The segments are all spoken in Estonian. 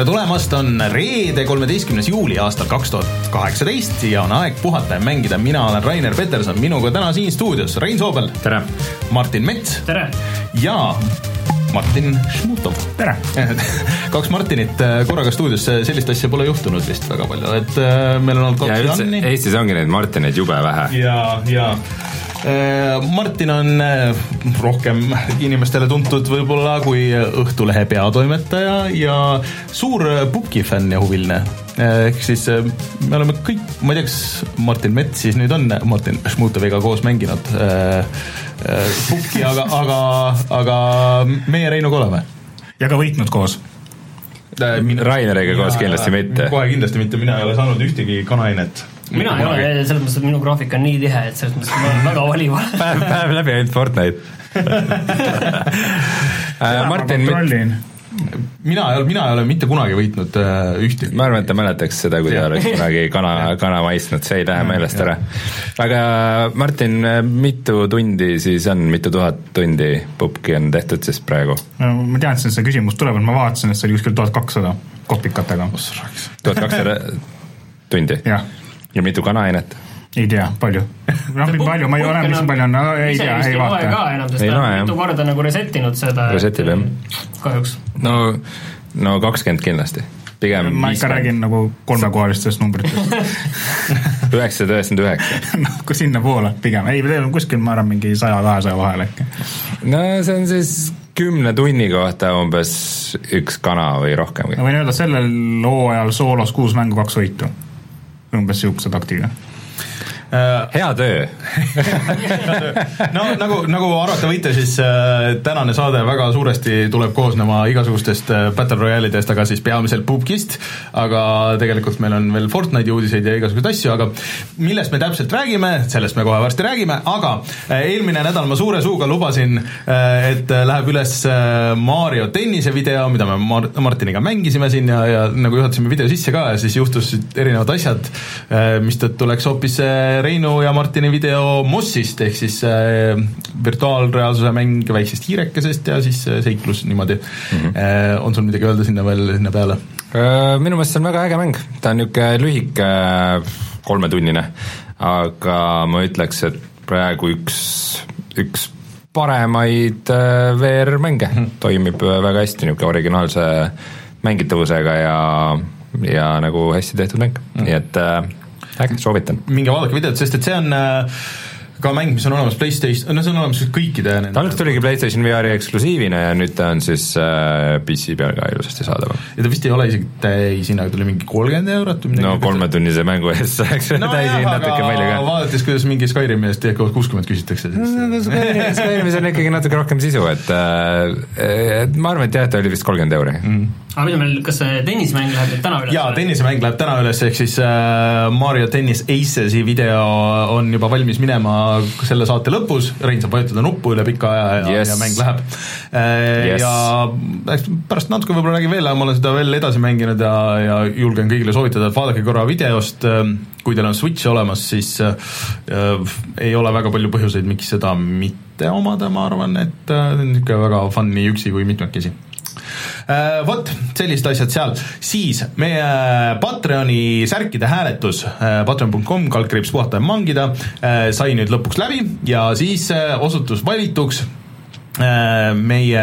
tere tulemast, on reede, kolmeteistkümnes juuli aastal kaks tuhat kaheksateist ja on aeg puhata ja mängida. mina olen Rainer Peterson, minuga täna siin stuudios Rein Soobel. tere! Martin Mets. tere! ja Martin Šmutov. tere! kaks Martinit äh, korraga stuudios, sellist asja pole juhtunud vist väga palju, et äh, meil on olnud kaks Janni. Eestis ongi neid Martineid jube vähe. ja, ja Martin on äh, rohkem inimestele tuntud võib-olla kui Õhtulehe peatoimetaja ja suur Pupki fänn ja huviline. Äh, ehk siis me oleme kõik, ma ei tea, kas Martin Mets siis nüüd on Martin Šmutoviga koos mänginud Pupki, aga, aga, aga meie Reinuga oleme. ja ka võitnud koos Raineriga koos kindlasti mitte. kohe kindlasti mitte, mina ei ole saanud ühtegi kanainet mina ei ole, selles mõttes, et minu graafik on nii tihe, et selles mõttes, et ma olen väga valiv päev, päev läbi ainult Fortnite äh, Martin, mina ei ole, mina ei ole mitte kunagi võitnud äh, ühtegi. ma arvan, et ta mäletaks seda, kui ta oleks kunagi kana, kana maitsnud, see ei lähe meelest ära. aga Martin, mitu tundi siis on, mitu tuhat tundi pupki on tehtud siis praegu? no ma teadsin, et see küsimus tuleb, et ma vaatasin, et see oli kuskil tuhat kakssada kopikatega. tuhat kakssada tundi? jah ja mitu kanaainet? ei tea, palju. noh, palju, ma ei ole, mis palju on, ei tea, ei vaata. ka enam, sest ta on mitu korda nagu reset inud seda. Resetib jah. kahjuks. no, no kakskümmend kindlasti pigem ma ikka räägin nagu kolmekohalistest numbritest üheksasada üheksakümmend üheksa. noh, kui sinnapoole pigem, ei, teil on kuskil, ma arvan, mingi saja, kahesaja vahel äkki. no see on siis kümne tunni kohta umbes üks kana või rohkemgi. ma võin öelda, sellel hooajal soolos kuus mängu, kaks võitu umbes niisuguse taktiga Äh, hea töö. No nagu, nagu arvata võite, siis äh, tänane saade väga suuresti tuleb koosnema igasugustest äh, Battle Royale idest, aga siis peamiselt pubgist, aga tegelikult meil on veel Fortnite'i uudiseid ja igasuguseid asju, aga millest me täpselt räägime, sellest me kohe varsti räägime, aga äh, eelmine nädal ma suure suuga lubasin äh,, et äh, läheb üles äh, Mario tennise video, mida me Mar Martiniga mängisime siin ja, ja nagu juhatasime video sisse ka ja siis juhtusid erinevad asjad äh,, mistõttu läks hoopis äh, Reinu ja Martini video Mossist ehk siis äh, virtuaalreaalsuse mäng väiksest hiirekesest ja siis äh, seiklus niimoodi mm. -hmm. On sul midagi öelda sinna veel, sinna peale? Minu meelest see on väga äge mäng, ta on niisugune lühike, kolmetunnine, aga ma ütleks, et praegu üks, üks paremaid VR-mänge mm, -hmm. toimib väga hästi, niisugune originaalse mängitavusega ja, ja nagu hästi tehtud mäng mm, -hmm. nii et äge, soovitan. minge vaadake videot, sest et see on äh, ka mäng, mis on olemas Playstation, no see on olemas kõikide nende ta alguses tuligi Playstation VR-i eksklusiivina ja nüüd ta on siis äh, PC peal ka ilusasti saadaval. ja ta vist ei ole isegi täishinnaga, tuli mingi kolmkümmend eurot või midagi. no kolmetunnise mängu eest saaks no, täishind natuke palju ka. vaadates, kuidas mingi Skyrimi eest ikka kuuskümmend küsitakse siis no, Skyrimis on ikkagi natuke rohkem sisu, et äh, et ma arvan, et jah, ta oli vist kolmkümmend euri mm aga mida meil, kas see tennisemäng läheb nüüd täna üles? jaa, tennisemäng läheb täna üles, ehk siis äh, Mario Tennis Aces'i video on juba valmis minema selle saate lõpus, Rein saab vajutada nuppu üle pika aja ja yes., ja mäng läheb äh,. Yes. ja pärast natuke võib-olla räägin veel, ma olen seda veel edasi mänginud ja, ja julgen kõigile soovitada, et vaadake korra videost äh,, kui teil on Switch olemas, siis äh, ei ole väga palju põhjuseid, miks seda mitte omada, ma arvan, et äh, niisugune väga fun nii üksi kui mitmekesi Äh, vot, sellised asjad seal, siis meie Patreoni särkide hääletus, äh, patreon.com, kaldkriips puhata ja mangida, äh, sai nüüd lõpuks läbi ja siis osutus valituks meie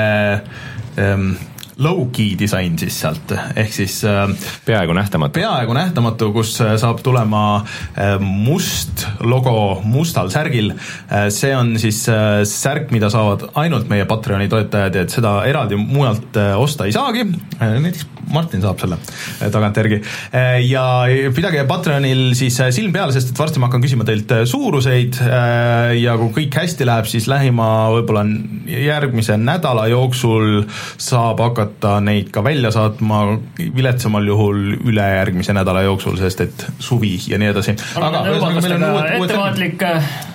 ähm, low-key disain siis sealt, ehk siis äh, peaaegu nähtamatu. peaaegu nähtamatu, kus äh, saab tulema äh, must logo mustal särgil, see on siis särk, mida saavad ainult meie Patreoni toetajad ja et seda eraldi mujalt osta ei saagi, näiteks Martin saab selle tagantjärgi. ja pidage Patreonil siis silm peal, sest et varsti ma hakkan küsima teilt suuruseid ja kui kõik hästi läheb, siis lähima võib-olla järgmise nädala jooksul saab hakata hakata neid ka välja saatma viletsamal juhul ülejärgmise nädala jooksul, sest et suvi ja nii edasi. aga ühesõnaga meil on uued, uued ettevaatlik,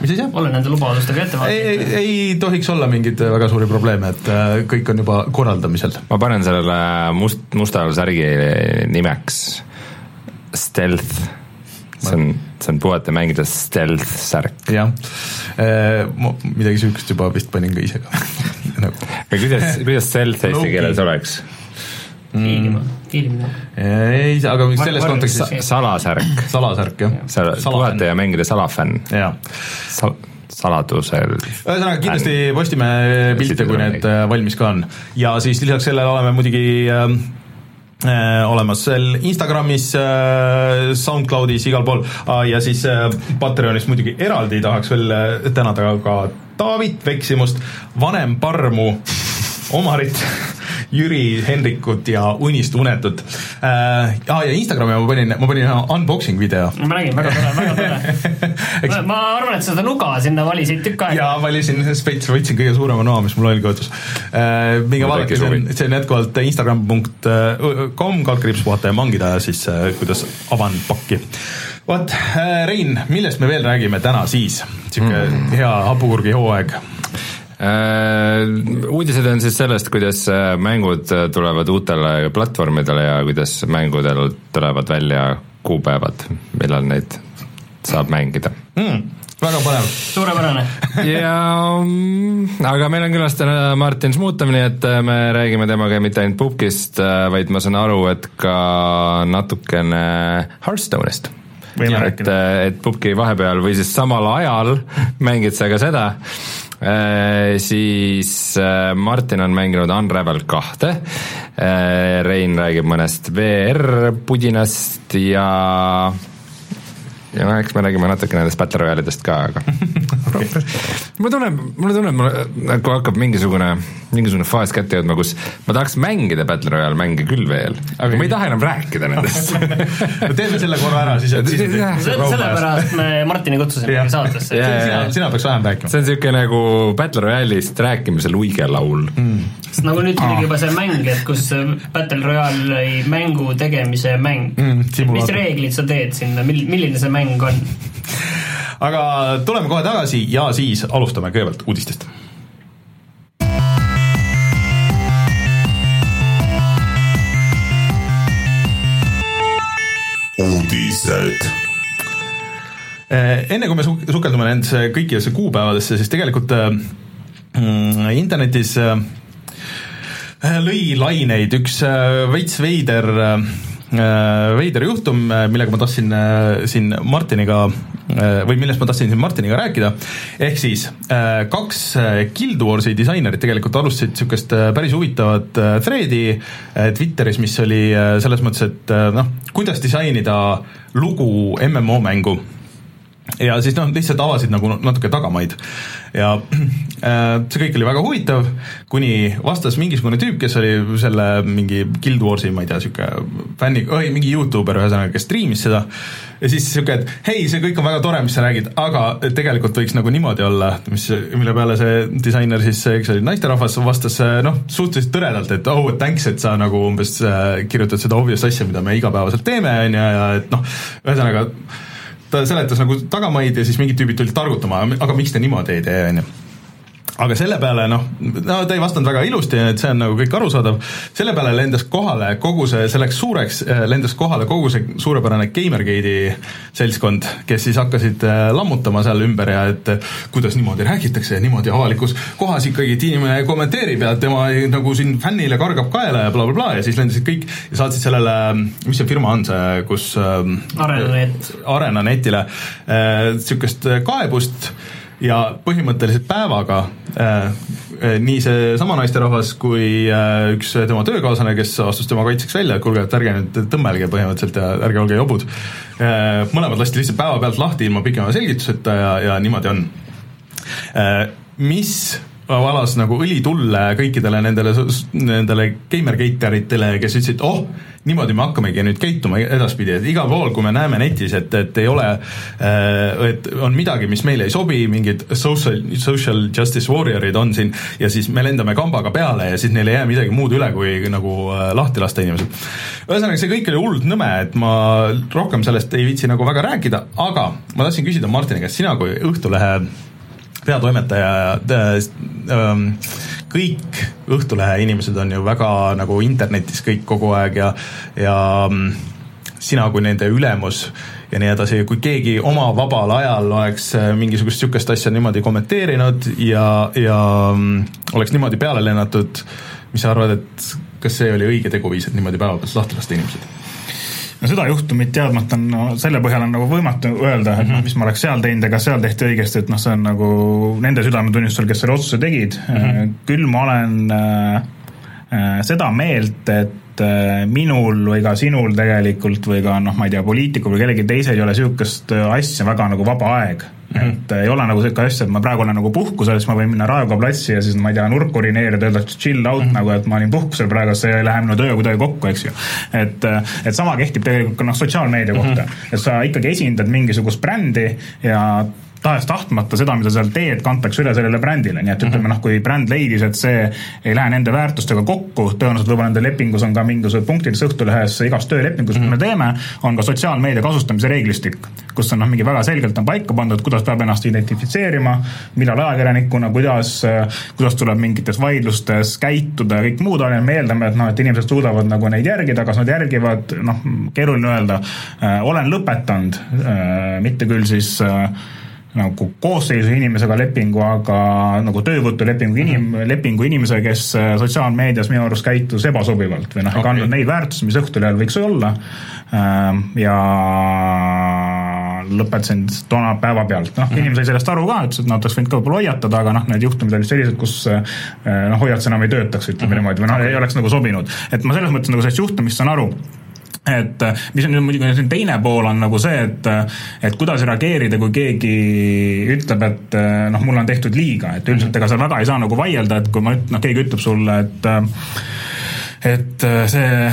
mis asja? ole nende lubadustega ettevaatlik. ei, ei, ei tohiks olla mingeid väga suuri probleeme, et äh, kõik on juba korraldamisel. ma panen sellele must, mustale särgi nimeks Stealth see on, see on puhata mängida stealth särk. jah, äh, ma midagi sihukest juba vist panin ka ise ka nagu. kuidas, kuidas stealth eesti keeles oleks? hiilima, hiilimine. ei, aga selles Var- kontekstis salasärk, salasärk jah. sa puhata ja mängida salafänn, jaa sal-, saladusel. ühesõnaga kindlasti Postimehe pilte, kui need äh, valmis ka on. ja siis lisaks sellele oleme muidugi äh, olemas. Seal Instagramis äh,, SoundCloudis, igal pool. Ah, ja siis äh, Patreonis muidugi eraldi tahaks veel äh, tänada ka Taavit Veksimust, Vanem Parmu, Omarit, Jüri Hendrikut ja Unist Unetut äh,. Ah, ja Instagrami ma panin, ma panin unboxing video. ma nägin, väga tore, väga tore. ma arvan, et seda nuga sinna valisid tükk aega. ja valisin spets, võtsin kõige suurema noa, mis mul oli kodus. minge Mul vaadake, see on see on jätkuvalt instagram.com, kaldkriips puhata ja mangida siis, kuidas avan pakki. vot, Rein, millest me veel räägime täna siis? niisugune mm. hea hapukurgi hooaeg. Äh, uudised on siis sellest, kuidas äh, mängud äh, tulevad uutele platvormidele ja kuidas mängudel tulevad välja kuupäevad, millal neid saab mängida. Mm, väga põnev. suurepärane. ja mm, aga meil on külas täna Martin Smuutav, nii et me räägime temaga mitte ainult Pupkist, vaid ma saan aru, et ka natukene Hearthstone'ist. Et et Pupki vahepeal või siis samal ajal mängid sa ka seda, siis äh, Martin on mänginud Unravel kahte, Rein räägib mõnest VR-pudinast ja ja noh, eks me räägime natuke nendest Battle Royale'idest ka, aga mulle tunneb, mulle tunneb, mul nagu hakkab mingisugune, mingisugune faas kätte jõudma, kus ma tahaks mängida Battle Royale mänge küll veel, aga ma ei taha enam rääkida nendest. teeme selle korra ära, siis, et siis sellepärast me Martini kutsusime saatesse sina, sina peaks vähem rääkima. see on niisugune nagu Battle Royale'ist rääkimise luigelaul mm.. Sest nagu nüüd tuligi juba see mäng, et kus Battle Royale'i mängu tegemise mäng Mm, mis reeglid sa teed sinna, mil-, milline see mäng on? aga tuleme kohe tagasi ja siis alustame kõigepealt uudistest. uudised. Eh, enne kui me su- sukeldume nendesse kõikidesse kuupäevadesse, siis tegelikult äh, mm, internetis äh, lõi laineid. Üks äh, veits veider äh, veider juhtum, millega ma tahtsin äh, siin Martiniga äh, või millest ma tahtsin siin Martiniga rääkida, ehk siis äh, kaks äh, Guild Warsi disainerit tegelikult alustasid niisugust äh, päris huvitavat äh, thread'i äh, Twitteris, mis oli äh, selles mõttes, et äh, noh, kuidas disainida lugu MMO mängu ja siis noh, lihtsalt avasid nagu natuke tagamaid. Ja äh, see kõik oli väga huvitav, kuni vastas mingisugune tüüp, kes oli selle mingi Guild Warsi, ma ei tea, niisugune fänni, oi mingi Youtuber ühesõnaga, kes striimis seda. Ja siis niisugune, et hei, see kõik on väga tore, mis sa räägid, aga tegelikult võiks nagu niimoodi olla, mis, mille peale see disainer siis, eks oli naisterahvas, vastas noh, suhteliselt tõredalt, et oh, thanks, et sa nagu umbes äh, kirjutad seda obvious asja, mida me igapäevaselt teeme, on ju, ja et noh, ühesõnaga ta seletas nagu tagamaid ja siis mingid tüübid tulid targutama, aga miks te niimoodi ei tee, on ju aga selle peale noh, no ta ei vastanud väga ilusti, et see on nagu kõik arusaadav, selle peale lendas kohale kogu see, selleks suureks eh, lendas kohale kogu see suurepärane Gamergate'i seltskond, kes siis hakkasid eh, lammutama seal ümber ja et eh, kuidas niimoodi räägitakse ja niimoodi avalikus kohas ikkagi, et inimene kommenteerib ja tema nagu siin fännile kargab kaela ja blablabla bla, bla, ja siis lendasid kõik ja saatsid sellele, mis see firma on see, kus Arenanet. Arenanetile niisugust kaebust ja põhimõtteliselt päevaga äh, äh, nii seesama naisterahvas kui äh, üks tema töökaaslane, kes astus tema kaitseks välja, et kuulge, et ärge nüüd tõmmelge põhimõtteliselt ja ärge olge jobud mõlemad lasti lihtsalt päevapealt lahti ilma pikema selgituseta ja, ja niimoodi on. Mis valas nagu õlitulle kõikidele nendele, nendele gamergateritele, kes ütlesid, oh, niimoodi me hakkamegi nüüd käituma edaspidi, et igal pool, kui me näeme netis, et, et ei ole, et on midagi, mis meile ei sobi, mingid social, social justice warrior'id on siin ja siis me lendame kambaga peale ja siis neil ei jää midagi muud üle, kui nagu äh, lahti lasta inimesed. ühesõnaga, see kõik oli hullult nõme, et ma rohkem sellest ei viitsi nagu väga rääkida, aga ma tahtsin küsida Martini käest, sina kui Õhtulehe peatoimetaja äh, kõik Õhtulehe inimesed on ju väga nagu internetis kõik kogu aeg ja, ja mm, sina kui nende ülemus ja nii edasi, kui keegi oma vabal ajal oleks mingisugust niisugust asja niimoodi kommenteerinud ja, ja mm, oleks niimoodi peale lennatud, mis sa arvad, et kas see oli õige teguviis, et niimoodi päevapealt lahti lasta inimesed? No seda juhtumit teadmata on no, selle põhjal on nagu võimatu öelda, et mm -hmm. noh, mis ma oleks seal teinud kas seal tehti õigesti, et noh, see on nagu nende südametunnistusel, kes selle otsuse tegid mm. -hmm. küll ma olen äh, äh, seda meelt, et äh, minul või ka sinul tegelikult või ka noh, ma ei tea, poliitikul või kellelgi teisel ei ole niisugust asja väga nagu vaba aeg -hmm. et ei ole nagu sihuke asja, et ma praegu olen nagu puhkusel, siis ma võin minna Raekoja platsi ja siis ma ei tea, nurk urineerida, öelda chill out mm -hmm. nagu, et ma olin puhkusel praegu, see ei lähe minu tööga kuidagi kokku, eks ju. et, et sama kehtib tegelikult ka noh, sotsiaalmeedia kohta mm, -hmm. et sa ikkagi esindad mingisugust brändi ja tahes-tahtmata seda, mida sa seal teed, kantakse üle sellele brändile, nii et ütleme noh, kui bränd leidis, et see ei lähe nende väärtustega kokku, tõenäoliselt võib-olla nende lepingus on ka mingisugused punktid Õhtulehes igas töölepingus mm, -hmm. me teeme, on ka sotsiaalmeedia kasutamise reeglistik, kus on noh, mingi väga selgelt on paika pandud, kuidas peab ennast identifitseerima, millal ajakirjanikuna, kuidas, kuidas tuleb mingites vaidlustes käituda ja kõik muud, on. Ju, me eeldame, et noh, et inimesed suudavad nagu neid järgida, kas nad järgivad, noh, keeruline öelda, olen lõpetanud, mitte küll siis äh, nagu koosseisu inimesega lepingu, aga nagu töövõtulepingu inim-, mhm. lepingu inimesega, kes äh, sotsiaalmeedias minu arust käitus ebasobivalt või noh okay., ei kandnud neid väärtusi, mis Õhtulehel võiks olla. Ähm, ja lõpetasin toona päevapealt, noh, inimene sai sellest aru ka, ütles, et nad oleks võinud ka võib-olla hoiatada, aga noh, need juhtumid olid sellised, kus äh, noh, hoiatus enam ei töötaks, ütleme mm -hmm. niimoodi, või noh, ei oleks nagu sobinud. et ma selles mõttes nagu sellest juhtumist saan aru et äh, mis on muidugi siin teine pool on nagu see, et, äh, et kuidas reageerida, kui keegi ütleb, et äh, noh, mulle on tehtud liiga, et üldiselt ega seal väga ei saa nagu vaielda, et kui ma üt-, noh, keegi ütleb sulle, et et see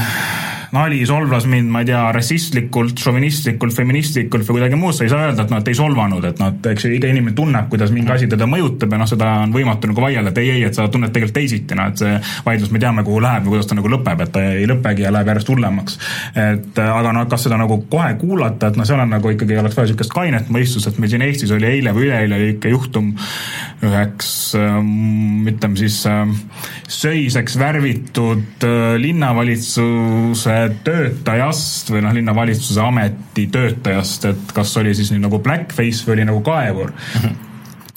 nali solvas mind, ma ei tea, rassistlikult, šovinistlikult, feministlikult või kuidagi muud, sa ei saa öelda, et noh, et ei solvanud, et noh, et eks iga inimene tunneb, kuidas mingi asi teda mõjutab ja noh, seda on võimatu nagu vaielda, et ei, ei, et sa tunned tegelikult teisiti, noh, et see vaidlus, me teame, kuhu läheb ja kuidas ta nagu lõpeb, et ta ei lõpegi ja läheb järjest hullemaks. et aga noh, kas seda nagu kohe kuulata, et noh, seal on nagu ikkagi oleks vaja niisugust kainet mõistust, et meil siin Eestis oli eile või üleeile oli ikka juhtum üheks ähm, ütleme siis ähm, söiseks värvitud äh, linnavalitsuse töötajast või noh, linnavalitsuse ametitöötajast, et kas oli siis nüüd nagu blackface või oli nagu kaevur mm. -hmm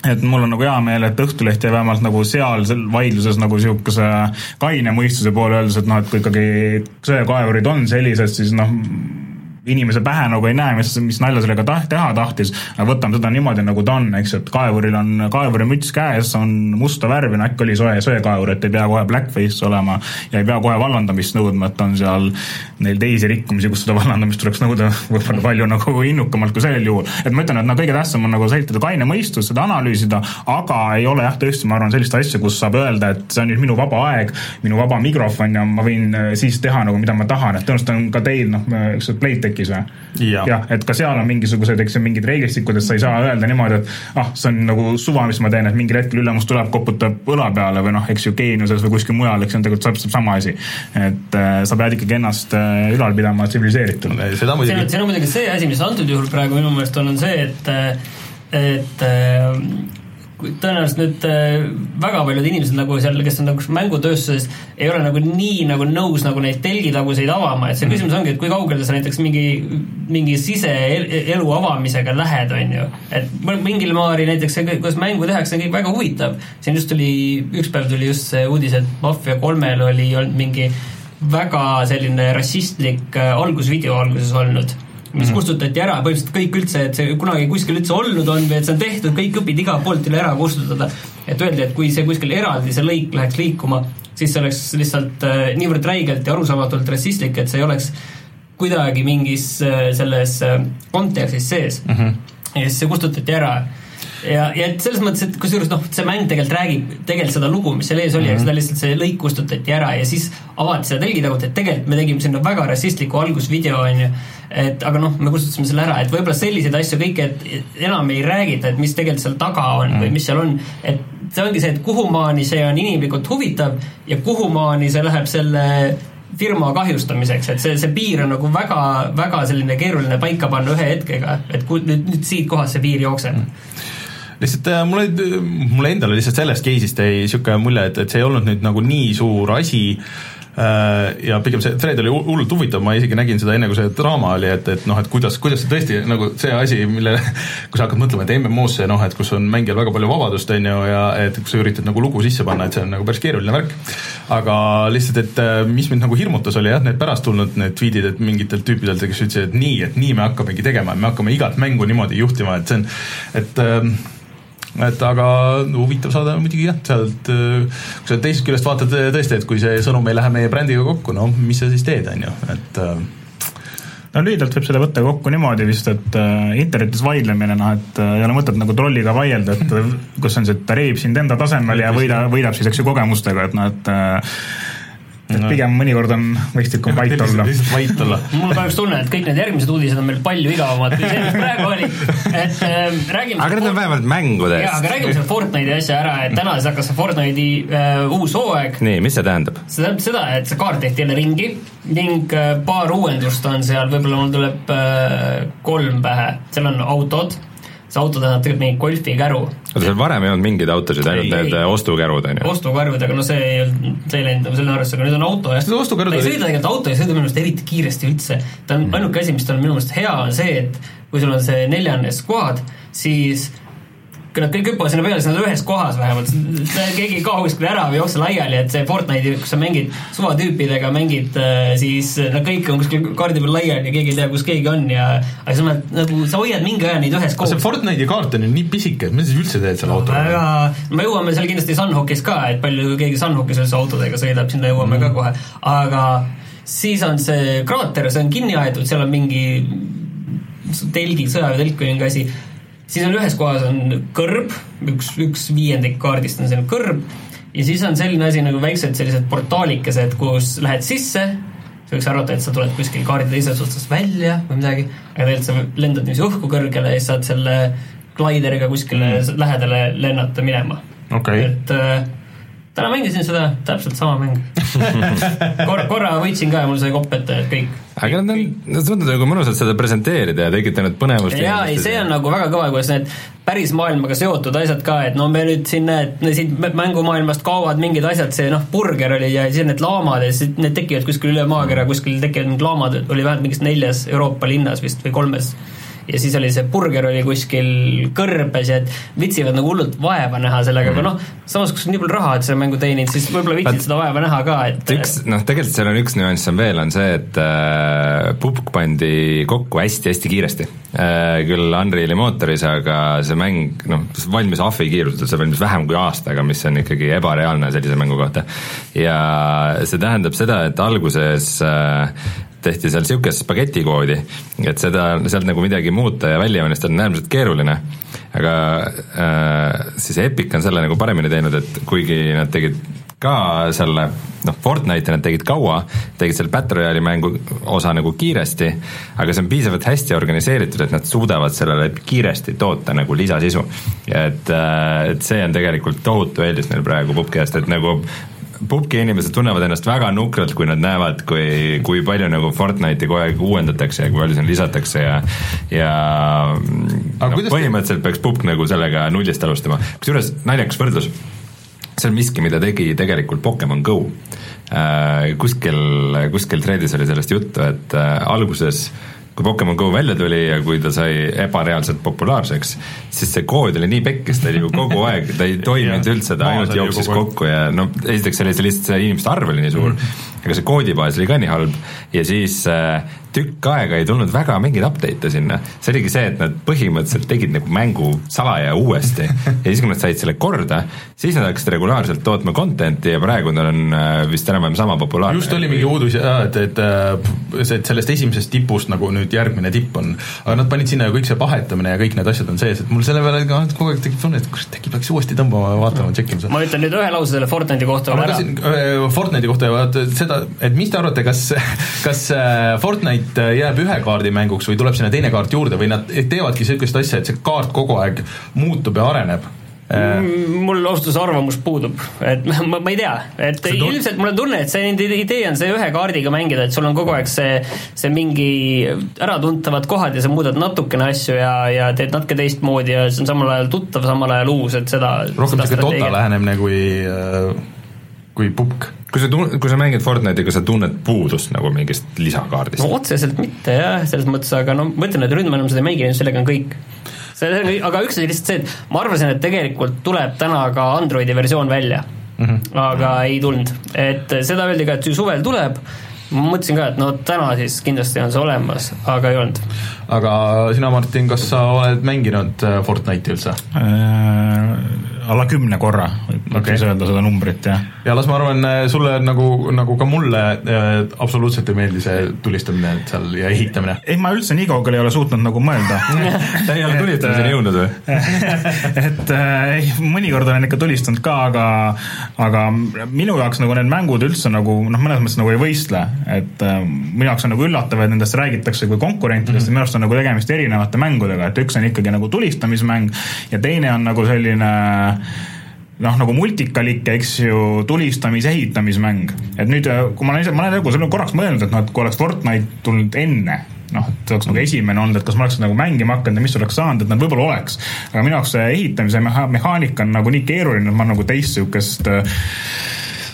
et mul on nagu hea meel, et Õhtuleht jäi vähemalt nagu seal vaidluses nagu niisuguse kaine mõistuse poole, öeldes, et noh, et kui ikkagi sõjakaevurid on sellised, siis noh, inimese pähe nagu ei näe, mis, mis nalja sellega taht, teha tahtis, aga võtame seda niimoodi, nagu ta on, eks ju, et kaevuril on kaevurimüts käes, on musta värvi, no äkki oli soe, söekaevur, et ei pea kohe blackface olema ja ei pea kohe vallandamist nõudma, et on seal neil teisi rikkumisi, kus seda vallandamist tuleks nõuda võib-olla palju nagu innukamalt kui sellel juhul. et ma ütlen, et no kõige tähtsam on nagu säilitada kaine mõistus, seda analüüsida, aga ei ole jah, tõesti, ma arvan, sellist asja, kus saab öelda, et see on nüüd minu vaba aeg, minu vaba mikrofon ja ma võin äh, siis teha nagu, mida ma tahan, et tõenäoliselt on ka teil, noh, eks ju, Playtechis või? jah, et ka seal on mingisugused, eks ju, mingid reeglistikud, et sa ei saa öelda niimoodi, et ah, see on nagu suva, mis ma teen, et mingil hetkel ülemus tuleb, koputab õla peale või noh, eks ju, geeniuses või kuskil mujal, eks see on tegelikult täpselt sama asi. et äh, sa pead ikkagi ennast äh, ülal pidama tsiviliseeritult. seda muidugi. see on muidugi see asi, mis antud juhul praegu minu meelest on, on see, et et tõenäoliselt nüüd äh, väga paljud inimesed nagu seal, kes on nagu mängutööstuses, ei ole nagu nii nagu nõus nagu neid telgitaguseid avama, et see mm. küsimus ongi, et kui kaugele sa näiteks mingi, mingi siseelu avamisega lähed, on ju. et mingil maari näiteks see, kuidas mängu tehakse, on kõik väga huvitav. siin just tuli, üks päev tuli just see uudis, et Mafia kolmel oli olnud mingi väga selline rassistlik äh, algusvideo alguses olnud mis mm kustutati ära, põhimõtteliselt kõik üldse, et see kunagi kuskil üldse olnud on või et see on tehtud, kõik õpid igalt poolt üle ära kustutada. et öeldi, et kui see kuskil eraldi, see lõik läheks liikuma, siis see oleks lihtsalt äh, niivõrd räigelt ja arusaamatult rassistlik, et see ei oleks kuidagi mingis äh, selles äh, kontekstis sees mm. -hmm. ja siis see kustutati ära ja, ja et selles mõttes, et kusjuures noh, see mäng tegelikult räägib tegelikult seda lugu, mis seal ees oli mm, -hmm. seda lihtsalt see lõik kustutati ära ja siis avati seda telgitagut, et tegelikult me tegime sinna väga rassistliku algusvideo, onju. et aga noh, me kustutasime selle ära, et võib-olla selliseid asju kõike, et enam ei räägita, et mis tegelikult seal taga on mm -hmm. või mis seal on, et see ongi see, et kuhumaani see on inimlikult huvitav ja kuhumaani see läheb selle firma kahjustamiseks, et see, see piir on nagu väga, väga selline keeruline paika panna ühe hetkega, et kui nüüd, nüüd siit kohast see piir jookseb mm lihtsalt äh, mulle, mulle endale lihtsalt sellest case'ist jäi niisugune mulje, et, et see ei olnud nüüd nagu nii suur asi, Äh, ja pigem see thread oli hullult huvitav, ma isegi nägin seda enne, kui see draama oli, et, et noh, et kuidas, kuidas see tõesti nagu see asi, mille kui sa hakkad mõtlema, et MMO-sse noh, et kus on mängijal väga palju vabadust, on ju, ja et kui sa üritad nagu lugu sisse panna, et see on nagu päris keeruline värk. aga lihtsalt, et äh, mis mind nagu hirmutas, oli jah, need pärast tulnud need tweetid, et mingitelt tüüpidelt, kes ütlesid, et nii, et nii me hakkamegi tegema, me hakkame igat mängu niimoodi juhtima, et see on, et äh, et aga huvitav saada muidugi jah, sealt, kui sa teisest küljest vaatad tõesti, et kui see sõnum ei lähe meie brändiga kokku, no mis sa siis teed, on ju, et äh, no lühidalt võib seda võtta kokku niimoodi vist, et äh, internetis vaidlemine, noh et äh, ei ole mõtet nagu trolliga vaielda, et kus on see, et ta reib sind enda tasemel ja võida, võidab siis, eks ju, kogemustega, et noh, et äh, et pigem mõnikord on mõistlikum vait olla. lihtsalt vait olla. mul on kahjuks tunne, et kõik need järgmised uudised on meil palju igavamad kui see, mis praegu oli. et äh, räägime. aga need on vähemalt mängudest. jaa, aga räägime selle Fortnite'i asja ära, et täna siis hakkas see Fortnite'i äh, uus hooaeg. nii, mis see tähendab? see tähendab seda, et see kaart tehti jälle ringi ning äh, paar uuendust on seal, võib-olla mul tuleb äh, kolm pähe, seal on autod see auto tähendab tegelikult mingi golfikäru. oota, seal varem ei olnud mingeid autosid, ainult need ei. ostukärud, on ju? ostukärud, aga no see ei olnud, see ei läinud nagu selle arvesse, aga nüüd on auto jah. ta ei sõida tegelikult, auto ei sõida minu meelest eriti kiiresti üldse. ta on mm., ainuke asi, mis tal on minu meelest hea, on see, et kui sul on see neljane squad, siis kui nad kõik hüppavad sinna peale, siis nad on ühes kohas vähemalt. keegi ei kao kuskile ära või jookse laiali, et see Fortnite'i, kus sa mängid suvatüüpidega, mängid äh, siis nad kõik on kuskil kaardi peal laiali ja keegi ei tea, kus keegi on ja aga sa oled nagu, sa hoiad mingi aja neid ühes koos. see Fortnite'i kaart on ju nii pisike, et mida sa üldse teed selle autoga? väga, me jõuame seal kindlasti Sunhawkis ka, et palju keegi Sunhawkis üldse autodega sõidab, sinna jõuame mm. ka kohe, aga siis on see kraater, see on kinni aetud, seal on mingi telgi, sõjaväetelk või mingi asi siis on ühes kohas on kõrb, üks, üks viiendik kaardist on selline kõrb ja siis on selline asi nagu väiksed sellised portaalikesed, kus lähed sisse, sa võiks arvata, et sa tuled kuskil kaardi teisest otsast välja või midagi, aga tegelikult sa lendad niiviisi õhku kõrgele ja siis saad selle glaideriga kuskile mm. lähedale lennata minema okay.. et äh, täna mängisin seda, täpselt sama mäng Kor. korra võitsin ka ja mul sai kopp ette, et kõik. aga nad on, nad suutnud nagu mõnusalt seda presenteerida ja tekitanud põnevust. jaa, ei see on nagu väga kõva, kuidas need päris maailmaga seotud asjad ka, et no me nüüd siin näed, siit mängumaailmast kaovad mingid asjad, see noh, burger oli ja siis need laamad ja siis need tekivad kuskil üle maakera, kuskil tekivad mingid laamad, oli vähemalt mingis neljas Euroopa linnas vist või kolmes ja siis oli see burger oli kuskil kõrbes ja et vitsivad nagu hullult vaeva näha sellega mm., aga noh, samas kui sul nii palju raha oled selle mängu teeninud, siis võib-olla viitsid seda vaeva näha ka, et üks, noh, tegelikult seal on üks nüanss on veel, on see, et äh, pupk pandi kokku hästi-hästi kiiresti äh,. küll Unreali mootoris, aga see mäng, noh, valmis ahvi kiirusel, see valmis vähem kui aastaga, mis on ikkagi ebareaalne sellise mängu kohta. ja see tähendab seda, et alguses äh, tehti seal niisugust spagetikoodi, et seda, sealt nagu midagi muuta ja välja joonistada on äärmiselt keeruline. aga äh, siis Epic on selle nagu paremini teinud, et kuigi nad tegid ka selle, noh, Fortnite'i nad tegid kaua, tegid selle Battle Royale'i mängu osa nagu kiiresti, aga see on piisavalt hästi organiseeritud, et nad suudavad sellele kiiresti toota nagu lisasisu. et, äh, et see on tegelikult tohutu eelis neil praegu Pupkist, et nagu pubgi inimesed tunnevad ennast väga nukralt, kui nad näevad, kui, kui palju nagu Fortnite'i kogu aeg uuendatakse ja kui palju sinna lisatakse ja ja no, põhimõtteliselt te... peaks pubg nagu sellega nullist alustama, kusjuures naljakas võrdlus, see on miski, mida tegi tegelikult Pokemon Go äh,. kuskil, kuskil thread'is oli sellest juttu, et äh, alguses äh, kui Pokemon Go välja tuli ja kui ta sai ebareaalselt populaarseks, siis see kood oli nii pekkis, ta oli ju kogu aeg, ta ei toiminud üldse, ta ainult jooksis kokku ja no esiteks oli see lihtsalt see inimeste arv oli nii suur mm, -hmm. aga see koodibaas oli ka nii halb ja siis äh, tükk aega ei tulnud väga mingeid update'e sinna. see oligi see, et nad põhimõtteliselt tegid nagu mängu salaja uuesti ja siis, kui nad said selle korda, siis nad hakkasid regulaarselt tootma content'i ja praegu nad on äh, vist enam-vähem sama populaarsed. just oli mingi uudis jah, et, et äh, see, et sellest esimesest tipust nagu nüüd järgmine tipp on, aga nad panid sinna ju kõik see vahetamine ja kõik need asjad on sees, et mul selle peale ka kogu aeg tekib tunne, et kurat, äkki peaks uuesti tõmbama, vaatama, tšekkima seda. ma ütlen nüüd ühe lause selle Fortnite'i kohta ära. Fortnite'i kohta ja vaata seda, et mis te arvate, kas, kas Fortnite kaart äh, jääb ühe kaardi mänguks või tuleb sinna teine kaart juurde või nad teevadki niisugust asja, et see kaart kogu aeg muutub ja areneb? Äh, mul ausalt öeldes arvamus puudub, et ma, ma ei tea, et see ilmselt mul on tunne, et see nende idee on see ühe kaardiga mängida, et sul on kogu aeg see, see mingi äratuntavad kohad ja sa muudad natukene asju ja, ja teed natuke teistmoodi ja see on samal ajal tuttav, samal ajal uus, et seda rohkem niisugune tota lähenemine kui, äh, kui pupk kui sa tun-, kui sa mängid Fortnite'i, kas sa tunned puudust nagu mingist lisakaardist? no otseselt mitte jah, selles mõttes, aga no ma ütlen, et Ründma enam seda ei mängi, sellega on kõik. see, aga üks asi lihtsalt see, et ma arvasin, et tegelikult tuleb täna ka Androidi versioon välja mm, -hmm. aga ei tulnud, et seda öeldi ka, et suvel tuleb ma mõtlesin ka, et no täna siis kindlasti on see olemas, aga ei olnud. aga sina, Martin, kas sa oled mänginud äh, Fortnite'i üldse äh,? alla kümne korra, võib okay. siis öelda seda numbrit, jah. ja las ma arvan, äh, sulle nagu, nagu ka mulle äh, absoluutselt ei meeldi see tulistamine seal ja ehitamine. ei, ma üldse nii kaugele ei ole suutnud nagu mõelda sa ei ole tulistamiseni jõudnud või et äh, ei, mõnikord olen ikka tulistanud ka, aga aga minu jaoks nagu need mängud üldse nagu noh, mõnes mõttes nagu ei võistle, et äh, minu jaoks on nagu üllatav, et nendest räägitakse kui konkurentidest mm -hmm. minu arust on nagu tegemist erinevate mängudega, et üks on ikkagi nagu tulistamismäng ja teine on nagu selline noh, nagu multikalik, eks ju, tulistamis, ehitamismäng. et nüüd, kui ma olen ise, ma olen nagu korraks mõelnud, et noh, et kui oleks Fortnite tulnud enne, noh, et see oleks nagu esimene olnud, et kas ma oleks nagu mängima hakanud ja mis oleks saanud, et nad võib-olla oleks. aga minu jaoks see ehitamise meha-, mehaanika on nagu nii keeruline, et ma nagu teist niisugust äh,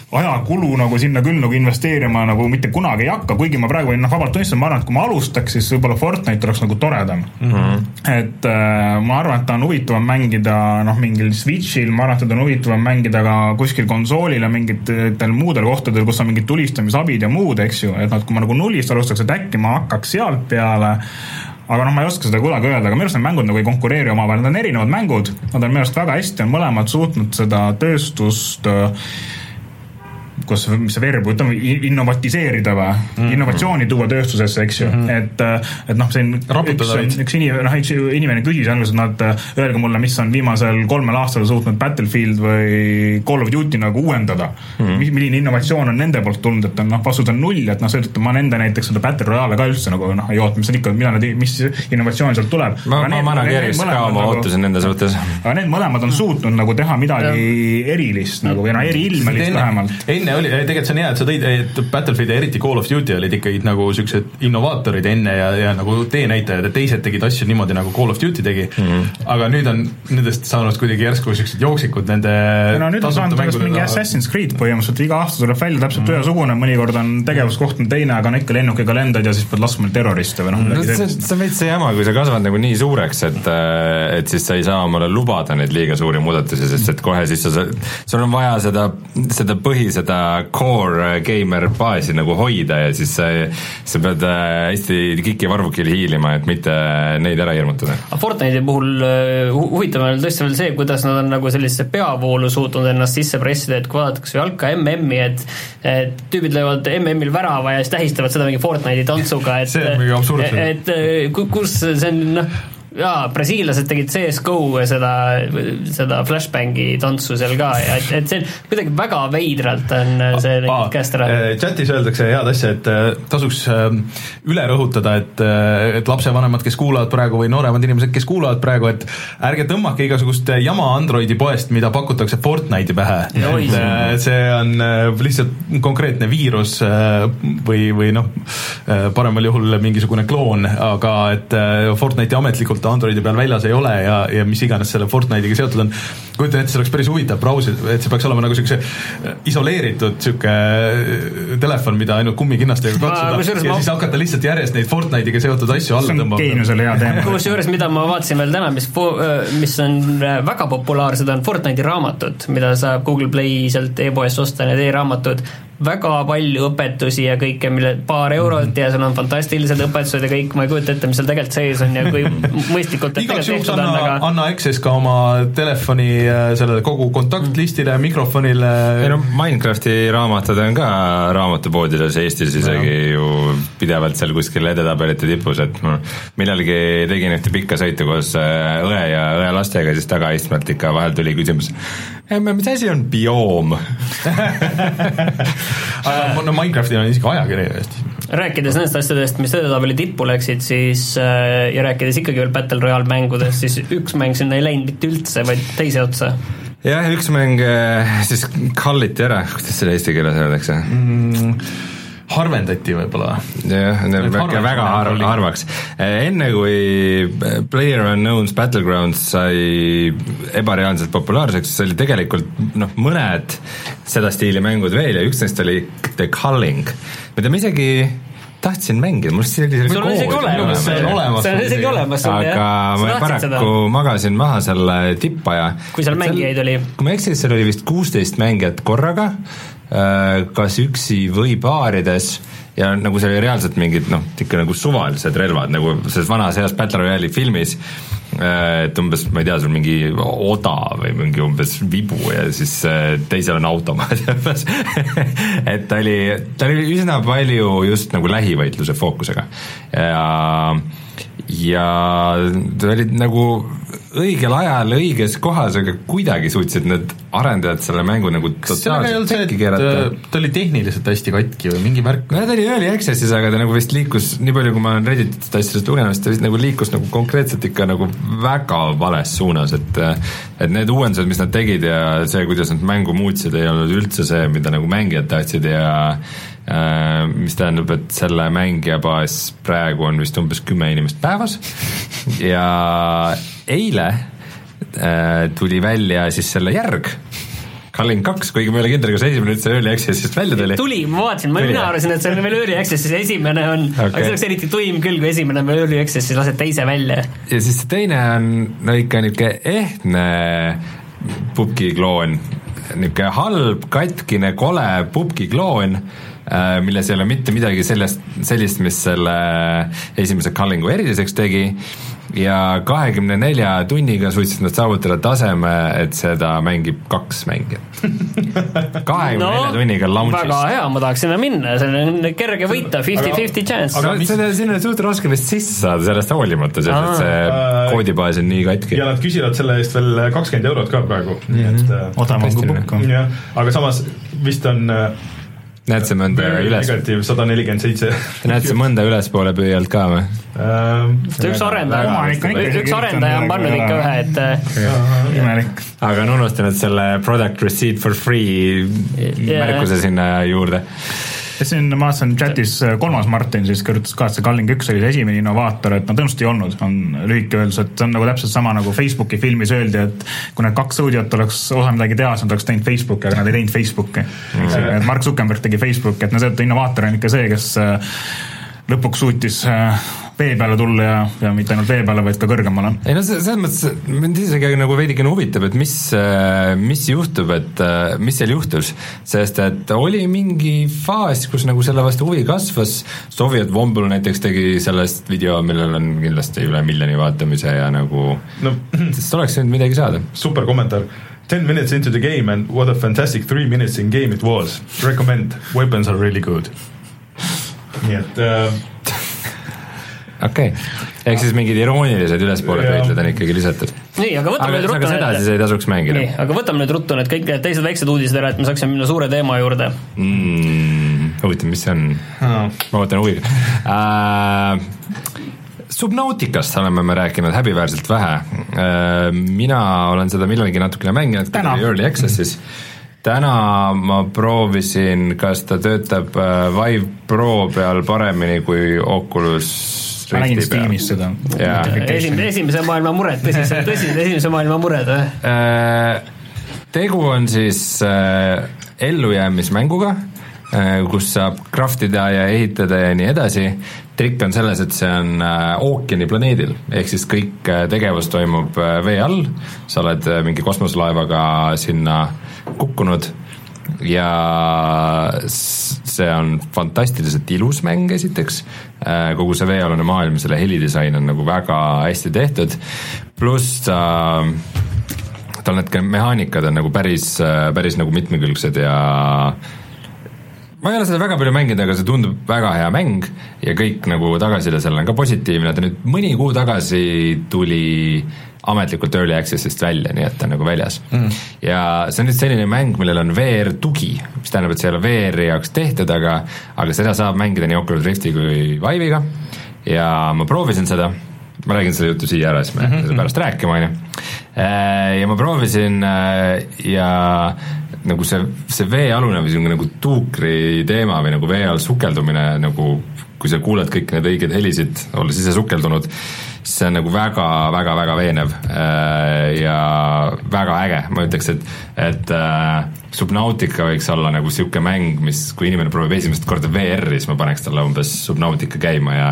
ajakulu nagu sinna küll nagu investeerima nagu mitte kunagi ei hakka, kuigi ma praegu noh, vabalt tunnistada, ma arvan, et kui ma alustaks, siis võib-olla Fortnite oleks nagu toredam mm. -hmm. et äh, ma arvan, et ta on huvitavam mängida noh, mingil Switch'il, ma arvan, et teda on huvitavam mängida ka kuskil konsoolil ja mingitel muudel kohtadel, kus on mingid tulistamisabid ja muud, eks ju, et noh, kui ma nagu nullist alustaks, et äkki ma hakkaks sealt peale aga noh, ma ei oska seda kunagi öelda, aga minu arust need mängud nagu ei konkureeri omavahel, need on erinevad mängud, nad on minu arust väga hästi, on mõlemad suutnud seda tööstust äh, kus, mis see verb, ütleme innovatiseerida või mm -hmm. innovatsiooni tuua tööstusesse, eks ju mm, -hmm. et, et noh, siin üks, üks inimene, noh, üks inimene küsis alguses, et nad, öelge mulle, mis on viimasel kolmel aastal suutnud Battlefield või Call of Duty nagu uuendada mm. -hmm. milline innovatsioon on nende poolt tulnud, et on noh, vastus on null, et noh, see, et ma nende näiteks seda Battle Royale'i ka üldse nagu noh, ei oota, mis on ikka, mida nad, mis innovatsioon sealt tuleb. ma, ma manageeriks ka oma nagu- ootusi nende suhtes. aga need mõlemad on suutnud nagu teha midagi erilist nagu või noh, eriilmelist vähemalt. enne oli, tegelikult see on hea, et sa tõid, et Battlefield ja eriti Call of Duty olid ikkagi nagu siuksed innovaatorid enne ja, ja nagu teenäitajad ja teised tegid asju niimoodi, nagu Call of Duty tegi mm. -hmm. aga nüüd on nendest saanud kuidagi järsku siuksed jooksikud nende no nüüd on saanud sellest mingi Assassin's Creed põhimõtteliselt, iga aasta tuleb välja täpselt mm -hmm. ühesugune, mõnikord on tegevuskoht on teine, aga on ikka lennukiga lendad ja siis pead laskma terroriste või noh, midagi sellist. see on veits see jama, kui sa kasvad nagu nii suureks, et, et siis sa ei saa omale lubada neid liiga suuri muudatusi, sest et kohe siis sa, sul on vaja seda, seda põhi, seda core gamer baasi nagu hoida ja siis sa, sa pead äh, hästi kikivarvukil hiilima, et mitte neid ära hirmutada. Fortnite'i puhul äh, huvitav on tõesti veel see, kuidas nad on nagu sellisesse peavoolu suutnud ennast sisse pressida, et kui vaadatakse jalka MM-i, et et tüübid löövad MM-il värava ja siis tähistavad seda mingi Fortnite'i tantsuga, et see on mingi absurdne. et kus see on noh jaa, brasiillased tegid CS-GO seda, seda flashbangi tantsu seal ka ja et, et see on kuidagi väga veidralt on see ah, käest ära. Chatis öeldakse head asja, et äh, tasuks ähm, üle rõhutada, et, äh, et lapsevanemad, kes kuulavad praegu või nooremad inimesed, kes kuulavad praegu, et ärge tõmmake igasugust jama Androidi poest, mida pakutakse Fortnite'i pähe. et see on lihtsalt konkreetne viirus või, või noh, paremal juhul mingisugune kloon, aga et Fortnite'i ametlikult ta Androidi peal väljas ei ole ja, ja mis iganes selle Fortnite'iga seotud on. kujutan ette, see oleks päris huvitav brauser, et see peaks olema nagu siukse isoleeritud sihuke telefon, mida ainult kummikinnastega katsuda ja ma... siis hakata lihtsalt järjest neid Fortnite'iga seotud asju alla tõmbama. geeniusele hea teema. kusjuures, mida ma vaatasin veel täna, mis, mis on väga populaarsed, on Fortnite'i raamatud, mida saab Google Play sealt e-poest osta, need e-raamatud väga palju õpetusi ja kõike, mille paar eurot ja seal on fantastilised õpetused ja kõik, ma ei kujuta ette, mis seal tegelikult sees on ja kui mõistlikult igaks juhuks anna, aga... anna Access ka oma telefoni äh, sellele kogu kontaktlistile, mikrofonile. ei no Minecrafti raamatud on ka raamatupoodides Eestis isegi ja. ju pidevalt seal kuskil edetabelite tipus, et ma millalgi tegin ühte pikka sõitu koos äh, õe ja õe lastega, siis tagaistmelt ikka vahel tuli küsimus mis asi on bioom no Minecraftil on isegi ajakiri Eestis. rääkides nendest asjadest, mis edetabeli tippu läksid, siis äh, ja rääkides ikkagi veel Battle Royale mängudest, siis üks mäng sinna ei läinud mitte üldse, vaid teise otsa jah, üks mäng äh, siis kalliti ära, kuidas selle eesti keeles öeldakse mm,? Harvendati võib-olla. jah, väike väga harv, harvaks. enne kui Player Unknown's Battlegrounds sai ebareaalselt populaarseks, siis oli tegelikult noh, mõned seda stiili mängud veel ja üks neist oli The Culling, mida ma isegi tahtsin mängida, mul see oli sul on isegi olemas, see on olemas, see on isegi olemas. aga ma paraku magasin maha selle tippaja. kui seal mängijaid oli? kui ma ei eksi, siis seal oli vist kuusteist mängijat korraga, kas üksi või paarides ja nagu see oli reaalselt mingid noh, ikka nagu suvalised relvad, nagu selles vanas heas Battle Royale'i filmis Äh, et umbes, ma ei tea, sul mingi oda või mingi umbes vibu ja siis äh, teisel on automaat umbes et ta oli, ta oli üsna palju just nagu lähivõitluse fookusega. Ja ja ta oli nagu õigel ajal õiges kohas, aga kuidagi suutsid need arendajad selle mängu nagu totaalselt tekki keerata. ta oli tehniliselt hästi katki või mingi värk? no ta oli early access'is, aga ta nagu vist liikus, nii palju kui ma olen Redditist asjadest lugenud, siis ta vist nagu liikus nagu konkreetselt ikka nagu väga vales suunas, et et need uuendused, mis nad tegid ja see, kuidas nad mängu muutsid, ei olnud üldse see, mida nagu mängijad tahtsid ja Äh, mis tähendab, et selle mängijabaas praegu on vist umbes kümme inimest päevas ja eile äh, tuli välja siis selle järg Culling kaks, kuigi ma ei ole kindel, kas esimene üldse Early Access'ist välja tuli. tuli, ma vaatasin, ma mina arvasin, et see on veel Early Access'is, esimene on okay., aga see oleks eriti tuim küll, kui esimene on veel Early Access'is, lased teise välja. ja siis see teine on no ikka niisugune ehtne pubgi kloon, niisugune halb, katkine, kole pubgi kloon Äh, milles ei ole mitte midagi sellest, sellist, mis selle esimese Cullingu eriliseks tegi ja kahekümne nelja tunniga suutsid nad saavutada taseme, et seda mängib kaks mängijat. kahekümne nelja no, tunniga launch'is. väga hea, ma tahaks sinna minna, see on kerge võita, fifty-fifty chance. aga mis... selle, sinna on suht raske vist sisse saada, sellest hoolimata, sest et see äh, koodibaas on nii katki. ja nad küsivad selle eest veel kakskümmend eurot ka praegu, nii et mm -hmm. odavam kui pukk. jah, aga samas vist on näed sa mõnda üles? negatiiv sada nelikümmend seitse. näed sa mõnda ülespoole püüalt ka või ähm,? üks arendaja, üks arendaja on pannud ikka ühe, et äh, imelik. aga on unustanud selle product receipt for free yeah. märkuse sinna juurde siin ma vaatasin chatis äh, kolmas Martin siis kirjutas ka, et see Culling üks oli see esimene innovaator, et no tõenäoliselt ei olnud, on lühike öeldus, et see on nagu täpselt sama nagu Facebooki filmis öeldi, et kui need kaks sõudjat oleks osanud midagi teha, siis nad oleks teinud Facebooki, aga nad ei teinud Facebooki mm. -hmm. et Mark Zuckerberg tegi Facebooki, et no see, et innovaator on ikka see, kes äh, lõpuks suutis äh, vee peale tulla ja, ja mitte ainult vee peale, vaid ka kõrgemale. ei no selles mõttes mind isegi nagu veidikene huvitab, et mis, äh, mis juhtub, et äh, mis seal juhtus, sest et oli mingi faas, kus nagu selle vastu huvi kasvas, Soviet Womble näiteks tegi sellest video, millel on kindlasti üle miljoni vaatamise ja nagu no, sest oleks võinud midagi saada. super kommentaar Ten minutes into the game and what a fantastic three minutes in game it was. Recommend, weapons are really good nii et äh, okei okay., ehk siis mingid iroonilised ülespoole pöitled on ikkagi lisatud. nii, aga võtame aga, nüüd ruttu seda siis ei tasuks mängida. nii, aga võtame nüüd ruttu need kõik need teised väiksed uudised ära, et me saaksime minna suure teema juurde mm,. huvitav, mis see on oh.? ma ootan huviga uh, Subnauticast oleme me rääkinud häbiväärselt vähe. Äh, mina olen seda millalgi natukene mänginud, Early Access'is mm täna ma proovisin, kas ta töötab äh, Vive Pro peal paremini kui Oculus ma nägin Steamis seda. esimese, esimese maailma mured, tõsiselt, tõsiselt esimese maailma mured või? Äh, tegu on siis äh, ellujäämismänguga, kus saab craft ida ja ehitada ja nii edasi, trikk on selles, et see on ookeaniplaneedil, ehk siis kõik tegevus toimub vee all, sa oled mingi kosmoselaevaga sinna äh, kukkunud. Ja see on fantastiliselt ilus mäng esiteks, äh, kogu see veealune maailm, selle helidisain on nagu väga hästi tehtud, pluss ta äh, tal need mehaanikad on nagu päris, äh, päris nagu mitmekülgsed ja ma ei ole seda väga palju mänginud, aga see tundub väga hea mäng ja kõik nagu tagasiside sellele on ka positiivne, ta nüüd mõni kuu tagasi tuli äh, ametlikult early access'ist välja, nii et ta on nagu väljas mm.. ja see on nüüd selline mäng, millel on VR tugi, mis tähendab, et see ei ole VR-i jaoks tehtud, aga aga seda saab mängida nii Oculus Rifti kui Vive'iga ja ma proovisin seda, ma räägin selle jutu siia ära, siis me mm -hmm. pärast rääkima, on ju. Äh, ja ma proovisin äh, ja nagu see, see veealune või niisugune nagu tuukri teema või nagu vee all sukeldumine nagu kui sa kuuled kõiki neid õigeid helisid, olles ise sukeldunud, siis see on nagu väga-väga-väga veenev äh, ja väga äge, ma ütleks, et, et äh, Subnautica võiks olla nagu niisugune mäng, mis, kui inimene proovib esimest korda VR-i, siis ma paneks talle umbes Subnautica käima ja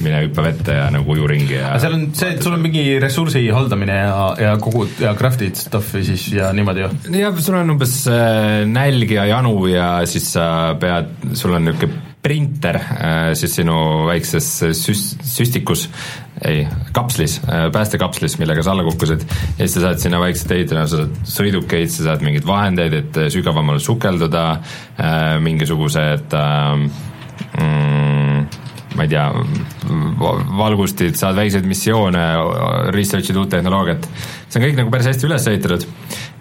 mine hüppa vette ja nagu uju ringi ja aga seal on see, et sul on mingi ressursi haldamine ja, ja kogu ja craft'id stuff'i siis ja niimoodi ju? jah, sul on umbes äh, nälg ja janu ja siis sa pead, sul on niisugune printer siis sinu väikses süst-, süstikus, ei, kapslis, äh, päästekapslis, millega sa alla kukkusid, ja siis sa saad sinna vaikselt ehitada, sa saad sõidukeid, sa saad mingeid vahendeid, et sügavamale sukelduda, mingisugused mm, ma ei tea, valgustid, saad väikseid missioone, research'id uut tehnoloogiat, see on kõik nagu päris hästi üles ehitatud,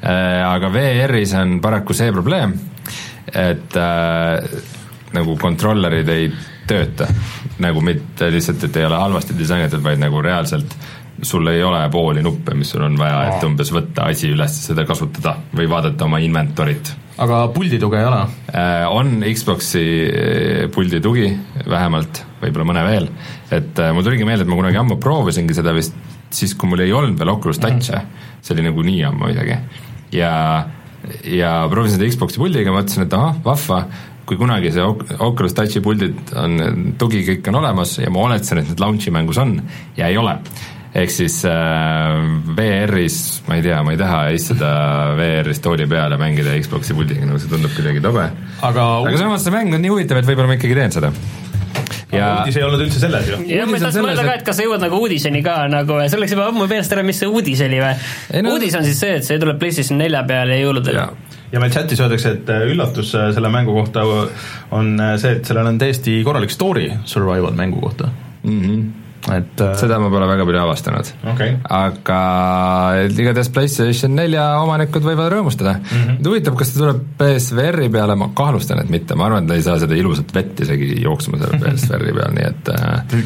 aga VR-is on paraku see probleem, et äh, nagu kontrollerid ei tööta. Nagu mitte lihtsalt, et ei ole halvasti disainitud, vaid nagu reaalselt sul ei ole pooli nuppe, mis sul on vaja, et umbes võtta asi üles, seda kasutada või vaadata oma inventorit. aga puldi tuge ei ole? Äh, on Xbox'i äh, puldi tugi vähemalt, võib-olla mõne veel, et äh, mul tuligi meelde, et ma kunagi ammu proovisingi seda vist siis, kui mul ei olnud veel Oculus Touch'e. Mm, see oli nagu nii ammu isegi, ja ja proovisin seda Xbox'i puldiga, mõtlesin, et ahah, vahva, kui kunagi see Oculus Touchi puldid on, tugi kõik on olemas ja ma oletasin, et need launch'i mängus on ja ei ole. ehk siis äh, VR-is, ma ei tea, ma ei taha istuda VR-is tooli peal ja mängida Xbox'i puldiga, nagu see tundub kuidagi tobe. aga, aga samas see mäng on nii huvitav, et võib-olla ma ikkagi teen seda ja uudis ei olnud üldse selles ju. jah, ma tahtsin mõelda ka, et kas sa jõuad nagu uudiseni ka nagu, see läks juba ammu meelest ära, mis see uudis oli või? No, uudis on siis see, et see tuleb PlayStation nelja peale jõuludel ja meil chatis öeldakse, et äh, üllatus äh, selle mängu kohta on äh, see, et sellel on täiesti korralik story survival mängu kohta mm. -hmm et seda ma pole väga palju avastanud okay.. aga igatahes PlayStation nelja omanikud võivad rõõmustada mm. -hmm. huvitav, kas ta tuleb PSVR-i peale, ma kahtlustan, et mitte, ma arvan, et ta ei saa seda ilusat vett isegi jooksma seal PSVR-i peal, nii et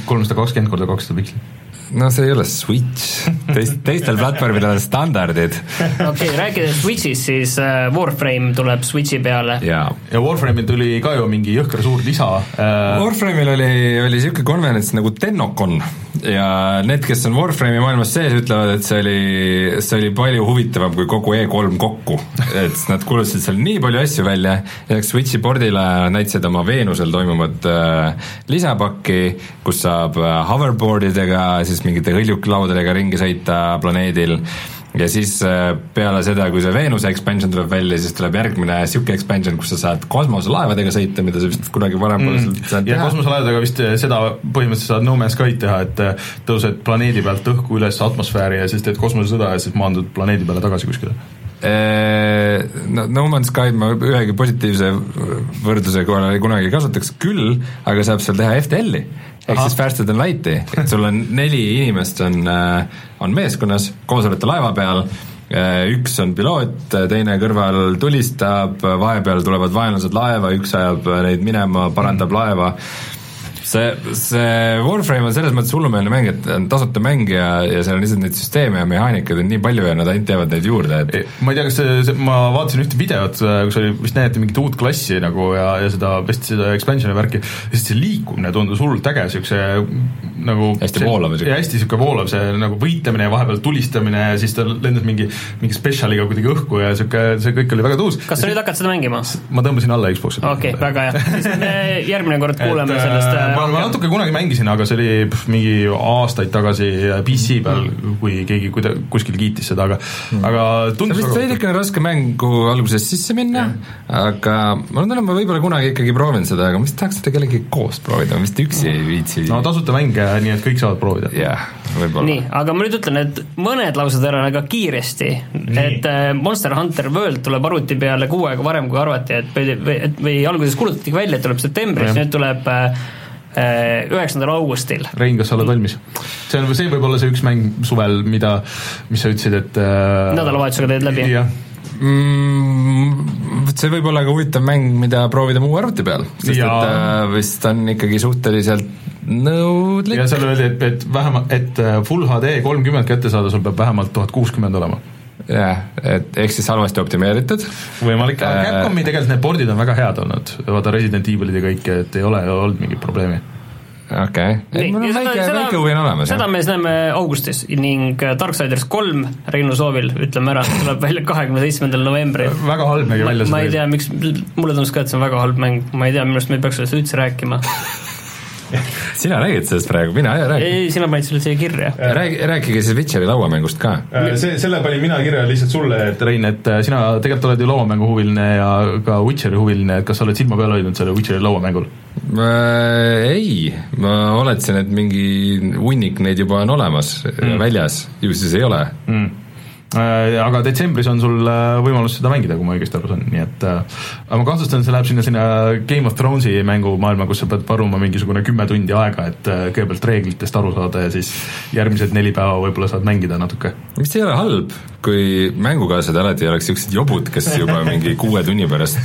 kolmsada kakskümmend korda kakssada pikslit no see ei ole Switch, teist, teistel platvormidel on standardid. okei okay,, rääkides Switch'ist, siis äh, Warframe tuleb Switch'i peale. ja, ja Warframe'il tuli ka ju mingi jõhker suur lisa äh.... Warframe'il oli, oli niisugune konverents nagu Tenocon ja need, kes on Warframe'i maailmas sees, ütlevad, et see oli, see oli palju huvitavam kui kogu E3 kokku. et nad kuulutasid seal nii palju asju välja, lisaks Switch'i pordile näitasid oma Veenusel toimuvat äh, lisapakki, kus saab hoverboard idega siis siis mingite hõljuklaudadega ringi sõita planeedil ja siis äh, peale seda, kui see Veenuse expansion tuleb välja, siis tuleb järgmine niisugune expansion, kus sa saad kosmoselaevadega sõita, mida sa vist kunagi varem pole mm. saanud teha. kosmoselaevadega vist äh, seda põhimõtteliselt saad No Man's Sky'd teha, et äh, tõused planeedi pealt õhku üles atmosfääri ja siis teed kosmosesõda ja siis maandud planeedi peale tagasi kuskile no No Man's Sky ma ühegi positiivse võrdluse korral kunagi ei kasutaks, küll aga saab seal teha FTL-i ehk siis faster than light'i, et sul on neli inimest on, äh, on meeskonnas, koos olete laeva peal, äh, üks on piloot, teine kõrval tulistab, vahepeal tulevad vaenlased laeva, üks ajab neid minema, parandab mm. laeva see, see Warframe on selles mõttes hullumeelne mäng, et on tasuta mäng ja, ja seal on lihtsalt neid süsteeme ja mehaanikaid on nii palju ja nad ainult teevad neid juurde, et ma ei tea, kas see, see, ma vaatasin ühte videot, kus oli, vist näidati mingit uut klassi nagu ja, ja seda, vist seda expansion'i värki, lihtsalt see liikumine tundus hullult äge, niisuguse nagu hästi voolav ja hästi niisugune voolav, see nagu võitlemine ja vahepeal tulistamine ja siis ta lendas mingi, mingi spetsialiga kuidagi õhku ja niisugune, see kõik oli väga tuus. kas sa nüüd hakkad seda mängima? ma tõmbasin alla Xbox'i. okei okay,, väga hea, siis me järgmine kord kuuleme et, sellest äh, ma, ma natuke kunagi mängisin, aga see oli pff, mingi aastaid tagasi PC peal, kui keegi kuida-, kuskil kiitis seda, aga mm., aga tundus see on vist veidikene raske mängu alguses sisse minna, aga ma tunnen, et ma võib-olla kunagi ikkagi proovin seda, aga ma vist tahaks seda kellegagi koos proovida, ma vist üksi ei viitsi. no tasuta mänge, nii et kõik saavad proovida. jah yeah,, võib-olla. nii, aga ma nüüd ütlen, et mõned laused ära väga kiiresti, et äh, Monster Hunter World tuleb arvuti peale kuu aega varem, kui arvati, et või, või, või alguses kuulutatigi välja, et tuleb septembris, nüüd tuleb äh, Äh, üheksandal augustil. Rein, kas sa oled valmis? see on, see võib olla see üks mäng suvel, mida, mis sa ütlesid, et äh, nädalavahetusega teed läbi? jah mm,? See võib olla ka huvitav mäng, mida proovida muu arvuti peal, sest ja. et äh, vist on ikkagi suhteliselt nõudlik. ja seal öeldi, et, et vähemalt, et äh, full HD kolmkümmend kätte saada, sul peab vähemalt tuhat kuuskümmend olema jah, et ehk siis halvasti optimeeritud. võimalik, aga Capcomi tegelikult need pordid on väga head olnud, vaata Resident Evilid ja kõik, et ei ole olnud mingit probleemi okei okay., mul on väike, väike huvi on olemas. seda me siis näeme augustis ning Darksiders kolm Reinu soovil, ütleme ära, tuleb välja kahekümne seitsmendal novembril. väga halb nägi välja see. ma ei tea, miks, mulle tundus ka, et see on väga halb mäng, ma ei tea, minu arust me ei peaks sellest üldse rääkima sina räägid sellest praegu, mina ei räägi. ei, sina panid selle siia kirja. räägi, rääkige siis Witcheri lauamängust ka. Äh, see, selle panin mina kirja lihtsalt sulle, et Rein, et äh, sina tegelikult oled ju lauamängu huviline ja ka Witcheri huviline, et kas sa oled silma peal hoidnud selle Witcheri lauamängul? Äh, ei, ma oletasin, et mingi hunnik neid juba on olemas mm. väljas, ju siis ei ole mm aga detsembris on sul äh, võimalus seda mängida, kui ma õigesti aru saan, nii et äh, aga ma kahtlustan, see läheb sinna, sinna Game of Thronesi mängumaailma, kus sa pead varuma mingisugune kümme tundi aega, et kõigepealt reeglitest aru saada ja siis järgmised neli päeva võib-olla saad mängida natuke. mis ei ole halb, kui mängukaaslased alati oleks niisugused jobud, kes juba mingi kuue tunni pärast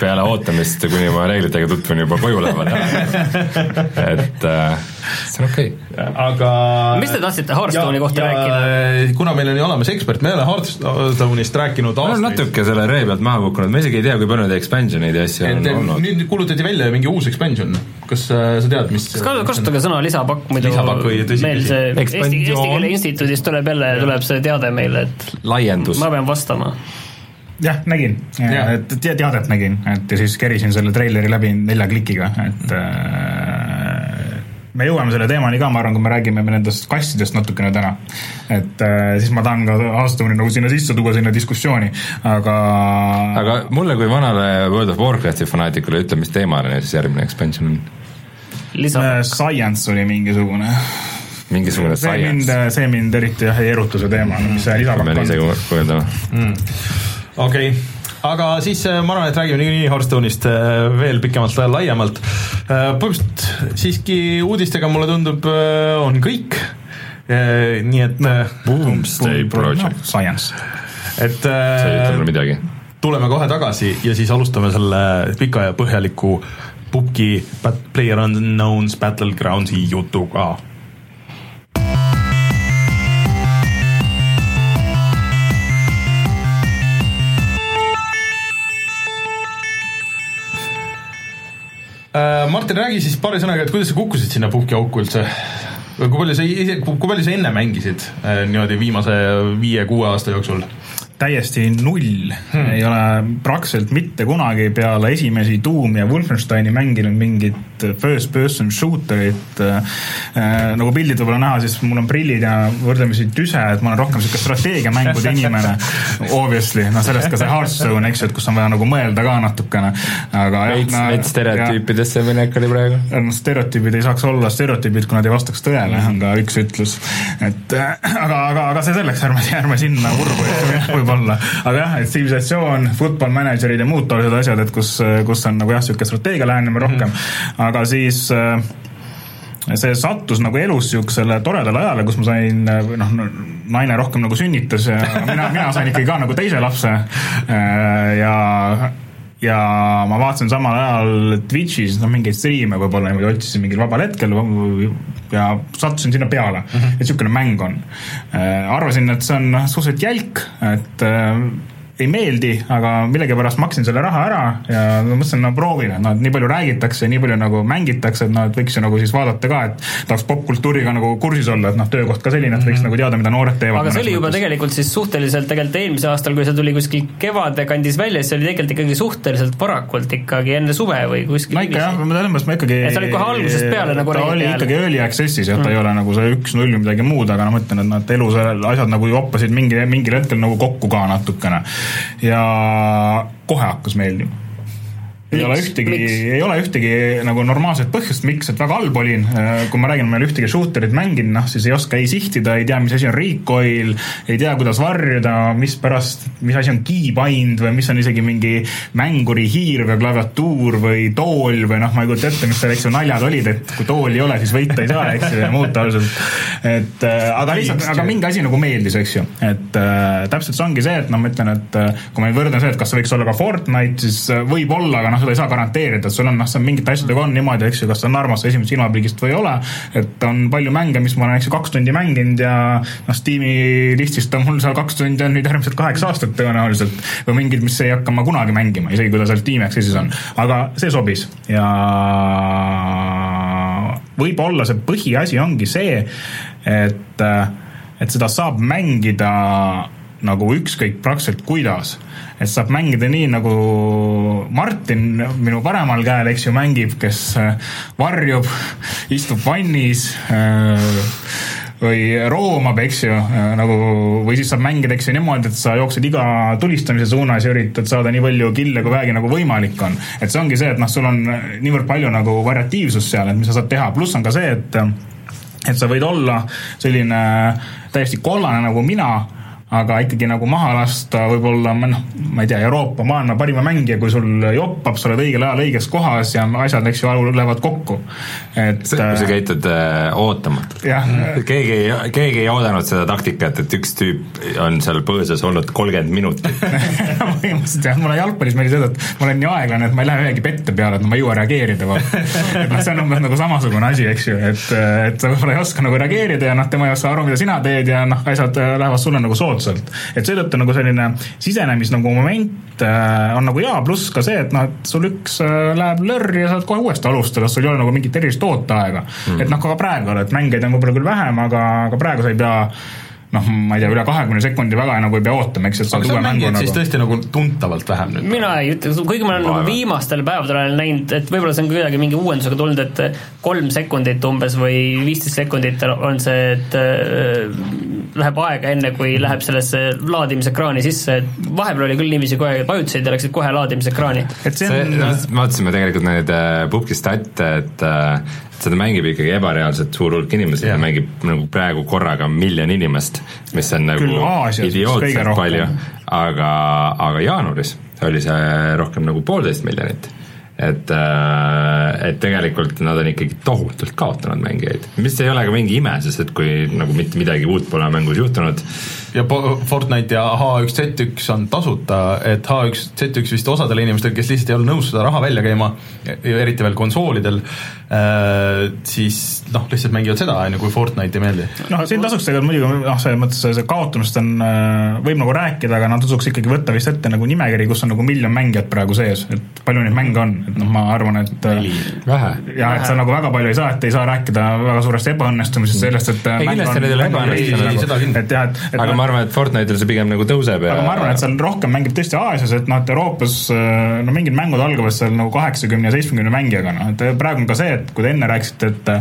peale ootamist, kuni ma reeglitega tutvun, juba koju lähevad et see on okei okay.. aga mis te tahtsite Hearthstone'i kohta ja, rääkida? kuna meil on ju olemas ekspert, me ei ole Hearthstone'ist rääkinud aastaid. me oleme natuke selle ree pealt maha kukkunud, me isegi ei tea, kui palju neid expansioneid ja asju on olnud. nüüd kuulutati välja mingi uus expansion, kas äh, sa tead, mis kas kasutage sõna lisapakk, muidu lisapakk meil see Eesti, Eesti Keele Instituudist tuleb jälle, tuleb see teade meile, et laiendus. ma pean vastama jah, nägin ja., et teadet nägin, et ja siis kerisin selle treileri läbi nelja klikiga, et äh, me jõuame selle teemani ka, ma arvan, kui me räägime nendest kastidest natukene täna. et äh, siis ma tahan ka aastauni nagu sinna sisse tuua, sinna diskussiooni, aga aga mulle kui vanale World of Warcrafti fanaatikule ütle, mis teemaline siis järgmine expansion on? Äh, science oli mingisugune mingisugune see science. mind, see mind eriti jah ei eruta, see teema, mis see lisapakk on. pean ise guugeldama mm.. okei okay aga siis äh, ma arvan, et räägime niikuinii Hearthstone'ist äh, veel pikemalt, laiemalt. Äh, põhimõtteliselt siiski uudistega mulle tundub, on kõik. nii et Boomstay Project. Science. et see ei ütle mulle midagi. tuleme kohe tagasi ja siis alustame selle pika ja põhjaliku pubgi Player Unknown's Battlegroundsi jutuga Martin, räägi siis paari sõnaga, et kuidas sa kukkusid sinna puhkiauku üldse? kui palju sa ise, kui palju sa enne mängisid äh, niimoodi viimase viie-kuue aasta jooksul? Täiesti null hmm., ei ole praktiliselt mitte kunagi peale esimesi Doom ja Wolfensteini mänginud mingit first person shooterit äh,. nagu pildid võib-olla näha, siis mul on prillid ja võrdlemisi tüse, et ma olen rohkem sihuke strateegiamängude inimene. Obviously, noh sellest ka see Hearthstone, eks ju, et kus on vaja nagu mõelda ka natukene, aga veits no,, veits stereotüüpidesse minek oli praegu. no stereotüübid ei saaks olla stereotüübid, kui nad ei vastaks tõele, on ka üks ütlus. et äh, aga, aga, aga see selleks, ärme, ärme sinna urbu võib-olla võib-olla, aga jah, et tsivilisatsioon, football manager'id ja muud taolised asjad, et kus, kus on nagu jah, niisugune strateegia lähenemine rohkem. Mm, -hmm. aga siis äh, see sattus nagu elus niisugusele toredale ajale, kus ma sain, noh, naine rohkem nagu sünnitas ja mina, mina sain ikkagi ka nagu teise lapse. Äh, ja ja ma vaatasin samal ajal Twitch'is noh, mingeid striime võib-olla niimoodi otsisin mingil vabal hetkel ja sattusin sinna peale mm, -hmm. et niisugune mäng on. Äh, arvasin, et see on noh, suhteliselt jälk, et äh, ei meeldi, aga millegipärast maksin selle raha ära ja mõtlesin, no proovin, et noh, et nii palju räägitakse, nii palju nagu mängitakse, et noh, et võiks ju nagu siis vaadata ka, et tahaks popkultuuriga nagu kursis olla, et noh, töökoht ka selline, et võiks mm -hmm. nagu teada, mida noored teevad. aga see oli juba mõttes. tegelikult siis suhteliselt tegelikult eelmisel aastal, kui see tuli kuskil kevade kandis välja, siis see oli tegelikult ikkagi suhteliselt varakult ikkagi enne suve või kuskil no ikka jah, selles mõttes ma ikkagi et sa olid kohe algusest peale nagu ta oli ikkagi early access'is jah, ta mm. ei ole nagu see üks-null või midagi muud, aga noh, ma ütlen, et noh, et elus asjad nagu joppasid mingi, mingil hetkel nagu kokku ka natukene ja kohe hakkas meeldima ei ole ühtegi, ei ole ühtegi nagu normaalset põhjust, miks, et väga halb olin. kui ma räägin, ma ei ole ühtegi shooter'it mänginud, noh siis ei oska ei sihtida, ei tea, mis asi on recoil, ei tea, kuidas varjuda, mispärast, mis asi on keybind või mis on isegi mingi mänguri hiir või klaviatuur või tool või noh, ma ei kujuta ette, mis seal, eks ju, naljad olid, et kui tooli ei ole, siis võita ei saa, eks ju, ja muud taolised. et äh, aga lihtsalt, aga mingi asi nagu meeldis, eks ju, et äh, täpselt see ongi see, et noh, ma ütlen, et äh, kui ma ei võrdle see, et kas see võiks olla ka Fortnite, siis äh, võib-olla, aga noh, noh, seda ei saa garanteerida, et sul on noh, see mingite asjadega on niimoodi, eks ju, kas ta on armas esimesest silmapilgist või ei ole, et on palju mänge, mis ma olen, eks ju, kaks tundi mänginud ja noh, Steam'i listist on mul seal kaks tundi on nüüd järgmised kaheksa aastat tõenäoliselt või mingid, mis ei hakka ma kunagi mängima, isegi kui ta seal Steam'i Access'is on, aga see sobis ja võib-olla see põhiasi ongi see, et, et seda saab mängida nagu ükskõik praktiliselt kuidas. et saab mängida nii, nagu Martin minu paremal käel, eks ju, mängib, kes varjub, istub vannis äh, või roomab, eks ju, nagu või siis saab mängida, eks ju, niimoodi, et sa jooksed iga tulistamise suunas ja üritad saada nii palju kille, kui vähegi nagu võimalik on. et see ongi see, et noh, sul on niivõrd palju nagu variatiivsust seal, et mis sa saad teha, pluss on ka see, et et sa võid olla selline täiesti kollane nagu mina aga ikkagi nagu maha lasta võib-olla noh, ma ei tea, Euroopa maailma parima mängija, kui sul joppab, sa oled õigel ajal õiges kohas ja asjad, eks ju, lähevad kokku. et sa äh, käitud äh, ootamatult. keegi ei, keegi ei oodanud seda taktikat, et üks tüüp on seal põõsas olnud kolmkümmend minutit põhimõtteliselt jah, mulle jalgpallis meeldis öelda, et ma olen nii aeglane, et ma ei lähe ühegi pette peale, et ma ei jõua reageerida. et noh, see on umbes nagu samasugune asi, eks ju, et, et sa võib-olla ei oska nagu reageerida ja noh, tema ei saa aru, mida sina teed ja noh, asjad lähevad sulle nagu soodsalt soodsalt. et seetõttu nagu selline sisenemis nagu moment äh, on nagu hea, pluss ka see, et noh, et sul üks äh, läheb lörri ja saad kohe uuesti alustada, sul ei ole nagu mingit erilist ooteaega mm.. et noh, ka praegu, et mängijaid on võib-olla küll vähem, aga, aga praegu sa ei pea noh, ma ei tea, üle kahekümne sekundi väga nagu ei pea ootama, eks, et saad uue mängu nagu. siis tõesti nagu tuntavalt vähem nüüd? mina ei ütle, kuigi ma olen nagu viimastel päevadel olen näinud, et võib-olla see on kuidagi mingi uuendusega tulnud, et kolm sekundit umbes või viisteist sekundit on see, et äh, läheb aega, enne kui läheb sellesse laadimisekraani sisse, et vahepeal oli küll niiviisi kohe, et vajutasid ja läksid kohe laadimisekraani. et see on see, vaatasime tegelikult neid äh, pubgi stat'e, et äh, seda mängib ikkagi ebareaalselt suur hulk inimesi yeah., mängib nagu praegu korraga miljon inimest, mis on nagu idiootselt palju, aga, aga jaanuaris oli see rohkem nagu poolteist miljonit et, äh, et tegelikult nad on ikkagi tohutult kaotanud mängijaid, mis ei ole ka mingi ime, sest et kui nagu mitte midagi uut pole mängus juhtunud. Ja Fortnite ja H1Z1 on tasuta, et H1Z1 vist osadele inimestele, kes lihtsalt ei ole nõus seda raha välja käima, eriti veel konsoolidel, äh, siis noh, lihtsalt mängivad seda, on ju, kui Fortnite ei meeldi. noh, siin tasuks tegelikult muidugi noh, selles mõttes see kaotamist on, äh, võib nagu rääkida, aga noh, tasuks ikkagi võtta vist ette nagu nimekiri, kus on nagu miljon mängijat praegu sees, et palju neid mänge on et noh, ma arvan, et neli, vähe. ja et sa nagu väga palju ei saa, et ei saa rääkida väga suurest ebaõnnestumisest, sellest, et ei kindlasti need ei ole ebaõnnestumised, et jah, et, et aga ma arvan, et Fortnite'il see pigem nagu tõuseb ja aga ma arvan, et seal rohkem mängib tõesti Aasias, et noh, et Euroopas no mingid mängud algavad seal nagu kaheksakümne ja seitsmekümne mängijaga, noh, et praegu on ka see, et kui te enne rääkisite, et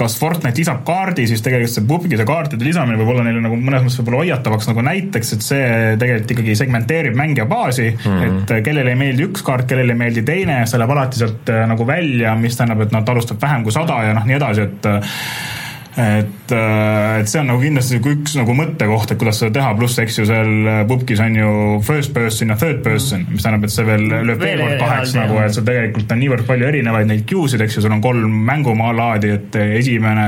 kas Fortnite lisab kaardi, siis tegelikult see PUBG see kaartide lisamine võib olla neile nagu mõnes mõttes võib-olla hoiatavaks nagu näiteks, et see tegelikult ikkagi segmenteerib mängija baasi mm, -hmm. et kellele ei meeldi üks kaart, kellele ei meeldi teine, see läheb alati sealt äh, nagu välja, mis tähendab, et nad alustab vähem kui sada ja noh, nii edasi, et et, äh, et see on nagu kindlasti üks nagu mõttekoht, et kuidas seda teha, pluss eks ju seal äh, pubgis on ju first person ja third person, mis tähendab, et see veel lööb veel kord kaheks nagu, et sul tegelikult on niivõrd palju erinevaid neid queue'sid, eks ju, sul on kolm mängumaa laadi, et esimene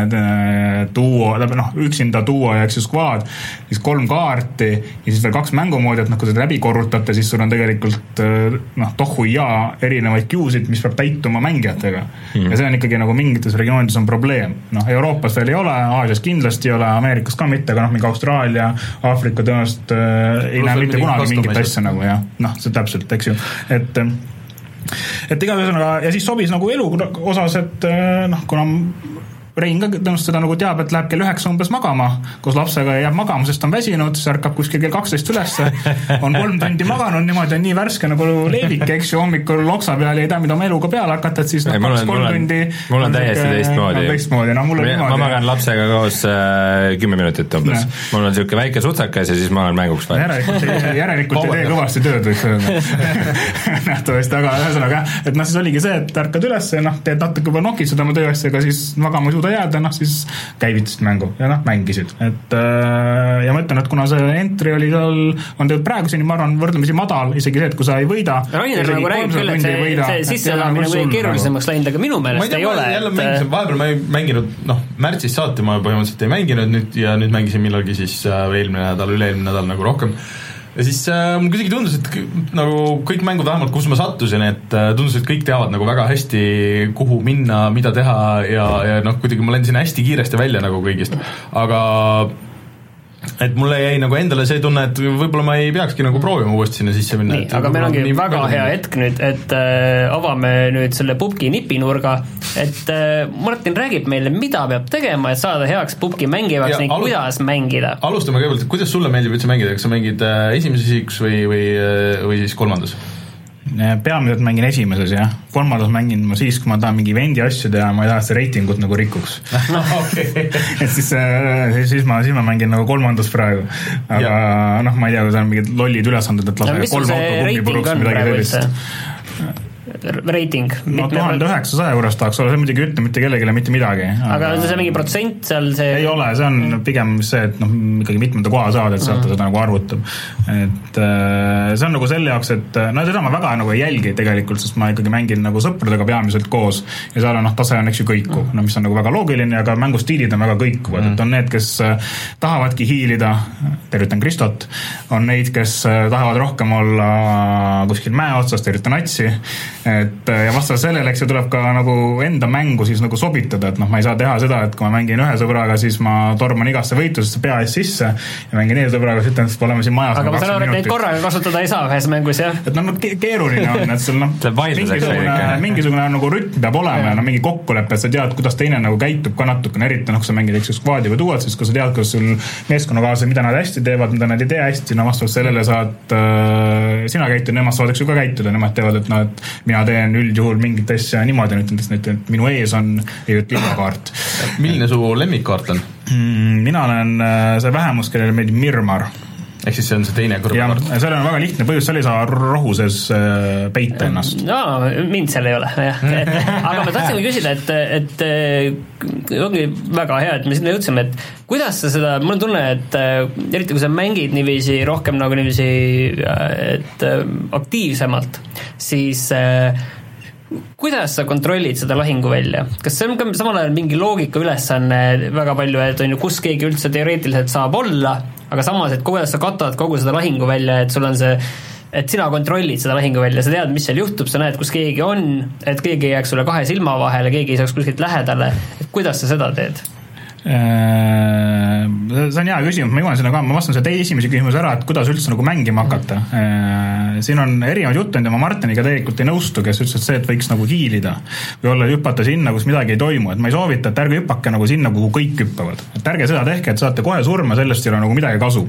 duo, tähendab noh, üksinda duo ja eks ju squad, siis kolm kaarti ja siis veel kaks mängumoodi, et noh, kui te läbi korrutate, siis sul on tegelikult äh, noh, tohu ja erinevaid queue'sid, mis peab täituma mängijatega. Mm.. ja see on ikkagi nagu mingites regioonides on probleem, noh, Euroopas veel ei ei ole, Aasias kindlasti ei ole, Ameerikas ka mitte, aga noh, mingi Austraalia, Aafrika tõenäoliselt äh, ei näe mitte kunagi mingit asja nagu jah, noh, see täpselt, eks ju, et et igal ühesõnaga ja siis sobis nagu elu osas, et äh, noh, kuna Rein ka tõenäoliselt seda nagu teab, et läheb kell üheksa umbes magama koos lapsega ja jääb magama, sest on väsinud, siis ärkab kuskil kell kaksteist ülesse, on kolm tundi maganud, niimoodi on nii värske nagu leevik, eks ju, hommikul loksa peal ja ei tea, mida oma eluga peale hakata, et siis noh, kaks-kolm tundi mul on täiesti teistmoodi. teistmoodi, noh mul on niimoodi. ma magan lapsega koos äh, kümme minutit umbes. mul on niisugune väike sutsakas ja siis ma olen mänguks valmis. järelikult, järelikult ei tee kõvasti tööd, võiks öelda nähtavasti, aga ühesõnaga jah, et noh, siis oligi see, et ärkad üles ja noh, teed natuke juba nokitsed oma tööasjaga, siis magama ei suuda suuda jääda, noh siis käivitasid mängu ja noh, mängisid, et äh, ja ma ütlen, et kuna see entry oli seal, on tegelikult praeguseni, ma arvan, võrdlemisi madal, isegi see, et kui sa ei võida. Rainer nagu räägib küll, et see, see sisseelamine kuidagi keerulisemaks läinud, aga minu meelest ei, ei ole. jälle mängisin, vahepeal ma ei mänginud, noh, märtsist saati ma põhimõtteliselt ei mänginud nüüd ja nüüd mängisin millalgi siis äh, eelmine nädal, üle-eelmine nädal nagu rohkem ja siis äh, mulle kuidagi tundus, et nagu kõik mängud, vähemalt kus ma sattusin, et äh, tundus, et kõik teavad nagu väga hästi, kuhu minna, mida teha ja, ja noh, kuidagi ma lendasin hästi kiiresti välja nagu kõigist, aga et mulle jäi nagu endale see tunne, et võib-olla ma ei peakski nagu proovima uuesti sinna sisse minna. nii, aga meil ongi väga hea hetk nüüd, et äh, avame nüüd selle pubgi nipinurga, et äh, Martin räägib meile, mida peab tegema, et saada heaks pubgi mängijaks ning alu... kuidas mängida. alustame kõigepealt, kuidas sulle meeldib üldse mängida, kas sa mängid äh, esimeses isikus või, või, äh, või siis kolmandas? Peamiselt mängin esimeses jah, kolmandas mängin ma siis, kui ma tahan mingi event'i asju teha, ma ei taha seda reitingut nagu rikuks. Et siis, äh, siis ma, siis ma mängin nagu kolmandas praegu. aga noh, ma ei tea, kui seal on mingid lollid ülesanded, et lase kolm autokummi puruks või midagi sellist reiting. no tuhande üheksasaja juures tahaks olla, see muidugi ei ütle mitte kellelegi mitte midagi. aga on see mingi protsent seal see? ei ole, see on mm. pigem see, et noh, ikkagi mitmenda koha saad, et sealt ta mm. seda nagu arvutab. et äh, see on nagu selle jaoks, et no seda ma väga nagu ei jälgi tegelikult, sest ma ikkagi mängin nagu sõpradega peamiselt koos ja seal on noh, tase on eks ju kõikuv, no mis on nagu väga loogiline, aga mängustiilid on väga kõikuvad mm., et on need, kes äh, tahavadki hiilida, tervitan Kristot, on neid, kes äh, tahavad rohkem olla kuskil mäe otsas, tervitan Atsi et äh, ja vastavalt sellele, eks ju, tuleb ka nagu enda mängu siis nagu sobitada, et noh, ma ei saa teha seda, et kui ma mängin ühe sõbraga, siis ma torman igasse võitlusesse pea ees sisse ja mängin teise sõbraga, siis ütlen, et oleme siin majas. aga ma saan aru, et neid korraga kasutada ei saa ühes mängus, jah? et noh, keeruline on, et sul noh, mingisugune, mingisugune nagu rütm peab olema ja no mingi kokkulepe, et sa tead, kuidas teine nagu käitub ka natukene, eriti noh, kui sa mängid, eks ju, skvaadi või duot, siis kui sa tead, kuidas sul meeskonnakaaslased, mida nad hästi teevad, mida nad ei tee hästi, no vastavalt sellele saad äh, sina käituda, nemad saavad, eks ju, ka käituda, nemad teevad, et noh, et mina teen üldjuhul mingit asja niimoodi, näiteks, et minu ees on lillekaart. milline su lemmikkaart on mm,? mina olen äh, see vähemus, kellele meeldib Mirmar ehk siis see on see teine kõrvakaart? seal on väga lihtne põhjus, seal ei saa rohu sees äh, peita ennast. no mind seal ei ole, jah. aga ma tahtsingi küsida, et, et äh, ongi väga hea, et me sinna jõudsime, et kuidas sa seda, mul on tunne, et eriti kui sa mängid niiviisi rohkem nagu niiviisi, et aktiivsemalt, siis äh, kuidas sa kontrollid seda lahinguvälja, kas see on ka samal ajal mingi loogika ülesanne väga palju, et on ju, kus keegi üldse teoreetiliselt saab olla, aga samas, et kuidas sa katad kogu seda lahinguvälja, et sul on see et sina kontrollid seda lahinguvälja, sa tead, mis seal juhtub, sa näed, kus keegi on, et keegi ei jääks sulle kahe silma vahele, keegi ei saaks kuskilt lähedale, et kuidas sa seda teed? Äh, see on hea küsimus, ma jõuan sinna ka, ma vastan selle teie esimese küsimuse ära, et kuidas üldse nagu mängima hakata. Äh, siin on erinevaid jutte ja ma Martiniga tegelikult ei nõustu, kes ütles, et see, et võiks nagu hiilida või olla, hüpata sinna, kus midagi ei toimu, et ma ei soovita, et ärge hüpake nagu sinna, kuhu kõik hüppavad. et ärge seda tehke, et saate kohe surma, sellest ei ole nagu midagi kasu.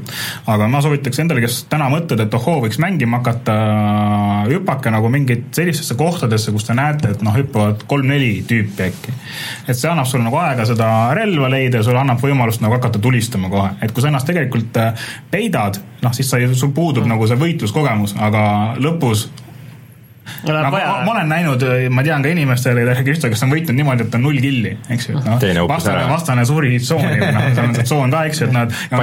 aga ma soovitaks endale, kes täna mõtled, et ohoo, võiks mängima hakata, hüpake nagu mingit sellistesse kohtadesse, kus te näete, et noh, hüppavad kolm-neli tüüpi äkki. et see annab sulle nagu aega seda relva leida ja sulle annab võimalust nagu hakata tulistama kohe, et kui sa ennast tegelikult äh, peidad, noh siis sa, sul puudub mm. nagu see võitluskogemus, aga lõpus no, ma, ma olen näinud, ma tean ka inimestele, kes on võitnud niimoodi, et on null killi, eks ju, et noh, vastane, vastane suri tsooni, noh, seal on see tsoon ka, eks ju, et nad no,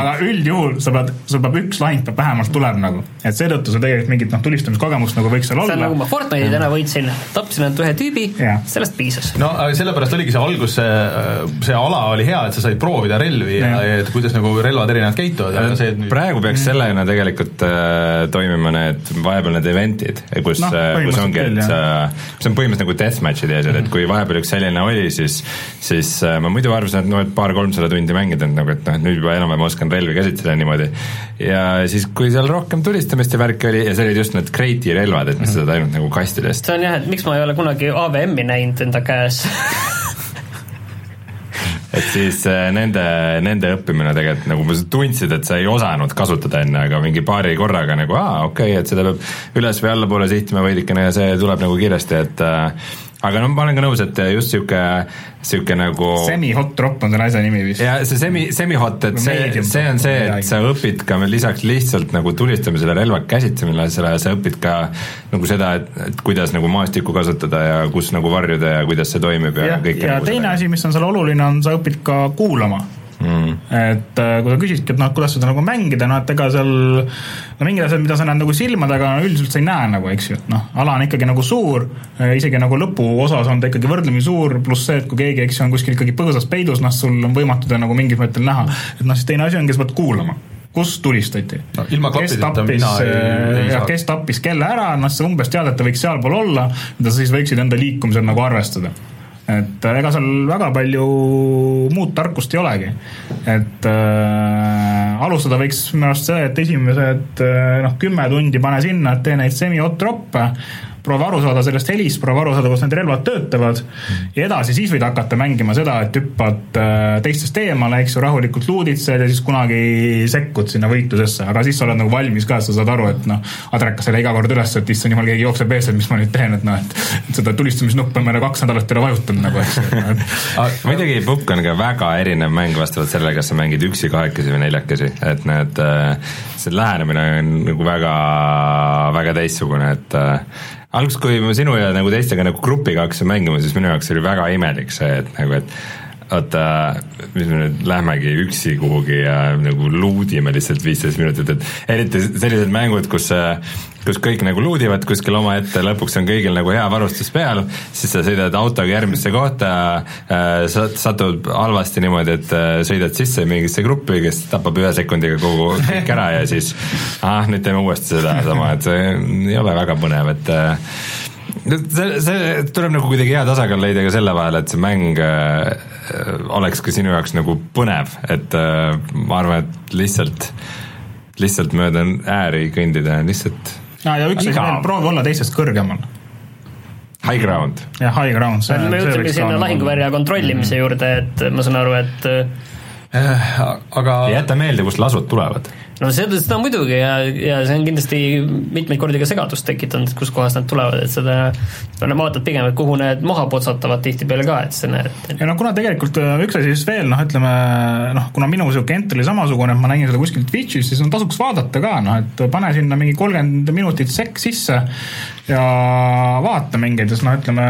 aga üldjuhul sa pead, sul peab üks lahing peab vähemalt tuleb nagu, et seetõttu sul tegelikult mingit noh, tulistamiskogemust nagu võiks seal olla. see on nagu ma Fortnite'i täna võitsin, tapsin ainult ühe tüübi, sellest piisas. no sellepärast oligi see algus, see, see ala oli hea, et sa said proovida relvi ja, ja et kuidas nagu relvad erinevalt käituvad, aga see nüüd... praegu peaks sellena tegelikult äh, toimima need vahepeal need event'id, kus no,, kus ongi, et sa, see on põhimõtteliselt nagu deathmatch'ide asjad mm, -hmm. et mhm. kui vahepeal üks selline oli, siis, siis äh, ma muidu arvasin, et noh, et paar-kolmsada tundi mängida, et nagu, et noh, et nüüd juba enam-vähem oskan relvi käsitleda niimoodi. ja siis, kui seal rohkem tulistamist ja värki oli ja see olid just need Crate'i relvad, et mis mm -hmm. saad ainult nagu kastidest. see on jah, et miks ma ei ole kunagi AVM-i näinud enda käes et siis äh, nende, nende õppimine tegelikult nagu sa tundsid, et sa ei osanud kasutada enne, aga mingi paari korraga nagu aa, okei okay,, et seda peab üles või allapoole sihtima veidikene ja see tuleb nagu kiiresti, et äh, aga no ma olen ka nõus, et just sihuke, sihuke nagu semi-hot drop on selle asja nimi vist. ja see semi, semi-hot, et see, see on see, et sa õpid ka lisaks lihtsalt nagu tulistamisele, relva käsitsemisele, sa õpid ka nagu seda, et, et kuidas nagu maastikku kasutada ja kus nagu varjuda ja kuidas see toimib ja, ja kõik ja nagu teine seda. asi, mis on seal oluline, on sa õpid ka kuulama mm.. et äh, kui sa küsidki, et noh, kuidas seda nagu mängida, no et ega seal no mingid asjad, mida sa näed nagu silmadega, üldiselt sa ei näe nagu, eks ju, et noh, ala on ikkagi nagu suur, äh, isegi nagu lõpuosas on ta ikkagi võrdlemisi suur, pluss see, et kui keegi, eks ju, on kuskil ikkagi põõsas peidus, noh, sul on võimatu teda nagu mingil mõttel näha. et noh, siis teine asi ongi, sa pead kuulama. Kus tulistati? No,. kes tappis, jah, kes tappis kelle ära, noh, sa umbes tead, et ta võiks sealpool olla, mida sa siis võiksid enda liikumisel nagu arvestada et ega seal väga palju muud tarkust ei olegi. et äh, alustada võiks minu arust see, et esimesed äh, noh, kümme tundi pane sinna, et tee neid semi-hot troppe proovi aru saada sellest helist, proovi aru saada, kuidas need relvad töötavad ja edasi siis võid hakata mängima seda, et hüppad äh, teistest eemale, eks ju, rahulikult luuditsed ja siis kunagi sekkud sinna võitlusesse, aga siis sa oled nagu valmis ka, sa saad aru, et noh, adrekas ei lähe iga kord üles, et issand jumal, keegi jookseb ees, et mis ma nüüd teen, et noh, et seda tulistamisnuppu ma olen kaks nädalat ei ole vajutanud nagu, eks ju. muidugi Pukk on ka väga erinev mäng vastavalt sellele, kas sa mängid üksi, kahekesi või neljakesi, et need, äh, see lähenemine on nagu väga, väga teistsugune, et äh, alguses, kui me sinu ja nagu teistega nagu grupiga hakkasime mängima, siis minu jaoks oli väga imelik see, et nagu, et oota, mis me nüüd lähmegi üksi kuhugi ja nagu luudime lihtsalt viisteist minutit, et eriti sellised mängud, kus kus kõik nagu luudivad kuskil omaette, lõpuks on kõigil nagu hea varustus peal, siis sa sõidad autoga järgmisse kohta äh,, satud halvasti niimoodi, et äh, sõidad sisse mingisse gruppi, kes tapab ühe sekundiga kogu kõik ära ja siis ah, nüüd teeme uuesti sedasama, et see ei ole väga põnev, et äh, see, see tuleb nagu kuidagi hea tasakaal leida ka selle vahel, et see mäng äh, oleks ka sinu jaoks nagu põnev, et äh, ma arvan, et lihtsalt, lihtsalt mööda ääri kõndida on lihtsalt ja, ja üks asi veel, proovi olla teistest kõrgemal High ground. jah, high ground. me jõudsime sinna lahinguvärja kontrollimise mm -hmm. juurde, et ma saan aru, et äh, aga jäta meelde, kust lasud tulevad no seda, seda muidugi ja, ja see on kindlasti mitmeid kordi ka segadust tekitanud, et kuskohast nad tulevad, et seda vaatad pigem, et kuhu need maha potsatavad tihtipeale ka, et sa näed. ja no kuna tegelikult äh, üks asi siis veel noh, ütleme noh, kuna minu sihuke ent oli samasugune, et ma nägin seda kuskil Twitch'is, siis no tasuks vaadata ka noh, et pane sinna mingi kolmkümmend minutit sekk sisse ja vaata mingeid, sest noh, ütleme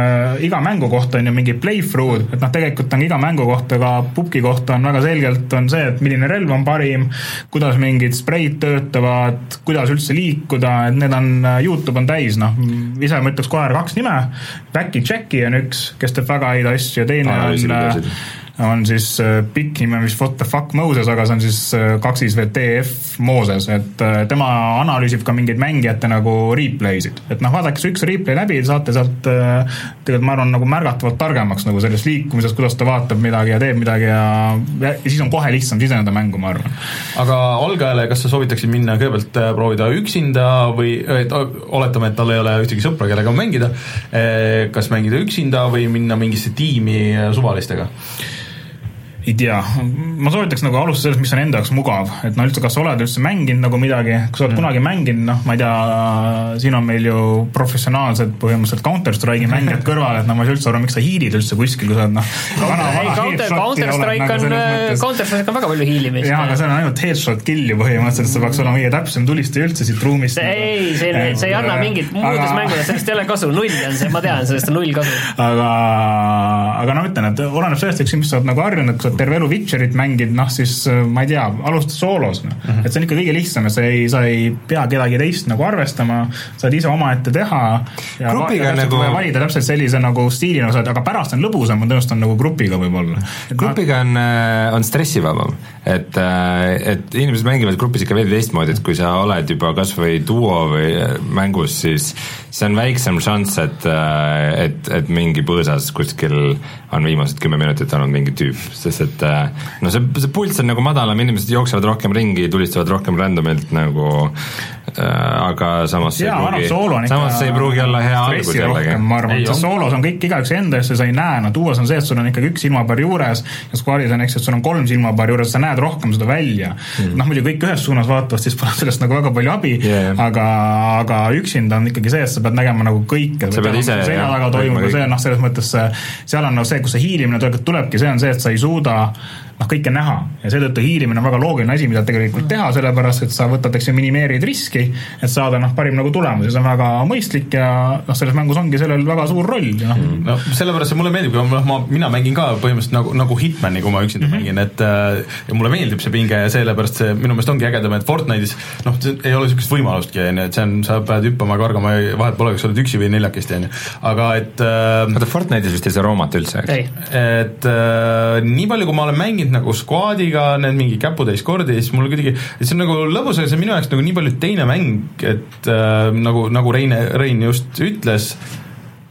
iga mängu kohta on ju mingi playthrough'd, et noh, tegelikult on iga mängu kohta, ka pubgi kohta on väga selgelt on see, et milline relv on parim, kuidas mingid spreid töötavad, kuidas üldse liikuda, et need on, Youtube on täis, noh, ise ma ütleks kohe kaks nime, Backy Jacki on üks, kes teeb väga häid asju ja teine ah, on on siis äh, pikk nimi on vist What the fuck Moses, aga see on siis äh, kaksis WTF Moses, et äh, tema analüüsib ka mingeid mängijate nagu replay sid. et noh, vaadake see üks replay läbi, saate sealt tegelikult ma arvan, nagu märgatavalt targemaks nagu selles liikumises, kuidas ta vaatab midagi ja teeb midagi ja, ja siis on kohe lihtsam siseneda mängu, ma arvan. aga algajale, kas sa soovitaksid minna kõigepealt proovida üksinda või et oletame, et tal ei ole ühtegi sõpra, kellega mängida, kas mängida üksinda või minna mingisse tiimi suvalistega? Ei tea, ma soovitaks nagu alustada sellest, mis on enda jaoks mugav, et no üldse, kas sa oled üldse mänginud nagu midagi, kui sa oled mm. kunagi mänginud, noh, ma ei tea, siin on meil ju professionaalsed põhimõtteliselt Counter Strike'i mängijad kõrval, et no ma ei saa üldse aru, miks sa hiilid üldse kuskil, kui sa oled noh. Counter, Counter Strike on, nagu Counter Strike on väga palju hiilimist. jah, aga see on ainult headshot kill ju põhimõtteliselt, see peaks olema kõige täpsem tulistaja üldse siit ruumist. ei, see, see ei anna mingit, muudes mängudes sellest ei ole kasu, null on see, ma tean, sellest on null kasu. aga, aga no ütlen, et oleneb sellest, eks, mis sa oled nagu harjunud, kui sa terve elu Witcherit mängid, noh siis äh, ma ei tea, alustad soolos, noh mm -hmm.. et see on ikka kõige lihtsam ja sa ei, sa ei pea kedagi teist nagu arvestama, saad ise omaette teha. grupiga ja nagu. valida täpselt sellise nagu stiili, nagu sa oled, aga pärast on lõbusam, ma tõenäoliselt on nagu grupiga võib-olla. grupiga on, äh, on stressivabam, et, äh, et inimesed mängivad grupis ikka veidi teistmoodi, et kui sa oled juba kasvõi duo või mängus, siis see on väiksem šanss, et, et, et mingi põõsas kuskil on viimased kümme minutit olnud mingi tüüp, sest et äh, no see, see pulss on nagu madalam, inimesed jooksevad rohkem ringi, tulistavad rohkem random'ilt nagu aga samas soolo on ikka samas see ei pruugi olla hea algus jällegi. ma arvan, et soolos on kõik igaüks enda eest ja sa ei näe, no duos on see, et sul on ikkagi üks silmapaar juures ja squad'is on eks, et sul on kolm silmapaari juures, sa näed rohkem seda välja mm.. noh, muidu kõik ühes suunas vaatavad, siis pole sellest nagu väga palju abi yeah., aga, aga üksinda on ikkagi see, et sa pead nägema nagu kõike. sa pead ise, selja taga toimub ja see noh, selles mõttes see, seal on nagu see, kus see hiilimine tulebki, see on see, et sa ei suuda noh, kõike näha ja seetõttu hiilimine on väga loogiline asi, mida tegelikult teha, sellepärast et sa võtad, eks ju, minimeerid riski, et saada noh, parim nagu tulemus ja see on väga mõistlik ja noh, selles mängus ongi sellel väga suur roll ja noh. Mm. no sellepärast see mulle meeldib, noh, ma, mina mängin ka põhimõtteliselt nagu, nagu Hitmani, kui ma üksinda mm -hmm. mängin, et äh, ja mulle meeldib see pinge ja sellepärast see minu meelest ongi ägedam, et Fortnite'is noh, ei ole niisugust võimalustki, on ju, et see on, sa pead hüppama, kargama, vahet pole, kas sa oled üksi või neljakesti, on ju, aga et äh, oota, Fortnite'is vist ei saa roomata üldse, eks? et äh, nii palju, kui ma olen mänginud, mängid nagu squad'iga, need mingi käputäis kordi ja siis mul kuidagi, et see on nagu lõbus, aga see on minu jaoks nagu nii palju teine mäng, et äh, nagu, nagu Rein, Rein just ütles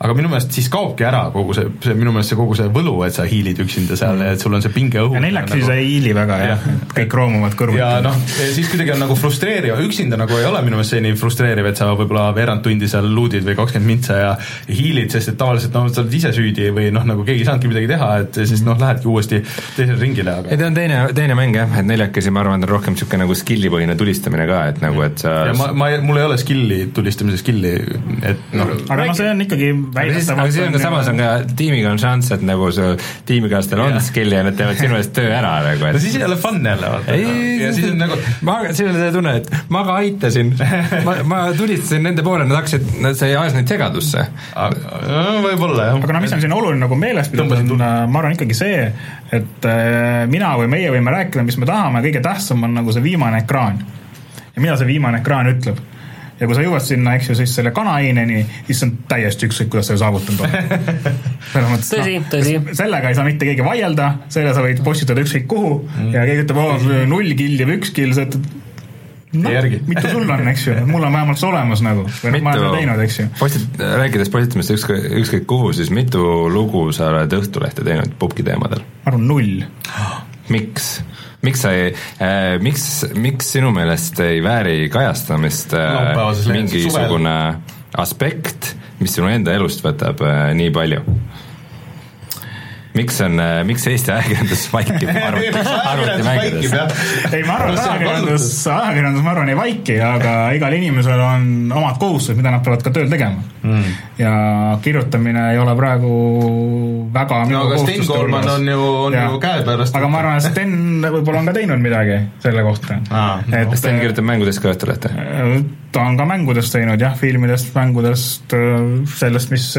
aga minu meelest siis kaobki ära kogu see, see minu meelest see kogu see võlu, et sa hiilid üksinda seal ja et sul on see pinge õhus. ja neljakesi nagu... sa ei hiili väga jah ja., kõik roomuvad kõrvuti. ja noh, siis kuidagi on nagu frustreeriv, üksinda nagu ei ole minu meelest see nii frustreeriv, et sa võib-olla veerand tundi seal luudid või kakskümmend mintsa ja hiilid, sest et tavaliselt noh, sa oled ise süüdi või noh, nagu keegi ei saanudki midagi teha, et siis noh, lähedki uuesti teisele ringile, aga ei ta on teine, teine mäng jah, et neljakesi ma arvan, on rohkem niisugune nagu skill'i põhine tulistamine ka, et nagu, et sa ja ma, ma, mul ei ole skill'i, tulistamise skill'i, et noh aga noh, see on ikkagi aga siis on ka samas on ka tiimiga on šanss, et nagu su tiimikaaslastel on skill'i ja nad teevad sinu eest töö ära nagu et no siis ei ole fun jälle vaata. ja siis on nagu ma, siis on see tunne, et ma ka aitasin ma, ma tulistasin nende poole, nad hakkasid, see ajas neid segadusse. võib-olla jah. aga no mis on siin oluline nagu meeles pidada, on ma arvan ikkagi see, et äh, mina või meie võime rääkida, mis me tahame, kõige tähtsam on nagu see viimane ekraan. ja mida see viimane ekraan ütleb ja kui sa jõuad sinna, eks ju, siis selle kanaaineni, siis on täiesti ükskõik, kuidas sa saavutanud oled. selles mõttes, no,, tõsi. sellega ei saa mitte keegi vaielda, selle sa võid postitada ükskõik kuhu mm. ja keegi ütleb, oo, null killi või üks kill, sa ütled noh, mitu sul on, eks ju, mul on vähemalt see olemas nagu, või noh, ma olen seda teinud, eks ju. postit-, rääkides postitamist ükskõik, ükskõik kuhu, siis mitu lugu sa oled Õhtulehte teinud pubgi teemadel? ma arvan null. miks? miks sa ei äh,, miks, miks sinu meelest ei vääri kajastamist äh, mingisugune aspekt, mis sinu enda elust võtab äh, nii palju? Miks on, äh, miks Eesti ajakirjandus vaikib arvuti, arvutimängudes? ei, ma arvan, et ajakirjandus, ajakirjandus, ma arvan, ei vaiki, aga igal inimesel on omad kohustused, mida nad peavad ka tööl tegema mm.. ja kirjutamine ei ole praegu väga no aga Sten Koolman on ju, on ja. ju käepärast. aga ma arvan, et Sten võib-olla on ka teinud midagi selle kohta ah,. et Sten kirjutab mängudest ka Õhtulehte? ta on ka mängudest teinud jah, filmidest, mängudest, sellest, mis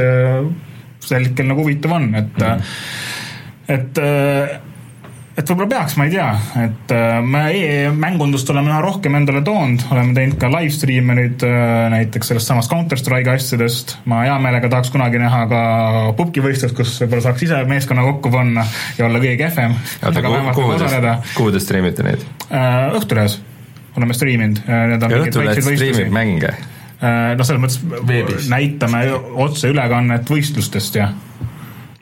sel hetkel nagu huvitav on, et mm., et et võib-olla peaks, ma ei tea, et me e-mängundust oleme üha rohkem endale toonud, oleme teinud ka live stream'e nüüd näiteks sellest samast Counter Strike'i asjadest. ma hea meelega tahaks kunagi näha ka pubgi võistlust, kus võib-olla saaks ise meeskonna kokku panna ja olla kõige kehvem. kuhu te, kuhu te streamite neid? Õhtulehes oleme striiminud. ja Õhtuleht striimib mänge noh, selles mõttes Veebis. näitame otseülekannet võistlustest ja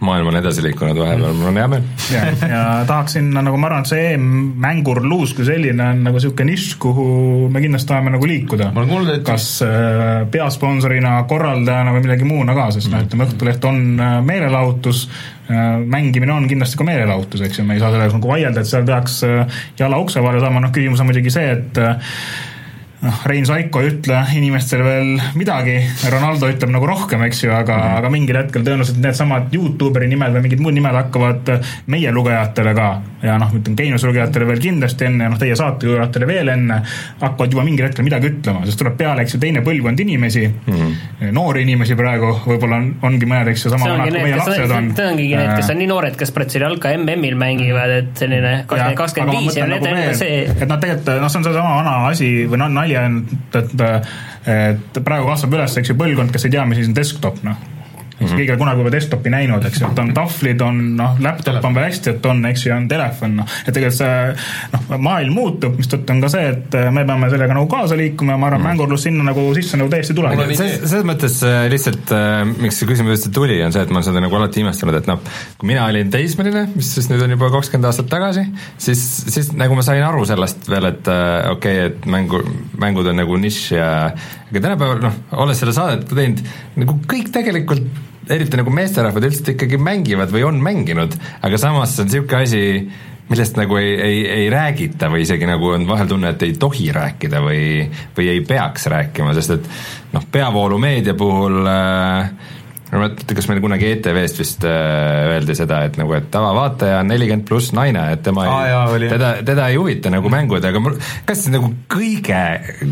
maailm on edasi liikunud vahepeal, mul on hea meel. ja, ja tahaksin nagu ma arvan, et see mängurluus kui selline on nagu niisugune nišš, kuhu me kindlasti tahame nagu liikuda. Et... kas äh, peasponsorina, korraldajana või millegi muuna ka, sest noh, mm. ütleme Õhtuleht on äh, meelelahutus äh,, mängimine on kindlasti ka meelelahutus, eks ju, me ei saa sellega nagu vaielda, et seal peaks äh, jala ukse vahele saama, noh küsimus on muidugi see, et äh, noh, Rein Saiko ei ütle inimestele veel midagi, Ronaldo ütleb nagu rohkem, eks ju, aga mm, -hmm. aga mingil hetkel tõenäoliselt needsamad Youtuberi nimed või mingid muud nimed hakkavad meie lugejatele ka ja noh, ütleme Geeniuse lugejatele veel kindlasti enne, noh teie saate lugejatele veel enne, hakkavad juba mingil hetkel midagi ütlema, sest tuleb peale, eks ju, teine põlvkond inimesi mm, -hmm. noori inimesi praegu, võib-olla on, ongi mõned, eks ju, sama vanad kui meie lapsed on. see ongi need, kes on nii noored, kes Brasiilialka MM-il mängivad, et selline kakskümmend viis ja need on see et noh, tegelikult noh, see on seesama vana asi või noh, nali on, et, et praegu kasvab üles, eks ju, põlvkond, kes ei tea, mis asi on desktop, noh mm -hmm. keegi ei ole kunagi juba desktopi näinud, eks ju, et on tahvlid, on noh, laptop on veel hästi, et on, eks ju, on telefon, noh. et tegelikult see noh, maailm muutub, mistõttu on ka see, et me peame sellega nagu kaasa liikuma ja ma arvan mm -hmm., mängurlus sinna nagu sisse nagu täiesti tuleb. selles mõttes äh, lihtsalt, äh, miks see küsimus üldse tuli, on see, et ma olen seda nagu alati imestanud, et noh, kui mina olin teismeline, mis siis nüüd on juba kakskümmend aastat tagasi, siis, siis nagu ma sain aru sellest veel, et äh, okei okay,, et mängu, mängud on nagu nišš ja aga tänapäeval noh, olles seda saadet teinud, nagu kõik tegelikult eriti nagu meesterahvad üldiselt ikkagi mängivad või on mänginud, aga samas see on niisugune asi, millest nagu ei, ei, ei räägita või isegi nagu on vahel tunne, et ei tohi rääkida või, või ei peaks rääkima, sest et noh, peavoolumeedia puhul äh, ma ei mäleta, kas meil kunagi ETV-st vist äh, öeldi seda, et nagu, et tavavaataja on nelikümmend pluss naine, et tema ah, ei, teda, teda ei huvita nagu mängud, aga mul, kas nagu kõige,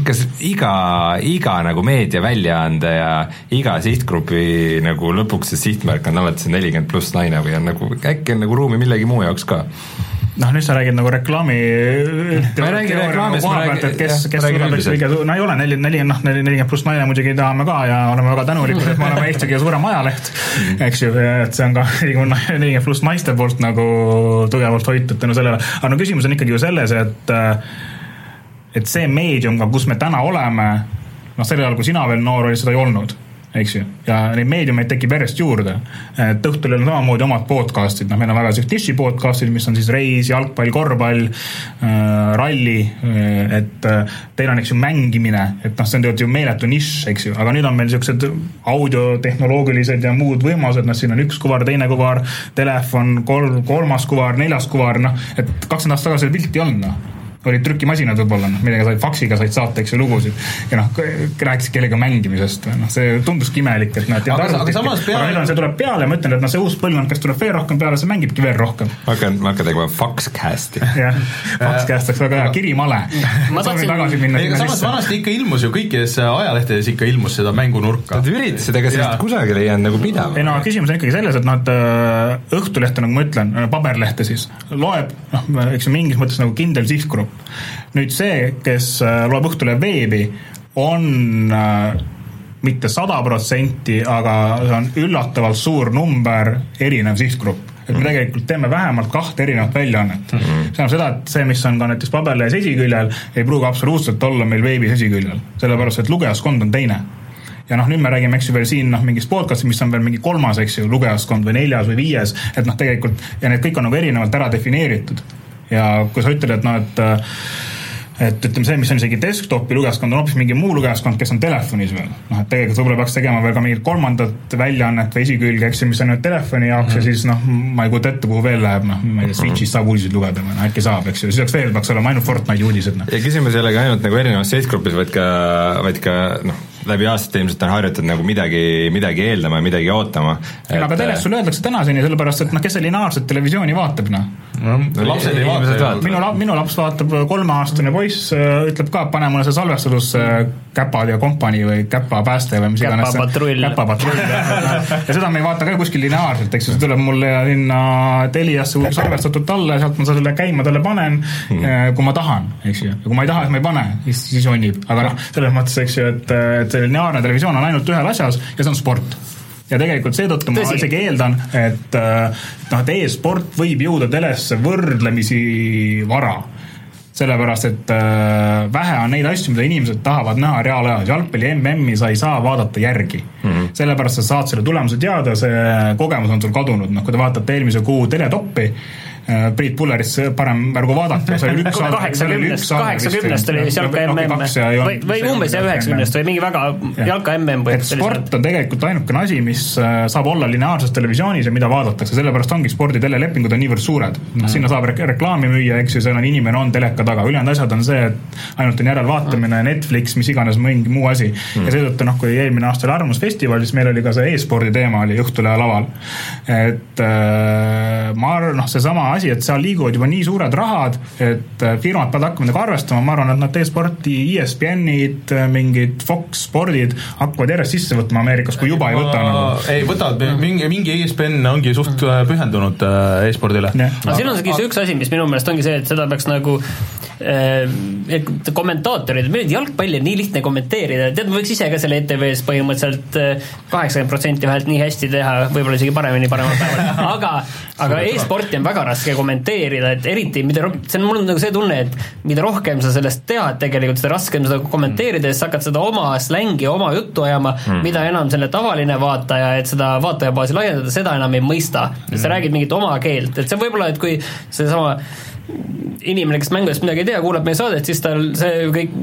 kas iga, iga nagu meediaväljaande ja iga sihtgrupi nagu lõpuks see sihtmärk on alati see nelikümmend pluss naine või on nagu, äkki on nagu ruumi millegi muu jaoks ka? Noh, nüüd sa räägid nagu reklaami ma ei räägi reklaamist, ma räägin, kes, kes suudab üks kõige, no ei ole neli, neli, noh, nelikümmend pluss naine muidugi tahame ka ja oleme väga tänulikud, et me oleme Eesti kõige suurem ajaleht, eks ju, et see on ka nelikümmend pluss naiste poolt nagu tugevalt hoitud tänu sellele, aga no küsimus on ikkagi ju selles, et et see meedium ka, kus me täna oleme, noh, sel ajal, kui sina veel noor olid, seda ei olnud eks ju, ja neid meediumeid tekib järjest juurde. et Õhtulehel on samamoodi omad podcast'id, noh, meil on väga siuksed niši podcast'id, mis on siis reis, jalgpall, korvpall äh,, ralli äh,, et äh, teil on, eks ju, mängimine, et noh, see on tegelikult ju meeletu nišš, eks ju, aga nüüd on meil siuksed audiotehnoloogilised ja muud võimalused, noh, siin on üks kuvar, teine kuvar, telefon, kolm, kolmas kuvar, neljas kuvar, noh, et kakskümmend aastat tagasi seda pilti ei olnud, noh olid trükimasinad võib-olla, noh, millega said, faksiga said saata, eks ju, lugusid. ja noh, rääkisid kellegagi mängimisest, noh, see tunduski imelik, et nad aga, aga samas peale aga nüüd on, see tuleb peale ma ütlen, et noh, see uus põlvkond, kes tuleb veel rohkem peale, see mängibki veel rohkem. ma hakkan, ma hakkan tegema Foxcasti. jah, Foxcast oleks väga hea, kirimale. ma tahtsin tagasi minna. ei, aga samas vanasti ikka ilmus ju kõikides ajalehtedes ikka ilmus seda mängunurka. Nad üritasid, ega sellest kusagile ei jäänud nagu pidama. ei no küsimus on ikkagi selles, et et äh, Õhtulehte, nagu ma ütlen, paberlehte siis, loeb noh, eks ju mingis mõttes nagu kindel sihtgrupp nüüd see, kes äh, loeb Õhtulehe veebi, on äh, mitte sada protsenti, aga see on üllatavalt suur number, erinev sihtgrupp et me mhm. tegelikult teeme vähemalt kahte erinevat väljaannet mm. -hmm. see tähendab seda, et see, mis on ka näiteks paberlehes esiküljel, ei pruugi absoluutselt olla meil veebis esiküljel, sellepärast et lugejaskond on teine ja noh, nüüd me räägime, eks ju, veel siin noh, mingist podcast'ist, mis on veel mingi kolmas, eks ju, lugejaskond või neljas või viies, et noh, tegelikult ja need kõik on nagu erinevalt ära defineeritud. Ja kui sa ütled, et noh, et et ütleme, see, mis on isegi desktopi lugejaskond, on hoopis mingi muu lugejaskond, kes on telefonis veel. noh, et tegelikult võib-olla peaks tegema veel ka mingit kolmandat väljaannet või esikülge, eks ju, mis on nüüd telefoni jaoks mm -hmm. ja siis noh, ma ei kujuta ette, kuhu veel läheb, noh, ma ei tea, Switch'is saab uudiseid lugeda või noh, äkki saab, eks ju, siis oleks veel, peaks olema ainult Fortnite'i uudised, noh. ja küsimus ei ole ka ainult nagu erinevas sihtgrupis, vaid ka, vaid ka noh, läbi aastate ilmselt on harjutatud nagu midagi, midagi eeldama ja midagi ootama. Et... aga teles sulle öeldakse tänaseni, sellepärast et noh, kes see lineaarset televisiooni vaatab, noh no,. lapsed ei vaata. minu, minu laps vaatab, kolmeaastane poiss äh, ütleb ka, pane mulle see salvestudusse Käpad ja kompanii või Käpa pääste või mis iganes. käpapatrull. käpapatrull, jah. ja seda me ei vaata ka kuskil lineaarselt, eks ju, see tuleb mulle sinna Teliasse salvestatud alla ja sealt ma selle käima talle panen hmm., äh, kui ma tahan, eks ju. ja kui ma ei taha, siis ma ei pane, siis, siis jonnib. aga noh, selles mõttes, eks ju, et, et lineaarne televisioon on ainult ühel asjas ja see on sport. Ja tegelikult seetõttu ma isegi eeldan, et noh, et e-sport võib jõuda telesse võrdlemisi vara. Sellepärast, et äh, vähe on neid asju, mida inimesed tahavad näha reaalajas, jalgpalli MM-i sa ei saa vaadata järgi. Mm. -hmm. sellepärast sa saad selle tulemuse teada, see kogemus on sul kadunud, noh kui te vaatate eelmise kuu teletoppi äh,, Äh, Priit Pullerist parem ärgu vaadata, see oli üks kaheksakümnest, kaheksakümnest oli vist jalka mm või, või umbes jah, üheksakümnest või mingi väga jalka mm põhimõtteliselt. sport on tegelikult ainukene asi, mis äh, saab olla lineaarses televisioonis ja mida vaadatakse, sellepärast ongi spordi telelepingud on niivõrd suured. noh, sinna saab reklaami müüa, eks ju, seal on inimene on teleka taga, ülejäänud asjad on see, et ainult on järelvaatamine, Netflix, mis iganes, mingi muu asi. Ja seetõttu noh, kui eelmine aasta oli Arvamusfestival, siis meil oli ka see e-spordi teema oli Õhtulehe laval. et äh, ma arvan, noh, seesama asi, et seal liiguvad juba nii suured rahad, et äh, firmad peavad hakkama nendega arvestama, ma arvan, et nad e-sporti, ESPN-id, äh, mingid Fox spordid hakkavad järjest sisse võtma Ameerikas, kui juba ei võta nagu. ei võtavad, mingi, mingi ESPN ongi suht äh, pühendunud e-spordile. aga siin on see üks asi, mis minu meelest ongi see, et seda peaks nagu äh, kommentaatorid, meil jalgpalli on nii lihtne kommenteerida, tead, ma võiks ise ka selle ETV-s põhimõtteliselt kaheksakümmend protsenti vahelt nii hästi teha, võib-olla isegi paremini paremal päeval, aga, aga e-sporti on väga raske kommenteerida, et eriti mida see on, mul on nagu see tunne, et mida rohkem sa sellest tead tegelikult, seda raskem seda kommenteerida, siis sa hakkad seda oma slängi, oma juttu ajama mm., mida enam selle tavaline vaataja, et seda vaatajabaasi laiendada, seda enam ei mõista mm.. sa räägid mingit oma keelt, et see võib-olla, et kui seesama inimene, kes mängudest midagi ei tea, kuulab meie saadet, siis tal see kõik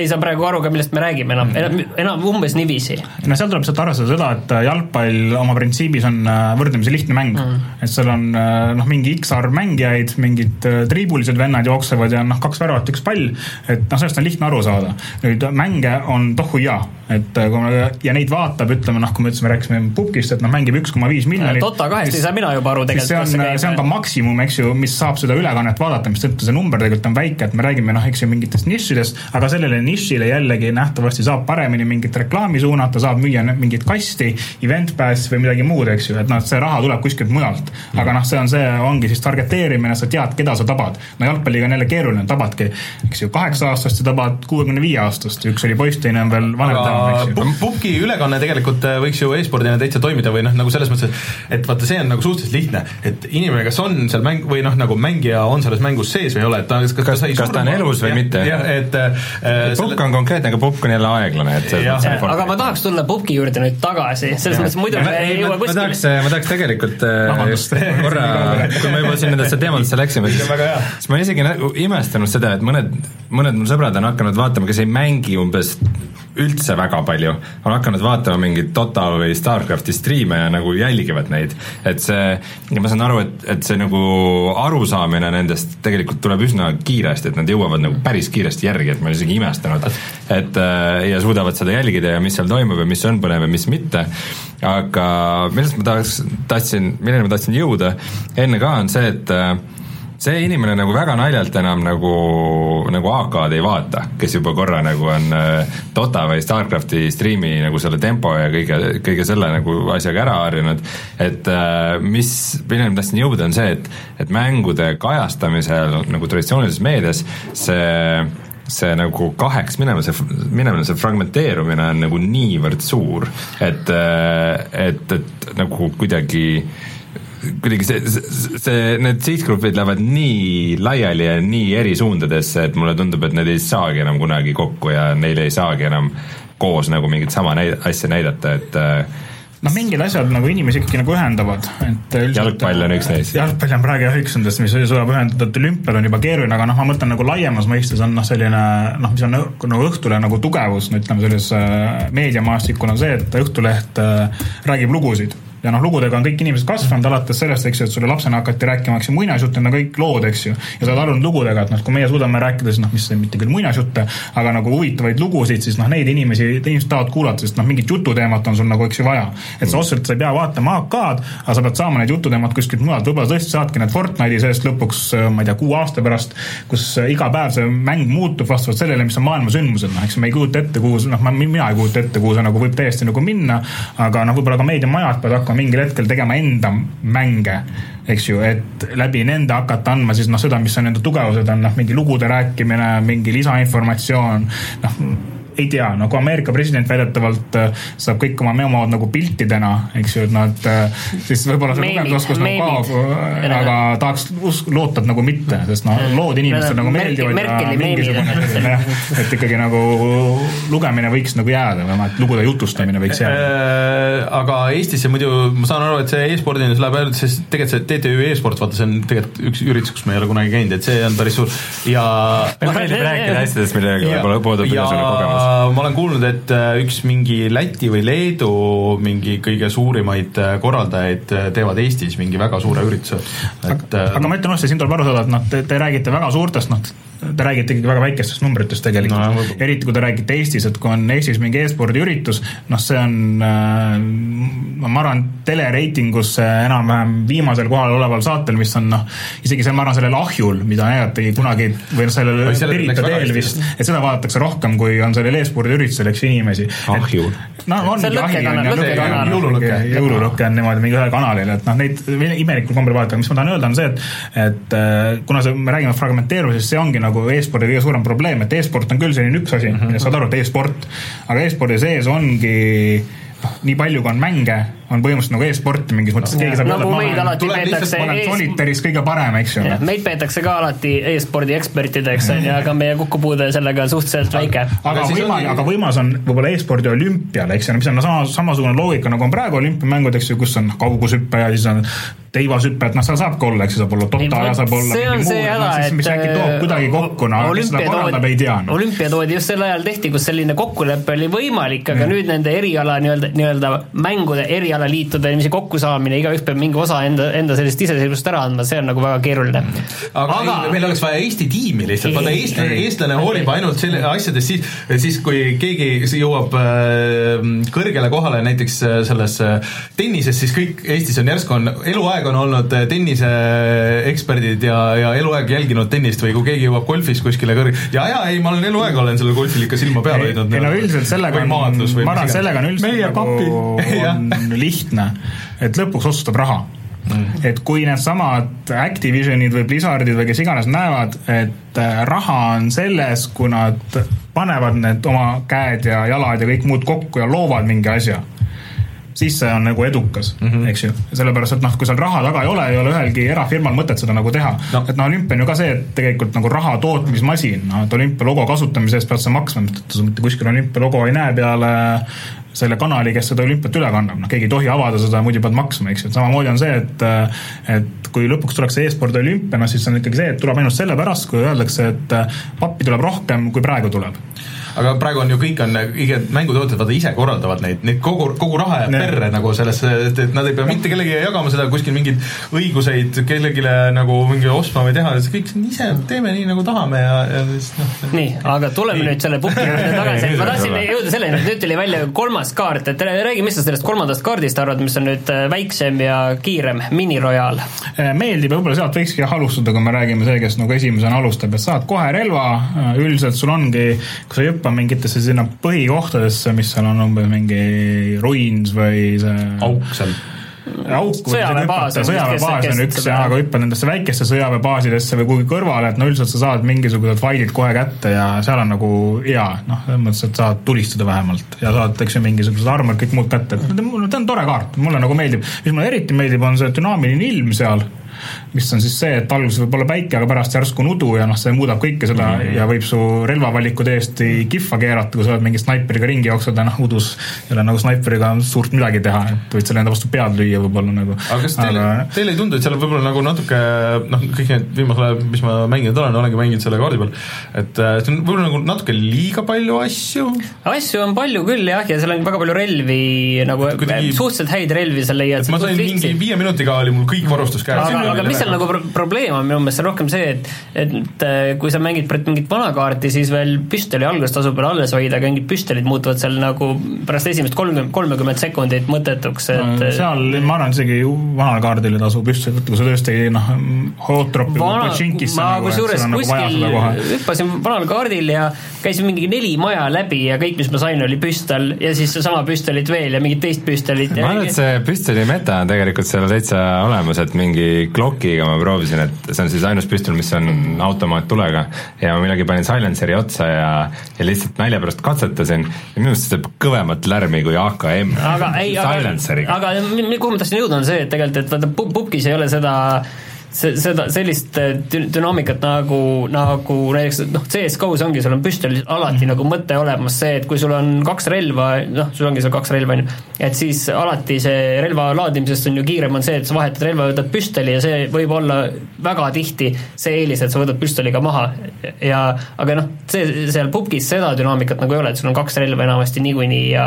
ei saa praegu aru ka, millest me räägime enam, enam, enam umbes niiviisi. no seal tuleb sealt arvestada seda, et äh, jalgpall oma printsiibis on äh, võrdlemisi lihtne mäng mm.. et seal on äh, noh, mingi X arv mängijaid, mingid triibulised vennad jooksevad ja noh, kaks väravat, üks pall, et noh, sellest on lihtne aru saada. nüüd mänge on tohuja, et kui me, ja neid vaatab, ütleme noh, kui me ütlesime, rääkisime pukist, et noh, mängib üks koma viis miljonit. Dota kahest ei saa mina juba aru tegelikult. see on, see on ka maksimum, eks ju, mis saab seda ülekannet vaadata, mistõttu see number tegelikult on väike, et me räägime noh, eks ju mingitest nišidest, aga sellele nišile jällegi nähtavasti saab paremini mingit reklaami suunata, saab müüa mingit kasti, event pass või midagi muud, eks ju, et noh, see raha tuleb kuskilt mujalt. aga noh, see on see, ongi siis targeteerimine, sa tead, keda sa tabad. no jalgpalliga on jälle keeruline, tabadki, eks ju, kaheksa aastast ja tabad kuuekümne viie aastast, üks oli poiss, teine on veel vanem täna, eks ju. Pupki ülekanne tegelikult äh, võiks ju e-spordina täitsa toimida või noh, nagu selles mõttes, et et vaata, see on nagu suhteliselt lihtne, et inimene, kas on seal mäng või noh, nagu mängija on selles mängus sees või ei ole, et ta kas, kas, kas, kas ta on elus või ja, mitte. jah, et äh, Pupk selle... on konkreetne, aga Pupk on jälle aeglane, et selles mõttes aga ma tahaks tulla Pupki juurde nüüd tagasi, selles mõttes muidu me ei jõua kuskile. ma tahaks, ma tahaks tegelikult äh, korra, kui me juba siin nendesse teemadesse läksime, siis siis ma isegi imestanud seda, et mõned, mõned mu sõbrad on hakanud vaatama, kes ei mängi umbes üldse väga palju, on hakanud vaatama mingeid Dota või Starcrafti striime ja nagu jälgivad neid. et see, ma saan aru, et, et see nagu arusaamine nendest tegelikult tuleb üsna kiiresti, et nad jõuavad nagu päris kiiresti järgi, et ma olen isegi imestanud, et äh, ja suudavad seda jälgida ja mis seal toimub ja mis on põnev ja mis mitte, aga millest ma tahaks, tahtsin, milleni ma tahtsin jõuda? Enne ka, on see, et äh, see inimene nagu väga naljalt enam nagu, nagu AK-d ei vaata, kes juba korra nagu on äh, Dota või Starcrafti striimi nagu selle tempo ja kõige, kõige selle nagu asjaga ära harjunud, et äh, mis, milleni ma tahtsin jõuda, on see, et, et mängude kajastamisel nagu traditsioonilises meedias see see nagu kaheks minema, see, minemine, see fragmenteerumine on nagu niivõrd suur, et, äh, et, et nagu kuidagi äh, kuidagi see, see, see, need sihtgrupid lähevad nii laiali ja nii eri suundadesse, et mulle tundub, et need ei saagi enam kunagi kokku ja neil ei saagi enam koos nagu mingit sama näid-, asja näidata, et äh, noh, mingid asjad nagu inimesi ikkagi nagu ühendavad, et jalgpall on üks neist. jalgpall on praegu jah üks nendest, mis suudab ühendada, et olümpial on juba keeruline, aga noh, ma mõtlen nagu laiemas mõistes on noh, selline noh, mis on nagu Õhtule nagu tugevus, no ütleme, selles äh, meediamaastikul on see, et Õhtuleht äh, räägib lugusid ja noh, lugudega on kõik inimesed kasvanud alates sellest, eks ju, et sulle lapsena hakati rääkima, eks ju, muinasjutte, no kõik lood, eks ju. ja sa oled harjunud lugudega, et noh, kui meie suudame rääkida siis noh, mis mitte küll muinasjutte, aga nagu huvitavaid lugusid, siis noh, neid inimesi, inimesed tahavad kuulata, sest noh, mingit jututeemat on sul nagu, eks ju, vaja. et sa otseselt, sa ei pea vaatama AK-d, aga sa pead saama need jututeemad kuskilt mujalt, võib-olla tõesti saadki need Fortnite'i sellest lõpuks, ma ei tea, kuu aasta pärast, kus iga päev see mäng muutub vastavalt sellele, mis on maailma sündmused, noh, eks me ei kujuta ette, kuhu, noh, mina ei kujuta ette, kuhu see nagu võib täiesti nagu minna, aga noh, võib-olla ka meediamajad peavad hakkama mingil hetkel tegema enda mänge, eks ju, et läbi nende hakata andma siis noh, seda, mis on nende tugevused, on noh, mingi lugude rääkimine, mingi lisainformatsioon, noh ei tea, kui Ameerika president väidetavalt äh, saab kõik oma memood nagu piltidena, eks ju, et nad äh, siis võib-olla see lugemisoskus nagu kaob, äh, aga tahaks usk-, loota, et nagu mitte, sest noh, lood inimestele nagu meeldivad ja mingisugune et ikkagi nagu lugemine võiks nagu jääda, vähemalt lugude jutustamine võiks jääda. aga Eestisse muidu, ma saan aru, et see e-spordini läheb ainult, sest tegelikult see TTÜ e-sport, vaata, see on tegelikult üks üritus, kus me ei ole kunagi käinud, et see on päris suur. Ja meile meeldib rääkida asjadest, millega võib-olla puudub üldse kogemus ma olen kuulnud, et äh, üks mingi Läti või Leedu mingi kõige suurimaid äh, korraldajaid äh, teevad Eestis mingi väga suure ürituse, et aga, aga ma ütlen otse, siin tuleb aru saada, et noh, te, te räägite väga suurtest, noh, te räägite ikkagi väga väikestest numbritest tegelikult. No,, eriti kui te räägite Eestis, et kui on Eestis mingi e-spordi üritus, noh, see on äh,, ma arvan, telereitingus enam-vähem viimasel kohal oleval saatel, mis on noh, isegi see, ma arvan, sellel ahjul, mida näidati kunagi või sellel Pirita teel vist, et seda vaadatakse rohkem, kui on sellel e-spordi üritusel, eks ju, inimesi. ahjul? no ongi ahi on ju, jõululuke, jõululuke on niimoodi mingi ühel kanalil, et noh, neid imelikul kombel vaadata, mis ma tahan öelda, on see, et et äh, kuna see, me räägime fragmenteerumisest, see ongi nagu e-spordi kõige suurem probleem, et e-sport on küll selline üks asi mm, -hmm. saad aru, et e-sport, aga e-spordi sees ongi noh, nii palju kui on mänge, on põhimõtteliselt nagu e-sporti mingis mõttes, keegi saab nagu meid alati peetakse Solitaris kõige parem, eks ju. meid peetakse ka alati e-spordi ekspertideks, on ju, aga meie kokkupuude sellega on suhteliselt väike. aga võimas, aga võimas on võib-olla e-spordi olümpial, eks ju, mis on sama, samasugune loogika nagu on praegu olümpiamängud, eks ju, kus on kaugushüpe ja siis on teivashüpe, et noh, seal saab ka olla, eks ju, saab olla Dota ja saab olla see on see häda, et mis äkki toob kuidagi kokku, no kes seda korraldab, ei tea no.. olümpia toodi just sel ajal tehti, kus selline kokkulepe oli võimalik, aga nüüd nende eriala nii-öelda, nii-öelda mängude eriala erialaliitude niiviisi kokkusaamine, igaüks peab mingi osa enda, enda sellest iseseisvust ära andma, see on nagu väga keeruline. aga, aga... Ei, meil oleks vaja Eesti tiimi lihtsalt, vaata eestlane, eestlane hoolib ainult selle asjadest siis, siis kui keegi jõuab äh, kõrgele kohale näiteks äh, selles äh, tennises, siis kõik Eestis on järsku on, eluaeg on olnud tenniseeksperdid ja, ja eluaeg jälginud tennist või kui keegi jõuab golfis kuskile kõrg-, ja, ja ei, ma olen eluaeg olen sellel golfil ikka silma peal hoidnud. ei no üldiselt sellega on, ma arvan, sellega on üldiselt nagu on lihtne, et lõpuks otsustab raha Mm. et kui needsamad Activisionid või Blizzardid või kes iganes näevad, et äh, raha on selles, kui nad panevad need oma käed ja jalad ja kõik muud kokku ja loovad mingi asja siis see on nagu edukas mm, -hmm. eks ju. sellepärast, et noh, kui seal raha taga ei ole, ei ole ühelgi erafirmal mõtet seda nagu teha no.. et noh, olümpia on ju ka see, et tegelikult nagu raha tootmismasin, noh, et olümpia logo kasutamise eest pead sa maksma, mitte kuskil olümpia logo ei näe peale selle kanali, kes seda olümpiat üle kannab, noh, keegi ei tohi avada seda, muidu pead maksma, eks ju, et samamoodi on see, et et kui lõpuks tuleks see e-spordi olümpia, noh siis on ikkagi see, et tuleb ainult sellepärast, kui öeldakse, et pappi tuleb rohkem, kui praegu tuleb aga praegu on ju kõik on, kõik mängutootjad vaata ise korraldavad neid, neid kogu, kogu raha jääb perre nagu sellesse, et, et nad ei pea mitte kellegagi jagama seda kuskil mingeid õiguseid kellelegi nagu mingi ostma või teha, kõik ise teeme nii, nagu tahame ja, ja siis noh. nii, aga tuleme nii. nüüd selle puhki juurde tagasi, ma tahtsin jõuda selleni, et nüüd tuli välja kolmas kaart, et räägi, mis sa sellest kolmandast kaardist arvad, mis on nüüd äh, väiksem ja kiirem, minirojaal? Äh, meeldib ja võib-olla sealt võikski alustada, kui me räägime see, kes nagu esimesena alustab, et saad kohe relva, äh, üldiselt sul ongi, kui sa ei hüppa mingitesse sinna põhikohtadesse, mis seal on umbes mingi ruins või see auk seal. Auku sõjaväebaas on üks ja aga hüppad nendesse väikeste sõjaväebaasidesse või kuhugi kõrvale, et no üldiselt sa saad mingisugused failid kohe kätte ja seal on nagu hea, noh, selles mõttes, et saad tulistada vähemalt ja saad, eks ju, mingisugused armor, kõik muud kätte, et ta on tore kaart, mulle nagu meeldib. mis mulle eriti meeldib, on see dünaamiline ilm seal mis on siis see, et alguses võib olla päike, aga pärast järsku on udu ja noh, see muudab kõike seda mm -hmm. ja võib su relvavaliku täiesti kihva keerata, kui sa oled mingi snaiperiga ringi jooksnud ja noh, udus ei ole nagu snaiperiga suurt midagi teha, et võid selle enda vastu pead lüüa võib-olla nagu. aga kas teile aga..., teile ei tundu, et seal on võib-olla nagu natuke noh, kõik need viimasel ajal, mis ma mänginud olen, olengi mänginud selle kaardi peal, et äh, see on võib-olla nagu natuke liiga palju asju? asju on palju küll jah, ja seal on väga palju relvi nagu kuidagi... suhteliselt häid relvi sa leiad. ma sain mingi viie minutiga oli mul kõik varustus käes aga mis seal nagu pro probleem on minu meelest, see on rohkem see, et et äh, kui sa mängid mingit vana kaarti, siis veel püstoli algust tasub veel alles hoida, aga mingid püstolid muutuvad seal nagu pärast esimest kolmkümmend, kolmekümmet sekundit mõttetuks, et no, seal ma arvan, isegi vanal kaardil ei tasu püstoli võtta, kui sa tõesti noh, hootropi vana, ma nagu, kusjuures nagu kuskil hüppasin vanal kaardil ja käisin mingi neli maja läbi ja kõik, mis ma sain, oli püstol ja siis seesama püstolit veel ja mingit teist püstolit. ma arvan, et see püstoli meta on tegelikult seal täitsa olemas, et mingi Glockiga ma proovisin, et see on siis ainus püstol, mis on automaattulega ja ma millalgi panin silenceri otsa ja, ja lihtsalt nalja pärast katsetasin. Ja minu arust see teeb kõvemat lärmi kui AKM aga ei, aga, aga kuhu ma tahtsin jõuda, on see, et tegelikult, et vaata pubgis ei ole seda see, seda, sellist äh, dünaamikat nagu, nagu näiteks noh, CS-GO-s ongi, sul on püstolil alati mm -hmm. nagu mõte olemas see, et kui sul on kaks relva, noh, sul ongi seal kaks relva, on ju, et siis alati see relva laadimisest on ju kiirem, on see, et sa vahetad relva, võtad püstoli ja see võib olla väga tihti see eelis, et sa võtad püstoliga maha ja aga noh, see, seal pubgis seda dünaamikat nagu ei ole, et sul on kaks relva enamasti niikuinii ja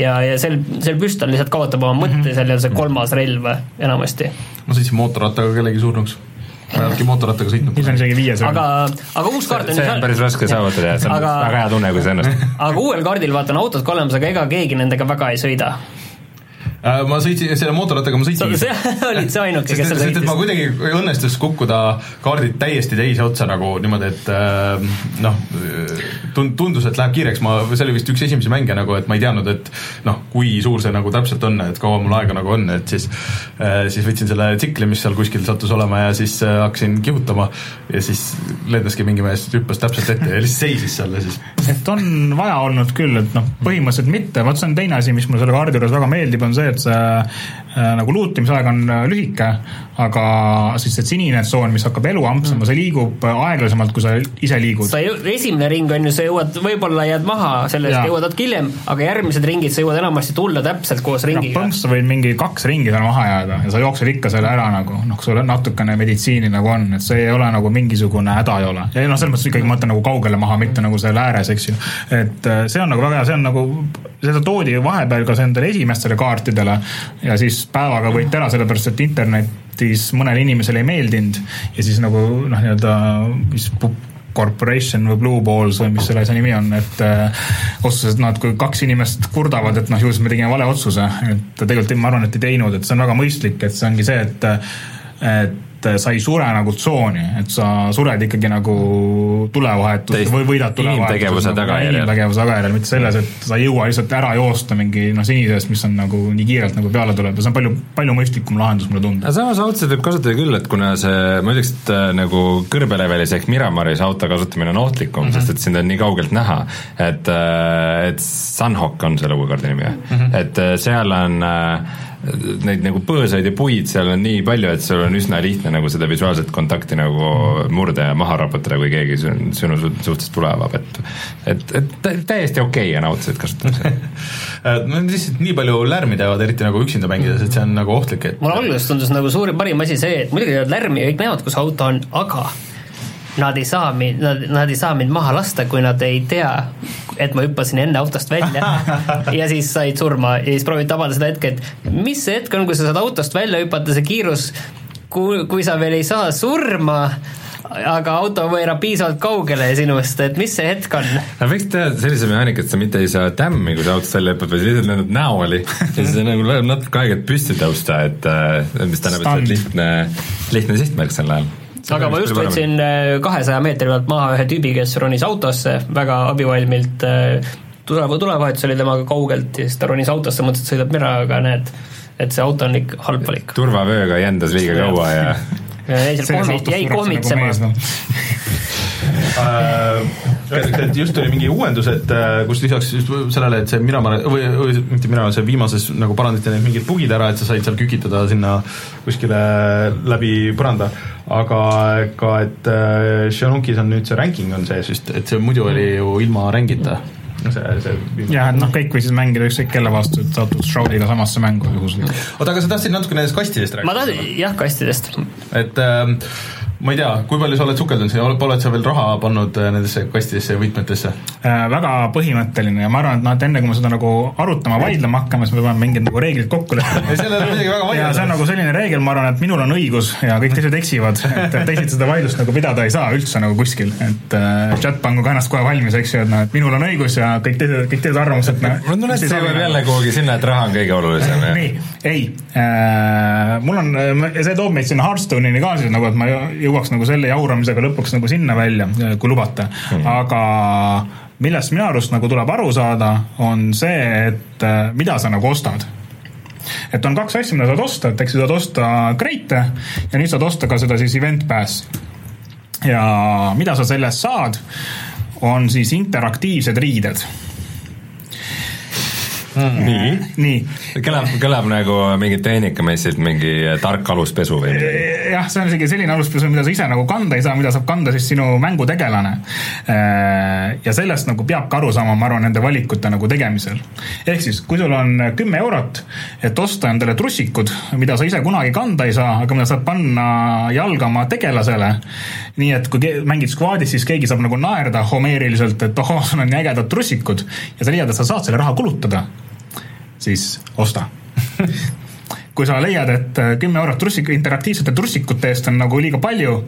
ja, ja sel, sel püstol lihtsalt kaotab oma mõtte mm -hmm. seal ja see kolmas relv enamasti ma sõitsin mootorrattaga kellegi surnuks ma ei olnudki mootorrattaga sõitnud. siis on isegi viies. aga, aga uus kaart on see on päris raske saavutada ja see on aga, väga hea tunne, kui see õnnestub. aga uuel kaardil vaata on autod ka olemas, aga ega keegi nendega väga ei sõida ma sõitsin, selle mootorrattaga ma sõitsin. sa olid see ainuke, kes seal sõitis. ma kuidagi õnnestus kukkuda kaardid täiesti teise otsa nagu niimoodi, et äh, noh, tundus, et läheb kiireks, ma, see oli vist üks esimesi mänge nagu, et ma ei teadnud, et noh, kui suur see nagu täpselt on, et kaua mul aega nagu on, et siis äh, siis võtsin selle tsikli, mis seal kuskil sattus olema ja siis hakkasin kihutama ja siis lendaski mingi mees, hüppas täpselt ette ja lihtsalt seisis seal ja siis et on vaja olnud küll, et noh, põhimõtteliselt mitte, vot see on teine asi, mis mulle selle kaardi juures väga meeldib, on see, et see äh, nagu luutimisaeg on äh, lühike, aga siis see sinine tsoon, mis hakkab elu ampsama mm., see liigub äh, aeglasemalt, kui sa ise liigud. sa esimene ring on ju, sa jõuad, võib-olla jääd maha sellest, jõuad natuke hiljem, aga järgmised ringid sa jõuad enamasti tulla täpselt koos ringiga. põhimõtteliselt sa võid mingi kaks ringi seal maha jääda ja sa jooksed ikka selle ära nagu, noh, sul natukene meditsiini nagu on, et see ei ole nagu mingisugune häda ei ole. ja noh, selles mõttes ikkagi ma mõtlen nagu kaugele maha, mitte nagu seal ääres, eks ju. et see on nagu väga hea, see on nagu, seda toodi vahepeal ka nendele esimestele kaartidele, ja siis päevaga võeti ära, sellepärast et internetis mõnele inimesele ei meeldinud ja siis nagu noh, nii-öelda mis Corporation või Blue Balls või mis selle asja nimi on, et äh, otsustasid, et noh, et kui kaks inimest kurdavad, et noh, ju siis me tegime vale otsuse, et tegelikult ma arvan, et ei teinud, et see on väga mõistlik, et see ongi see, et et et sa ei sure nagu tsooni, et sa sured ikkagi nagu tulevahetust või võidad tulevahetust. inimtegevuse nagu, tagajärjel. inimtegevuse tagajärjel, mitte selles, et sa ei jõua lihtsalt ära joosta mingi noh, sinisest, mis on nagu nii kiirelt nagu peale tuleb ja see on palju, palju mõistlikum lahendus, mulle tundub. samas raudselt võib kasutada küll, et kuna see, ma ütleks, et äh, nagu kõrbelevelis ehk Miramaris auto kasutamine on ohtlikum mm, -hmm. sest et sind on nii kaugelt näha, et, äh, et Sunhawk on selle uue kaardi nimi mm, -hmm. et äh, seal on äh, neid nagu põõsaid ja puid seal on nii palju, et sul on üsna lihtne nagu seda visuaalset kontakti nagu murda ja maha raputada, kui keegi sinu, sinu suhtes tule avab, et et, et täiesti okei okay on autosid kasutamisel no lihtsalt nii palju lärmi teevad, eriti nagu üksinda mängides, et see on nagu ohtlik, et mulle alguses tundus nagu suurim, parim asi see, et muidugi teevad lärmi ja kõik näevad, kus auto on, aga nad ei saa mind, nad, nad ei saa mind maha lasta, kui nad ei tea, et ma hüppasin enne autost välja. Ja siis said surma. Ja siis proovid tabada seda hetke, et mis see hetk on, kui sa saad autost välja hüpata, see kiirus, kui, kui sa veel ei saa surma, aga auto võõrab piisavalt kaugele sinust, et mis see hetk on? no võiks teha sellise mehaanika, et sa mitte ei saa tämmi, kui sa autost välja hüppad, vaid lihtsalt lendad näoli ja siis nagu läheb natuke aega, et püsti tõusta, et mis tähendab, et sa oled lihtne, lihtne sihtmärk sel ajal aga ma just võtsin äh, kahesaja meetri pealt maha ühe tüübi, kes ronis autosse väga abivalmilt, äh, tule, tulevahetus oli temaga kaugelt ja siis ta ronis autosse, mõtles, et sõidab mera, aga näed, et see auto on ikka halb valik. turvavööga jändas liiga kaua ja jäi seal kohmit-, jäi kohmitsema öeldakse, et just tuli mingi uuendus, et äh, kus lisaks just sellele, et see Miramar või, või mitte Miramar, see viimases nagu parandati need mingid bugid ära, et sa said seal kükitada sinna kuskile läbi põranda, aga ka, et äh, Xionukis on nüüd see ranking on sees vist, et see muidu oli ju ilma rängita see, see jah, et noh, kõik võisid mängida ükskõik kelle vastu, et satud Shroudiga samasse mängu juhuslikult. oota, aga sa tahtsid natuke nendest kastidest rääkida? ma tahtsin, jah, kastidest. et äh, ma ei tea, kui palju sa oled sukeldunud siia, oled sa veel raha pannud äh, nendesse kastidesse ja võtmetesse äh,? väga põhimõtteline ja ma arvan, et noh, et enne kui me seda nagu arutama, vaidlema hakkame, siis me peame mingid nagu reeglid kokku leppima. ja see on nagu selline reegel, ma arvan, et minul on õigus ja kõik teised eksivad, et teisiti seda vaidlust nagu pidada ei saa üldse nagu kuskil, et äh, chat pangu ka ennast kohe valmis, eks ju, et noh, et minul on õigus ja kõik teised, kõik teised arvamused noh. mul on tunne, et see võib jälle kuhugi sinna, et raha on kõige olulisem. nii, ei äh,, mul on, see toob meid sinna Hearthstone'ini ka siis nagu, et ma jõuaks nagu selle jaura jauramisega lõpuks nagu sinna välja, kui lubate mm., aga millest minu arust nagu tuleb aru saada, on see, et äh, mida sa nagu ostad et on kaks asja, mida saad osta, et eks sa saad osta Create ja nüüd saad osta ka seda siis Event Pass. ja mida sa sellest saad, on siis interaktiivsed riided mm.. nii, nii.? kõlab, kõlab nagu mingi tehnikamessilt mingi tark aluspesu või midagi. jah, see on isegi selline aluspesu, mida sa ise nagu kanda ei saa, mida saab kanda siis sinu mängutegelane. Äh, ja sellest nagu peab ka aru saama, ma arvan, nende valikute nagu tegemisel. ehk siis, kui sul on kümme eurot, et osta endale trussikud, mida sa ise kunagi kanda ei saa, aga mida saad panna jalga oma tegelasele, nii et kui mängid skvaadis, siis keegi saab nagu naerda homeeriliselt, et ohoo, sul on nii ägedad trussikud ja sa leiad, et sa saad selle raha kulutada siis osta kui sa leiad, et äh, kümme eurot trussik, interaktiivsete trussikute eest on nagu liiga palju,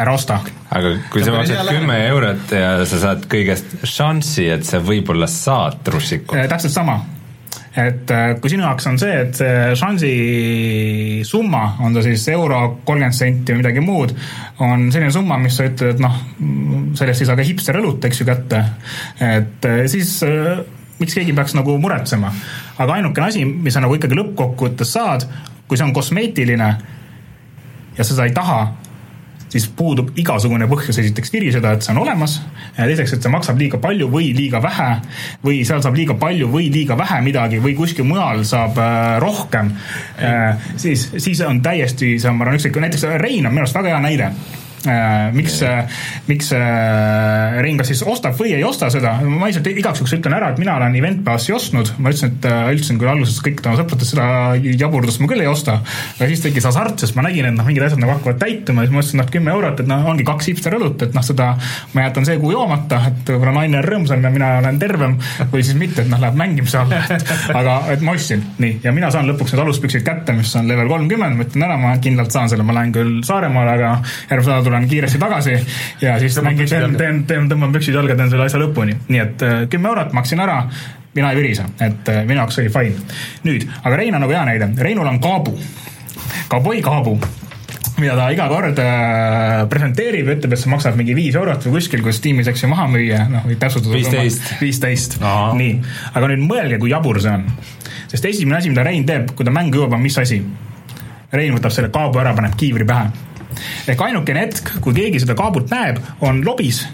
ära osta. aga kui sa maksad kümme eurot ja sa saad kõigest šanssi, et sa võib-olla saad trussikut. Äh, täpselt sama, et äh, kui sinu jaoks on see, et see šansi summa, on ta siis euro, kolmkümmend senti või midagi muud, on selline summa, mis sa ütled, et noh, sellest ei saa ka hipster õlut, eks ju, kätte, et siis miks keegi peaks nagu muretsema. Aga ainukene asi, mis sa nagu ikkagi lõppkokkuvõttes saad, kui see on kosmeetiline ja seda ei taha, siis puudub igasugune põhjus. Esiteks viriseda, et see on olemas, teiseks, et see maksab liiga palju või liiga vähe või seal saab liiga palju või liiga vähe midagi või kuskil mujal saab äh, rohkem. Äh,, siis, siis on täiesti, see on, ma arvan, ükskõik, näiteks Rein on minu arust väga hea näide. äh, miks yeah., miks äh, Rein kas siis ostab või ei osta seda, ma lihtsalt igaks juhuks ütlen ära, et mina olen Event Passi ostnud, ma ütlesin, et äh, ütlesin küll alguses kõik tema sõpradest seda jaburdust ma küll ei osta, aga siis tekkis hasart, sest ma nägin, et noh, mingid asjad nagu hakkavad täituma. Ja siis ma mõtlesin, noh, kümme eurot, et noh, ongi kaks hipster õlut, et noh, seda ma jätan see kuu joomata, et võib-olla naine on rõõmsam ja mina olen tervem või siis mitte, et noh, läheb mängimise alla, et aga, et ma ostsin, nii, ja mina saan lõpuks need aluspüksid kätte, mis on level kolmkümmend, ma ütlen ära, ma kindlalt saan selle, ma lähen küll Saaremaale, aga järgmine nädal tulen kiiresti tagasi ja siis mängin, teen, teen, teen, tõmban püksid jalga, teen selle asja lõpuni. nii et äh, kümme eurot maksin ära, mina ei virise, et äh, minu jaoks oli fine. nüüd, aga Rein on nagu hea näide, Reinul on kaabu, kaboi kaabu mida ta iga kord äh, presenteerib, ütleb, et see maksab mingi viis eurot või kuskil, kus tiimis, eks ju, maha müüa, noh, võib täpsustada. viisteist. viisteist, nii. aga nüüd mõelge, kui jabur see on. sest esimene asi, mida Rein teeb, kui ta mängu jõuab, on mis asi? Rein võtab selle kaabu ära, paneb kiivri pähe. Ehk ainukene hetk, kui keegi seda kaabut näeb, on lobis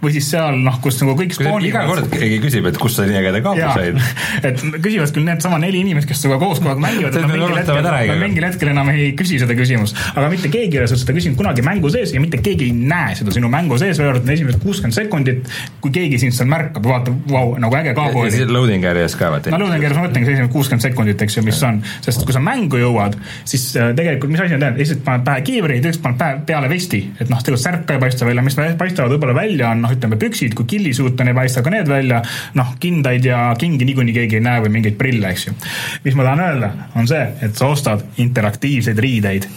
või siis seal noh, kus nagu kõik spoonivad. iga kord keegi küsib, et kust sa nii ägeda kaabu said. et küsivad küll needsama neli inimest, kes sinuga koos kogu aeg mängivad, et nad mingil hetkel, nad mingil hetkel enam ei küsi seda küsimust. aga mitte keegi ei ole seda küsinud kunagi mängu sees ja mitte keegi ei näe seda sinu mängu sees, välja arvatud esimesed kuuskümmend sekundit, kui keegi sind seal märkab vaatab, vau, nagu äge kaabu oli. loading area's ka vaata. no loading area's ma mõtlengi see esimesed kuuskümmend sekundit, eks ju, mis on, sest kui sa mängu jõuad, siis äh, tegelikult mis asi on tead, esiteks paned pähe kiivri, teiseks paned peale vesti, et noh, tegelikult särk ka ei paista välja, mis paistavad võib-olla välja, on noh, ütleme püksid, kui killisuut on, ei paista ka need välja, noh, kindaid ja kingi niikuinii keegi ei näe või mingeid prille, eks ju. mis ma tahan öelda, on see, et sa ostad interaktiivseid riideid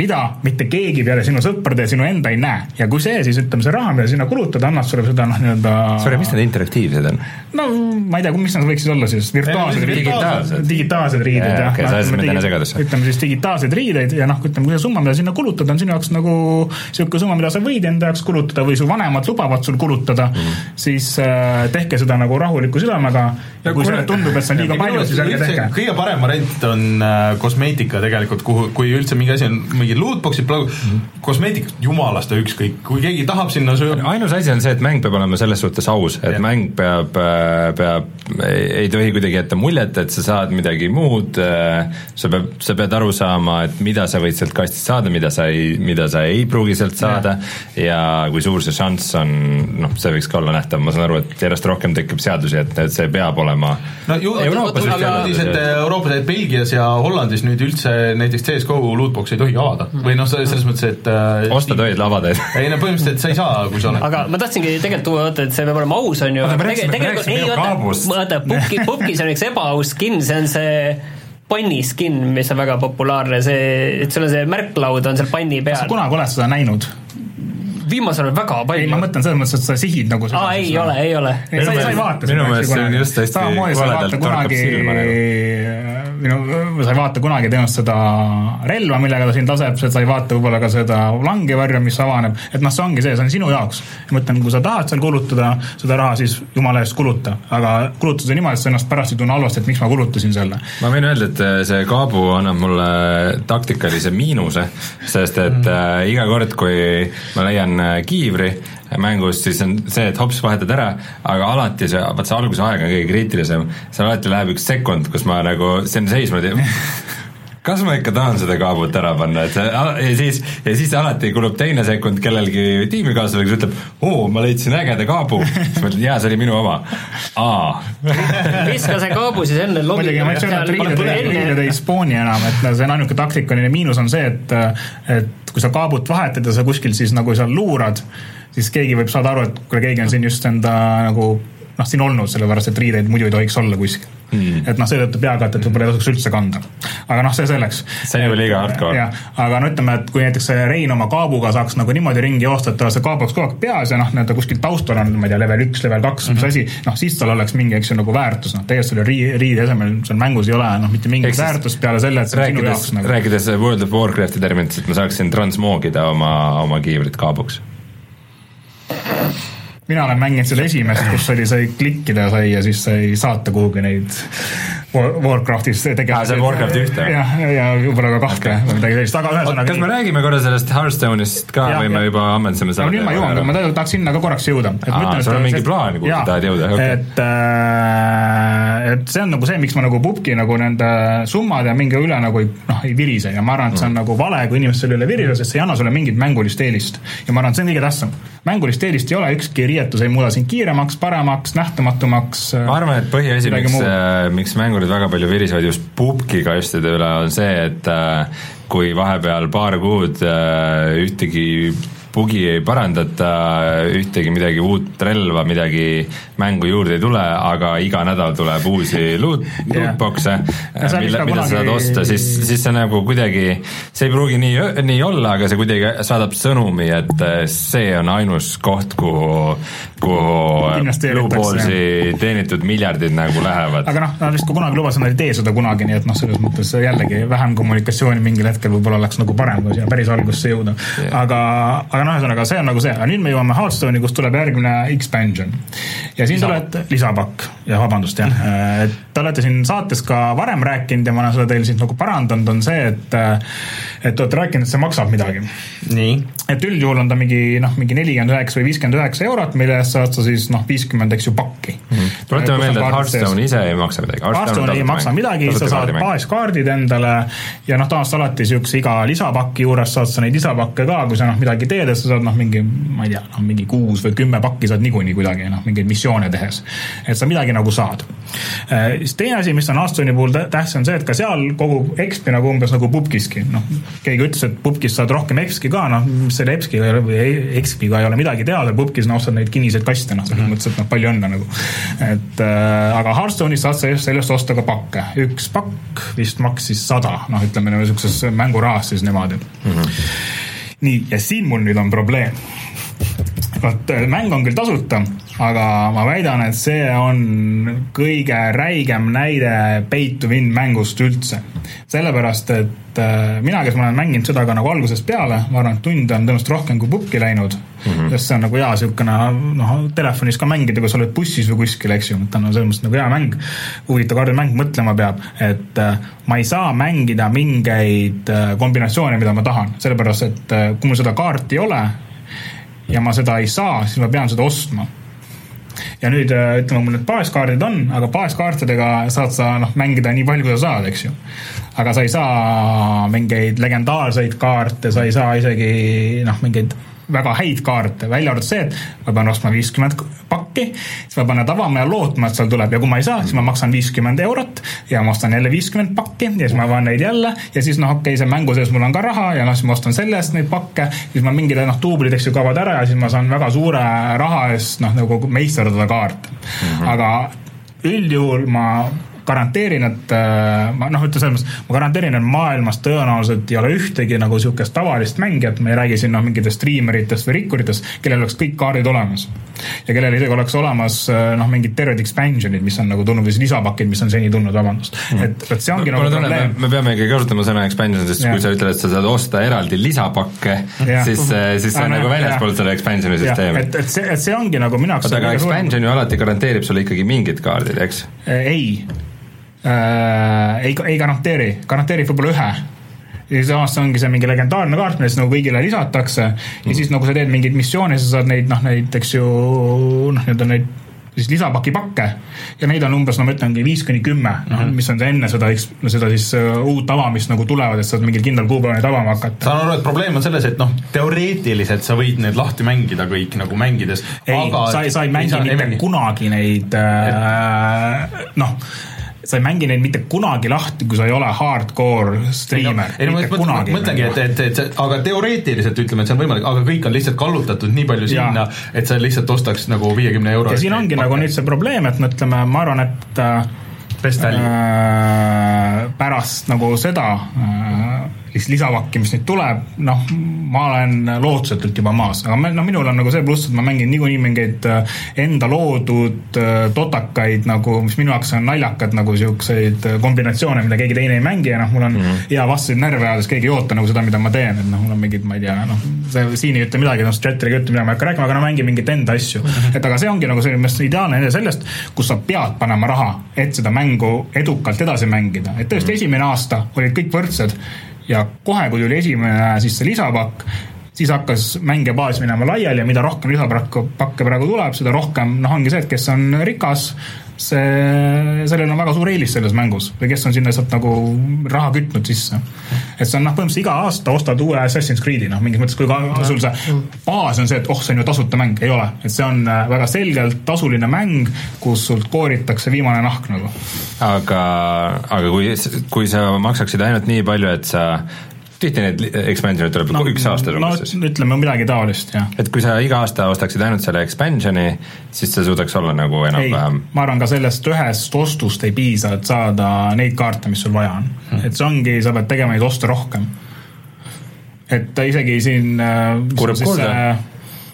mida mitte keegi peale sinu sõprade ja sinu enda ei näe. ja kui see siis ütleme, see raha, mida sinna kulutada, annab sulle seda noh, nii-öelda. Sorry, mis need interaktiivsed on? no ma ei tea, mis nad võiksid olla siis, virtuaalsed riided. digitaalsed, digitaalsed riided jah. okei, sa ajasid mind enne segadusse. ütleme siis digitaalseid riideid ja noh, ütleme, kui see summa, mida sinna kulutada, on sinu jaoks nagu sihuke summa, mida sa võid enda jaoks kulutada või su vanemad lubavad sul kulutada mm, -hmm. siis äh, tehke seda nagu rahuliku südamega. ja kui sulle tundub, et see on liiga palju, siis ärge tehke. kõige parem variant on äh, kosmeetika tegelikult, kuhu, kui üldse mingi asi on mingid lootbox'id, mm -hmm. kosmeetikast jumalast ükskõik, kui keegi tahab sinna sööma. ainus asi on see, et mäng peab olema selles suhtes aus, et ja. mäng peab, äh, peab, ei tohi kuidagi jätta muljet, et sa saad midagi muud, äh, sa pead, sa pead aru saama, et mida sa võid sealt kastist saada, mida sa ei, mida sa ei pruugi sealt saada ja, ja kui suur see šanss on, noh, see võiks ka olla nähtav, ma saan aru, et järjest rohkem tekib seadusi, et, et see peab olema no ju, Euroopas uudised Euroopas, et Belgias ja Hollandis nüüd üldse näiteks CS-GO lootbox'i ei tohi avada või või noh, selles mõttes, et äh, osta tohid lavada ei no põhimõtteliselt sa ei saa, kui sa oled aga ma tahtsingi tegelikult tuua, vaata, et see peab olema aus, on ju. tegelikult, ei oota, vaata, Pupki, Pupkis on üks ebaaus skin, see on see panni skin, mis on väga populaarne, see, et sul on see märklaud on seal panni peal. kas sa kunagi oled seda näinud? Viimasel ajal väga palju. ei, ma mõtlen selles mõttes, et sa sihid nagu seda. aa, ei ole, ei ole. sa ei vaata seda. minu meelest see on just hästi ei vaata kunagi, nagu. minu, sa ei vaata kunagi tõenäoliselt seda relva, millega ta sind laseb, sa ei vaata võib-olla ka seda langevarju, mis avaneb, et noh, see ongi see, see on sinu jaoks. ma ütlen, kui sa tahad seal kulutada seda raha, siis jumala eest kuluta, aga kuluta seda niimoodi, et sa ennast pärast ei tunne halvasti, et miks ma kulutasin selle. ma võin öelda, et äh, see kaabu annab mulle taktikalise miinuse, sest et mm. äh, iga kord, kui ma leian kiivri mängus, siis on see, et hops, vahetad ära, aga alati see, vaat see alguse aeg on kõige kriitilisem, seal alati läheb üks sekund, kus ma nagu, see on seisma kas ma ikka tahan seda kaabut ära panna, et see, ja siis, ja siis alati kulub teine sekund kellelgi tiimikaaslasel, kes ütleb, oo, ma leidsin ägeda kaabu. siis ma ütlen, jaa, see oli minu oma. aa. viska see kaabu siis enne lobi. muidugi, ma ei et riided, riided ei spooni enam, et see on ainuke taktikaline miinus on see, et, et kui sa kaabut vahetad ja sa kuskil siis nagu seal luurad, siis keegi võib saada aru, et kuule, keegi on siin just enda nagu noh, siin olnud, sellepärast et riideid muidu ei tohiks olla kuskil mm.. et noh, seetõttu peakatet võib-olla ei tasuks üldse kanda. aga noh, see selleks. see on juba liiga hardcore. jah, aga no ütleme, et kui näiteks Rein oma kaabuga saaks nagu niimoodi ringi joosta, et tal see kaab oleks kogu aeg peas ja noh, nii-öelda kuskil taustal on, ma ei tea, level üks, level kaks mm, -hmm. mis asi, noh siis tal oleks mingi, eks ju, nagu väärtus, noh tegelikult selle riide, riide asemel seal mängus ei ole noh, mitte mingit väärtust peale selle, et see on sinu jaoks nagu. rääkides World of Warcrafti terminites, et ma saaksin transmoogida oma, oma kiivrit kaabuks mina olen mänginud seda esimest, kus oli, sai klikkida sai ja siis sai saata kuhugi neid Warcraftis tegelased. aa, see on Warcraft ühte? jah, ja võib-olla ka kahte okay. või midagi sellist, aga ühesõnaga kas me räägime korra sellest Hearthstone'ist ka ja, või me juba ammendasime selle nüüd ma jõuan, ma tahaks sinna ka korraks jõuda. sul on mingi plaan, kuhu sa tahad jõuda, okei et äh, et see on nagu see, miks ma nagu pubki nagu nende summade mingi üle nagu ei, noh, ei virise ja ma arvan, et see on mm. nagu vale, kui inimesed selle üle virisevad, sest see ei anna sulle mingit mängulist eelist. ja ma arvan, et see on kõige tähtsam. mängulist eelist ei ole, ükski riietus ei muuda sind kiiremaks, paremaks, nähtamatuks. ma arvan, et põhiasi, miks, miks mängurid väga palju virisevad, just pubgi kastide üle, on see, et äh, kui vahepeal paar kuud äh, ühtegi bugi ei parandata, ühtegi midagi uut relva, midagi mängu juurde ei tule, aga iga nädal tuleb uusi loot, lootbox'e, mille, mida sa saad osta, siis, siis see nagu kuidagi, see ei pruugi nii, nii olla, aga see kuidagi saadab sõnumi, et see on ainus koht, kuhu, kuhu Blueballsi teenitud miljardid nagu lähevad. aga noh, nad vist ka kunagi lubasid, nad ei tee seda kunagi, nii et noh, selles mõttes jällegi vähem kommunikatsiooni mingil hetkel võib-olla oleks nagu parem, kui siia päris algusse jõuda. Yeah.. aga, aga aga noh, ühesõnaga see on nagu see, aga nüüd me jõuame Hearthstone'i, kus tuleb järgmine expansion. ja siin tuleb lisapakk, jah, vabandust jah, et te olete siin saates ka varem rääkinud ja ma olen seda teil siin nagu parandanud, on see, et et te olete rääkinud, et see maksab midagi. et üldjuhul on ta mingi noh, mingi nelikümmend üheksa või viiskümmend üheksa eurot, mille eest saad sa siis noh, viiskümmend, eks ju, pakki mm. -hmm. tuletame meelde, et Hearthstone ise ei maksa midagi. Hearthstone ei maksa midagi, sa saad baaskaardid endale ja noh, tavaliselt alati niisuguse iga lisapaki juures saad sa neid lisapakke ka, kui sa noh, midagi teed, et sa saad noh, mingi ma ei tea, noh mingi kuus või kümme pakki saad niikuinii kuidagi noh, mingeid missioone tehes. et sa midagi nagu saad. Äh, siis teine asi, mis on Hearthstone'i puhul tähtis, on see, et ka seal kogub EXP-i nagu umbes nagu pubkiski, noh keegi ütles, et pubkis saad rohkem EXP-i ka, noh selle EXP-iga või EXP-iga ei ole midagi teha, seal pubkis noh, ostad neid kinniseid kaste, noh selles mhm. mõttes, et noh, palju õnne nagu. et äh, aga Hearthstone'is saad sa sellest osta ka pakke, üks pakk vist maksis sada, noh ütleme niisuguses mängurahas siis niimoodi mm. -hmm nii, ja siin mul nüüd on probleem. Vot äh, mäng on küll tasuta, aga ma väidan, et see on kõige räigem näide pay to win mängust üldse. sellepärast, et äh, mina, kes ma olen mänginud seda ka nagu algusest peale, ma arvan, et tunde on tõenäoliselt rohkem kui pukki läinud mm. -hmm. sest see on nagu hea siukene noh, telefonis ka mängida, kui sa oled bussis või kuskil, eks ju, ta on selles mõttes nagu hea mäng. huvitav kaardimäng, mõtlema peab, et äh, ma ei saa mängida mingeid kombinatsioone, mida ma tahan, sellepärast et kui mul seda kaarti ei ole ja ma seda ei saa, siis ma pean seda ostma ja nüüd ütleme, mul need baaskaardid on, aga baaskaartidega saad sa noh, mängida nii palju, kui sa saad, eks ju. aga sa ei saa mingeid legendaarseid kaarte, sa ei saa isegi noh, mingeid väga häid kaarte, välja arvatud see, et ma pean ostma viiskümmend pakki, siis ma pean need avama ja lootma, et seal tuleb ja kui ma ei saa, siis ma maksan viiskümmend eurot ja ma ostan jälle viiskümmend pakki ja siis ma avan neid jälle ja siis noh, okei okay,, see mängu sees mul on ka raha ja noh, siis ma ostan selle eest neid pakke, siis ma mingid noh, duublid, eks ju, kaovad ära ja siis ma saan väga suure raha eest noh, nagu meisterdada kaarte mm. -hmm. aga üldjuhul ma garanteerin, et äh, ma noh, ütle selles mõttes, ma garanteerin, et maailmas tõenäoliselt ei ole ühtegi nagu sihukest tavalist mängijat, me ei räägi siin noh, mingitest striimeritest või rikkuritest, kellel oleks kõik kaardid olemas. Ja kellel isegi oleks olemas äh, noh, mingid terved expansion'id, mis on nagu tulnud või siis lisapakid, mis on seni tulnud, vabandust mm.. et, et see ongi no, nagu probleem. me peame ikkagi kasutama sõna expansion, sest ja. kui sa ütled, et sa saad osta eraldi lisapakke, siis, äh, siis see on nagu väljaspool selle expansion'i süsteemi. et, et see, et see ongi nagu minu jaoks aga expansion ju alati garanteerib sulle ikkagi mingid kaardid, eks? ei äh, ei, ei garanteeri, garanteerib võib-olla ühe ja samas ongi see mingi legendaarne kaart, millest nagu kõigile lisatakse ja mm. siis nagu sa teed mingeid missioone, sa saad neid noh, näiteks ju noh, nii-öelda neid siis lisapaki pakke ja neid on umbes, no ma ütlengi viis kuni kümme, noh mm -hmm. mis on see enne seda, seda siis uh, uut avamist nagu tulevad, et sa saad mingil kindlal kuupäeval neid avama hakata. saan aru, et probleem on selles, et noh, teoreetiliselt sa võid need lahti mängida kõik nagu mängides. ei sa ei, sa ei mängi mitte kunagi neid äh, noh sa ei mängi neid mitte kunagi lahti, kui sa ei ole hardcore striimer. ei no ma mõtlengi, et, et, et see, aga teoreetiliselt ütleme, et see on võimalik, aga kõik on lihtsalt kallutatud nii palju sinna, et sa lihtsalt ostaks nagu viiekümne euro ja siin ongi nagu nüüd see probleem, et me ütleme, ma arvan, et äh, äh, pärast nagu seda äh, lisapakki, mis nüüd tuleb, noh, ma olen lootusetult juba maas, aga noh, minul on nagu see pluss, et ma mängin niikuinii mingeid äh, enda loodud äh, totakaid nagu, mis minu jaoks on naljakad nagu siukseid äh, kombinatsioone, mida keegi teine ei mängi ja noh, mul on mm -hmm. hea vastuseid närve ajades, keegi ei oota nagu seda, mida ma teen, et noh, mul on mingid, ma ei tea, noh, see siin ei ütle midagi, noh, chat'ile ei ütle, mida ma ei hakka rääkima, aga no mängin mingeid enda asju mm. -hmm. et aga see ongi nagu selline ideaalne näide sellest, kus sa pead panema raha, et seda mängu edukalt edasi mängida, et tõesti mm -hmm. esimene aasta olid kõik võrdsed ja kohe, kui tuli esimene siis see lisapakk, siis hakkas mängija baas minema laiali ja mida rohkem lisapakke praegu tuleb, seda rohkem noh, ongi see, et kes on rikas, see, sellel on väga suur eelis selles mängus või kes on sinna lihtsalt nagu raha kütnud sisse. et see on noh, põhimõtteliselt iga aasta ostad uue Assassin's Creed'i, noh, mingis mõttes, kui ka sul see baas on see, et oh, see on ju tasuta mäng, ei ole, et see on äh, väga selgelt tasuline mäng, kus sult kooritakse viimane nahk nagu. aga, aga kui, kui sa maksaksid ainult nii palju, et sa tihti neid expansion'id tuleb no, üks aasta umbes no, ütleme midagi taolist, jah. et kui sa iga aasta ostaksid ainult selle expansion'i, siis see suudaks olla nagu enam-vähem ma arvan, ka sellest ühest ostust ei piisa, et saada neid kaarte, mis sul vaja on hmm.. et see ongi, sa pead tegema neid oste rohkem. et isegi siin äh, kurb kuulda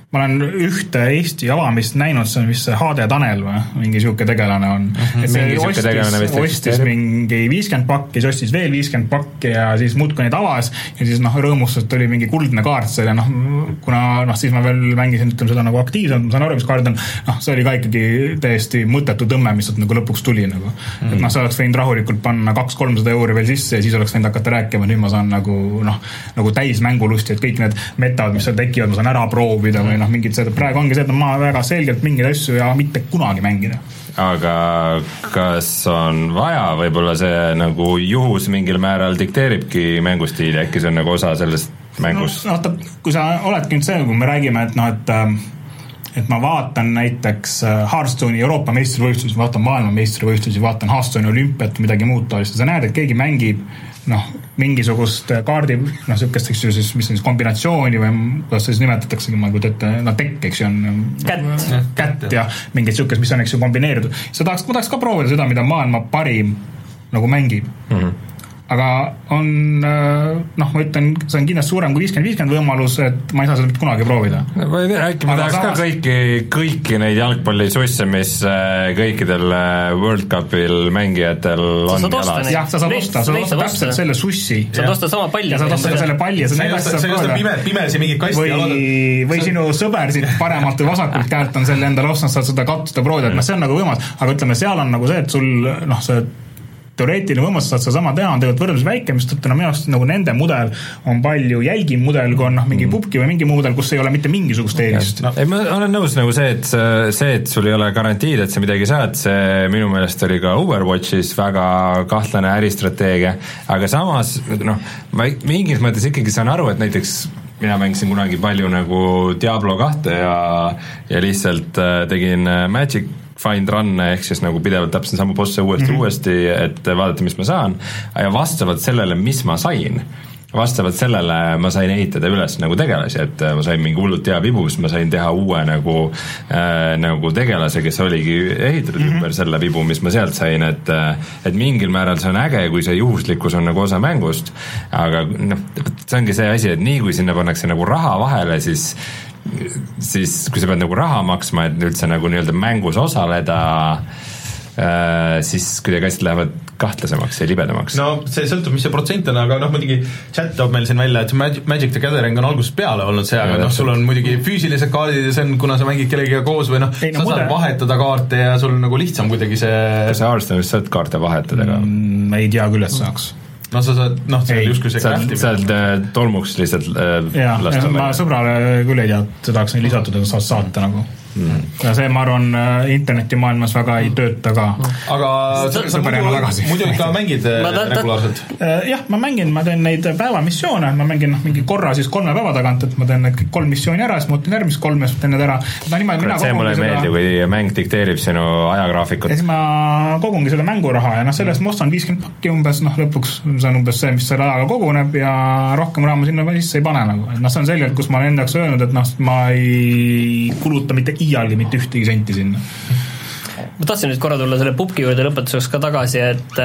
ma olen ühte Eesti avamist näinud, see on vist see HD Tanel või, mingi sihuke tegelane on mm. -hmm. et see ostis, ostis mingi viiskümmend pakki, siis ostis veel viiskümmend pakki ja siis muudkui neid avas ja siis noh, rõõmustas, et oli mingi kuldne kaart seal ja noh, kuna noh, siis ma veel mängisin, ütleme seda nagu aktiivselt, ma saan aru, mis kaart on, noh, see oli ka ikkagi täiesti mõttetu tõmme, mis sealt nagu lõpuks tuli nagu mm. -hmm. et noh, sa oleks võinud rahulikult panna kaks-kolmsada euri veel sisse ja siis oleks võinud hakata rääkima, nüüd ma saan nagu noh, nagu täis mängulusti, et kõik need metad, mis seal tekivad, ma saan ära proovida või või noh, mingid seda, praegu ongi see, et ma väga selgelt mingeid asju ja mitte kunagi mängida. aga kas on vaja, võib-olla see nagu juhus mingil määral dikteeribki mängustiili, äkki see on nagu osa sellest mängust no,? vaata, kui sa oledki nüüd see, kui me räägime, et noh, et ähm, et ma vaatan näiteks äh, Hearthstone'i Euroopa meistrivõistlusi, vaatan maailmameistrivõistlusi, vaatan Hearthstone'i olümpiat, midagi muud taolist ja sa näed, et keegi mängib noh, mingisugust kaardi, noh, sihukest, eks ju, siis mis on siis kombinatsiooni või kuidas seda siis nimetataksegi, ma ei kujuta ette, no tekk, eks ju, on kätt, kätt ja mingit sihukest, mis on, eks ju, kombineeritud. sa tahaks, ma tahaks ka proovida seda, mida maailma parim nagu mängib mm. -hmm aga on äh, noh, ma ütlen, see on kindlasti suurem kui viiskümmend, viiskümmend võimalus, et ma ei saa seda mitte kunagi proovida. ma ei tea, äkki ma tahaks samas... ka kõiki, kõiki neid jalgpallisusse, mis äh, kõikidel äh, World Cupil mängijatel on jalas. jah, sa saad osta, sa saad osta täpselt selle sussi. sa saad osta sama palli. ja saad osta ka selle palli ja sa ei osta, sa ei osta pime, pimesi mingit kasti. või, või sinu sõber siit paremalt või vasakult käelt on selle endale ostnud, saad seda katsuda, proovida, et noh, see on nagu võimalus, aga ütleme, seal on nagu see, et sul noh, see teoreetiline võimalus, saad sedasama teha, on tegelikult võrdlemisi väike, mistõttu no minu arust nagu nende mudel on palju jälgim mudel, kui on noh, mingi mm. pubki või mingi muu mudel, kus ei ole mitte mingisugust eelist. No.. ei, ma olen nõus nagu see, et see, et sul ei ole garantiid, et sa midagi saad, see minu meelest oli ka Overwatchis väga kahtlane äristrateegia, aga samas noh, ma mingis mõttes ikkagi saan aru, et näiteks mina mängisin kunagi palju nagu Diablo kahte ja, ja lihtsalt äh, tegin äh, Magic find run'e ehk siis nagu pidevalt täpselt sama bosse uuesti mm, -hmm. uuesti, et vaadata, mis ma saan ja vastavalt sellele, mis ma sain vastavalt sellele ma sain ehitada üles nagu tegelasi, et ma sain mingi hullult hea vibu, siis ma sain teha uue nagu äh,, nagu tegelase, kes oligi ehitatud mm -hmm. ümber selle vibu, mis ma sealt sain, et et mingil määral see on äge, kui see juhuslikkus on nagu osa mängust, aga noh, see ongi see asi, et nii kui sinna pannakse nagu raha vahele, siis siis kui sa pead nagu raha maksma, et üldse nagu nii-öelda mängus osaleda äh,, siis kuidagi asjad lähevad kahtlasemaks ja libedamaks. no see sõltub, mis see protsent on, aga noh, muidugi chat toob meil siin välja, et Magic, Magic the Gathering on algusest peale olnud see, aga noh, sul on muidugi füüsilised kaardid ja see on, kuna sa mängid kellegagi koos või noh, sa no, saad vahetada kaarte ja sul nagu lihtsam kuidagi see kas sa Hearthstone'is saad kaarte vahetada ka mm,? ei tea küll, et saaks no sa saad, noh, see on justkui see craftimine. saad äh, tolmuks lihtsalt äh, jah, ma sõbrale küll ei tea, et seda oleks nii lisatud, et saad saata nagu mm.. ja see, ma arvan, äh, internetimaailmas väga ei tööta ka. aga sa, sa muidu, muidu ikka mängid äh, regulaarselt? Äh, jah, ma mängin, ma teen neid päevamissioone, ma mängin noh, mingi korra siis kolme päeva tagant, et ma teen need kolm missiooni ära, siis ma ootan järgmist kolme, siis teen need ära. see mulle ei meeldi, kui mäng dikteerib sinu ajagraafikut. ja siis ma kogungi selle mänguraha ja noh, sellest ma ostan viiskümmend pakki umbes, noh lõpuks see on umbes see, mis selle ajaga koguneb ja rohkem raha ma sinna sisse ei pane nagu, et noh, see on selgelt, kus ma olen enda jaoks öelnud, et noh, ma ei kuluta mitte iialgi mitte ühtegi senti sinna. Ma tahtsin nüüd korra tulla selle pubgi juurde lõpetuseks ka tagasi, et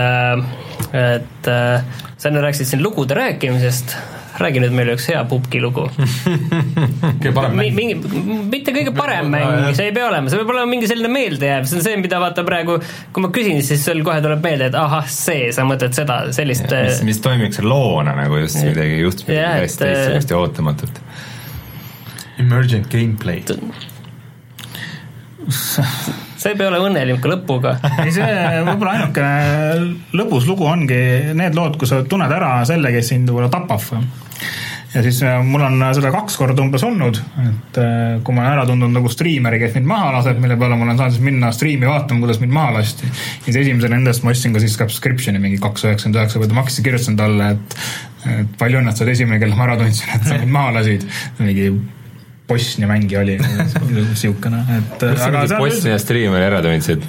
et sa enne rääkisid siin lugude rääkimisest. Räägi nüüd meile üks hea pubgi lugu. Kõige parem mäng? mingi, mitte kõige parem mäng, see ei pea olema, see peab olema mingi selline meeldejääv, see on see, mida vaata praegu, kui ma küsin, siis sul kohe tuleb meelde, et ahah, see, sa mõtled seda, sellist mis, mis toimiks loona nagu just midagi juhtus midagi hästi teistsugust ja ootamatut. Emergent gameplay see ei pea olema õnnelik lõpuga. ei, see võib-olla ainukene lõbus lugu ongi need lood, kus sa tunned ära selle, kes sind võib-olla tapab. ja siis äh, mul on seda kaks korda umbes olnud, et äh, kui ma olen ära tundnud nagu striimeri, kes mind maha laseb, mille peale ma olen saanud siis minna striimi vaatama, kuidas mind maha lasti. ja siis esimesel nendest ma ostsin ka siis subscription'i mingi kaks üheksakümmend üheksa, või ma hakkasin, kirjutasin talle, et et palju õnne, et sa oled esimene, kelle ma ära tundsin, et sa mind maha lasid. mingi Bosnia mängija oli niisugune, et Bosnia striimeri ära tundsid?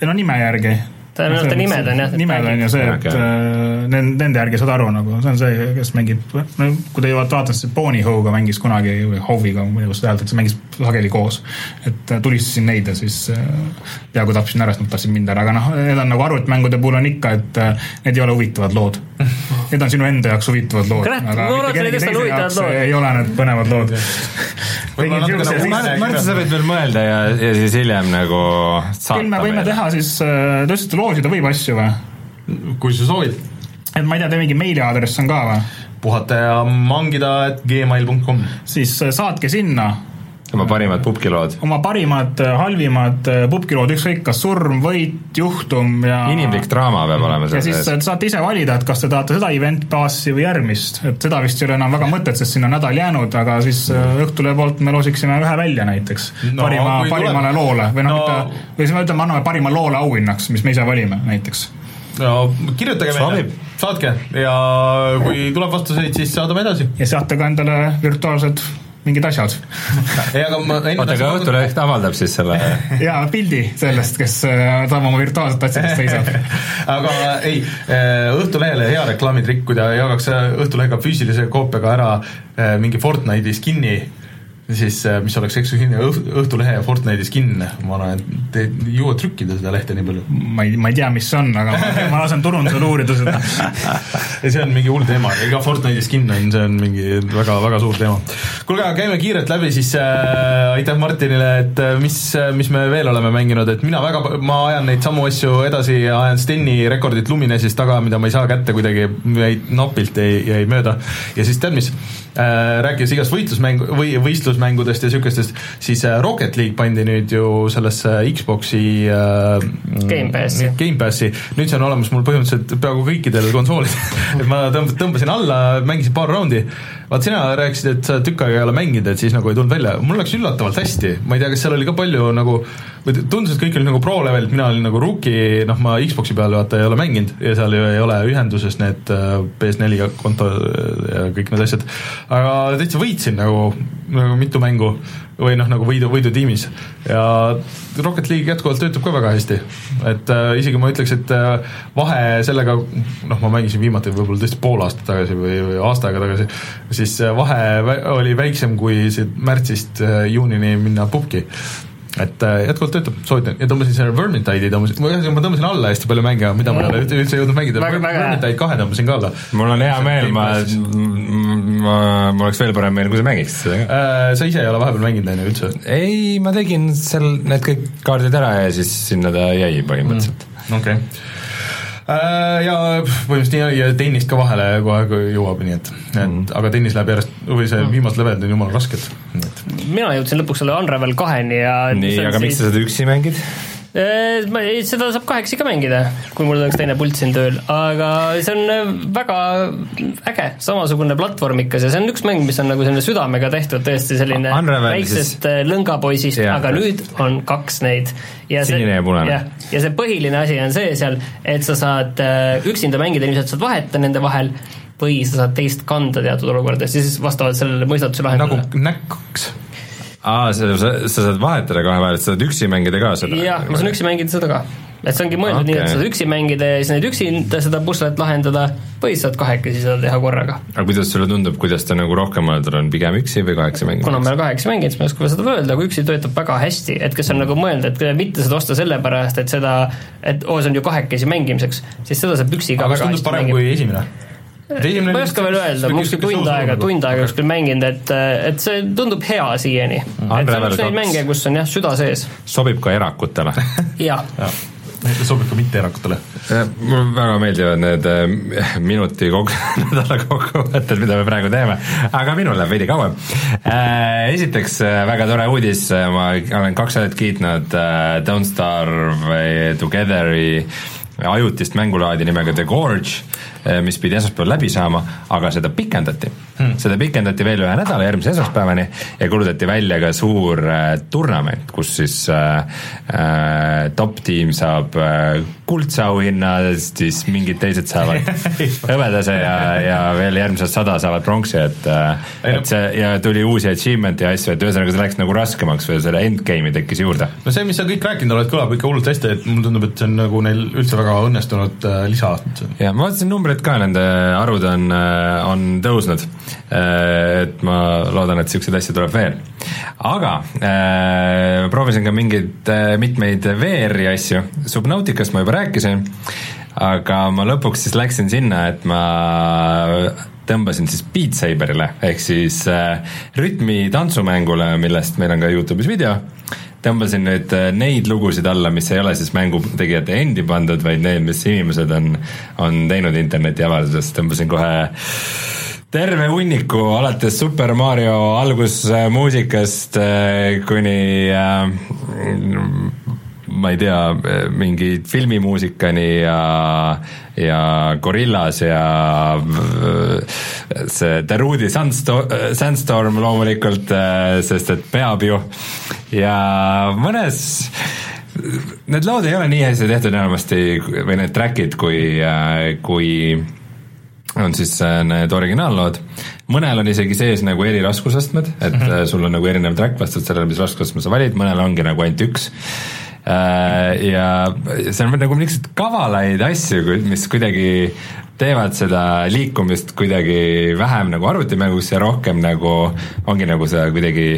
no nime järgi tõenäoliselt no, nimed on jah. nimed on ju see, et okay. äh, nende järgi saad aru nagu, see on see, kes mängib, no kui te jõuate vaadata, siis Boney Hoga mängis kunagi või Hoviga, ma ei tea, kuidas seda hääldada, mängis sageli koos. et äh, tulistasin neid ja siis äh, peaaegu tapsin ära, sest nad tahtsid mind ära, aga noh, need on nagu arvutimängude puhul on ikka, et need ei ole huvitavad lood. Need on sinu enda jaoks huvitavad lood. ei ole need põnevad lood. Märt, sa võid veel mõelda ja, ja siis hiljem nagu saata meile. me võime teha siis, te ütlesite loosida võib asju või? kui sa soovid. et ma ei tea, teil mingi meiliaadress on ka või? puhata ja mangida, et gmail.com. siis äh, saatke sinna oma parimad pubkilood? oma parimad, äh, halvimad äh, pubkilood, ükskõik kas surm, võit, juhtum ja inimlik draama peab olema ja siis te saate ise valida, et kas te tahate seda event passi või järgmist, et seda vist ei ole enam väga mõtet, sest siin on nädal jäänud, aga siis Õhtulehe poolt me loosiksime ühe välja näiteks no,. parima, parimale tuleb. loole või noh no., mitte, või siis me ütleme, anname parimale loole auhinnaks, mis me ise valime näiteks no kirjutage meile, saatke ja kui tuleb vastuseid, siis saadame edasi. ja saate ka endale virtuaalsed mingid asjad. oota, aga Õhtuleht avaldab siis selle? jaa, pildi sellest, kes saab äh, oma virtuaalset asjadest seisab aga ei, äh, Õhtulehele hea reklaamitrikk, kui ta jagaks äh, Õhtulehega füüsilise koopiaga ära mingi Fortnite'i skin'i siis äh, mis oleks eksklusiivne Õhtulehe ja Fortnite'i skin, ma arvan, et te ei jõua trükkida seda lehte nii palju. ma ei, ma ei tea, mis see on, aga ma, ma lasen turundusel uurida seda ja see on mingi hull teema, iga Fortnite'i skin on, see on mingi väga, väga suur teema. kuulge, aga käime kiirelt läbi siis äh,, aitäh Martinile, et äh, mis, mis me veel oleme mänginud, et mina väga, ma ajan neid samu asju edasi ja ajan Steni rekordit Luminesis taga, mida ma ei saa kätte kuidagi, jäid napilt jäi, jäi mööda. ja siis tead mis rääkides igast võitlusmäng- või võistlus võistlusmängudest ja niisugustest, siis äh, Rocket League pandi nüüd ju sellesse Xbox'i äh, Gamepassi. Gamepassi, nüüd see on olemas mul põhimõtteliselt peaaegu kõikidel konsoolidel et ma tõmb-, tõmbasin alla, mängisin paar raundi, vaat sina rääkisid, et sa tükk aega ei ole mänginud, et siis nagu ei tulnud välja, mul läks üllatavalt hästi, ma ei tea, kas seal oli ka palju nagu või tundus, et kõik oli nagu pro level, mina olin nagu rookie, noh, ma Xbox'i peal vaata ei ole mänginud ja seal ju ei ole ühenduses need äh, PS4 konto ja kõik need asjad, aga täitsa võitsin nagu, nagu mitu mängu või noh, nagu võidu, võidutiimis ja Rocket League jätkuvalt töötab ka väga hästi. et äh, isegi ma ütleks, et äh, vahe sellega, noh, ma mängisin viimati võib-olla tõesti pool aastat tagasi või, või aasta aega tagasi, siis äh, vahe oli väiksem kui siit märtsist äh, juunini minna pubki et äh, jätkuvalt töötab, soovitan ja tõmbasin selle Vermintide'i tõmbasin, ühesõnaga ma tõmbasin alla hästi palju mänge, mida ma ei ole üldse jõudnud mängida. Vermintide kahe tõmbasin ka alla. mul on hea meel, ma, ma, mul oleks veel parem meel, kui sa mängiksid seda ka. Äh, sa ise ei ole vahepeal mänginud, on ju, üldse? ei, ma tegin seal need kõik kaardid ära ja siis sinna ta jäi põhimõtteliselt mm,. okei okay ja põhimõtteliselt nii oli ja tennist ka vahele kogu aeg jõuab, nii et, et mm. aga tennis läheb järjest, või see mm. viimased levelid on jumala rasked. mina jõudsin lõpuks selle Unravel kaheni ja nii, aga miks sa seda üksi mängid? Ma, seda saab kahekesi ka mängida, kui mul oleks teine pult siin tööl, aga see on äh, väga äge, samasugune platvormikas ja see on üks mäng, mis on nagu selline südamega tehtud, tõesti selline väiksest. Äh, lõngapoisist, aga nüüd on kaks neid. sinine ja punane. ja see põhiline asi on see seal, et sa saad üksinda mängida, ilmselt saad vahetada nende vahel või sa saad teist kanda teatud olukordades ja siis vastavalt sellele mõistatuse lahendusele. nagu näkks aa, sa, sa, sa saad vahetada kahe vahel, et sa saad üksi mängida ka seda? jah, ma saan üksi mängida seda ka et see ongi mõeldud okay. nii, et sa saad üksi mängida ja siis neid üksinda seda puslet lahendada või saad kahekesi seda teha korraga. aga kuidas sulle tundub, kuidas ta nagu rohkemalt on, pigem üksi või kahekesi mänginud? kuna me oleme kahekesi mänginud, siis ma ei oska seda öelda, aga üksi töötab väga hästi, et kes on nagu mõelnud, et mitte seda osta sellepärast, et seda, et oo, see on ju kahekesi mängimiseks, siis seda saab üksi ka aga kas tundub parem mängida. kui esimene? Ma ei oska veel öelda, ma kuskil tund aega, tund aega kuskil mänginud, et, et see tundub hea siiani. et see on üks neid mänge, kus on jah, süda sees. sobib ka erakutele jah ja sobib ka mitte-erakutele. mulle väga meeldivad need äh, minuti kok-, nädala kokkuvõtted, mida me praegu teeme, aga minul läheb veidi kauem. Äh, esiteks äh, väga tore uudis, ma olen kaks aastat kiitnud Don't Starve Together'i ajutist mängulaadi nimega The Gorge, mis pidi esmaspäeval läbi saama, aga seda pikendati hmm.. seda pikendati veel ühe nädala, järgmise esmaspäevani ja kuulutati välja ka suur äh, turnament, kus siis äh, äh, top tiim saab äh, kuldse auhinna, siis mingid teised saavad hõbedase ja, ja veel järgmised sada saavad pronksi, et et see ja tuli uusi achievement'i ja asju, et ühesõnaga see läks nagu raskemaks või selle endgame'i tekkis juurde. no see, mis sa kõik rääkinud oled, kõlab ikka hullult hästi, et mulle tundub, et see on nagu neil üldse väga õnnestunud äh, lisa. ja ma vaatasin numbreid ka, nende arvud on, äh, on tõusnud Äh, et ma loodan, et niisuguseid asju tuleb veel. aga äh, proovisin ka mingeid mitmeid VR-i asju, Subnauticast ma juba rääkisin, aga ma lõpuks siis läksin sinna, et ma tõmbasin siis Beat Saberile ehk siis äh, rütmi tantsumängule, millest meil on ka Youtube'is video, tõmbasin nüüd äh, neid lugusid alla, mis ei ole siis mängutegijate endi pandud, vaid need, mis inimesed on, on teinud internetiavaldusest, tõmbasin kohe terve hunniku, alates Super Mario algusmuusikast äh, kuni äh, ma ei tea, mingi filmimuusikani ja, ja Gorillas ja see Darude Sandstorm, Sandstorm loomulikult, sest et peab ju. ja mõnes need lood ei ole nii hästi tehtud enamasti või need track'id, kui, kui on siis need originaallood, mõnel on isegi sees nagu eri raskusastmed, et mm -hmm. sul on nagu erinev track vastavalt sellele, mis raskusastme sa valid, mõnel ongi nagu ainult üks. Äh, ja seal on nagu niisuguseid kavalaid asju, mis kuidagi teevad seda liikumist kuidagi vähem nagu arvutimängus ja rohkem nagu ongi nagu seda kuidagi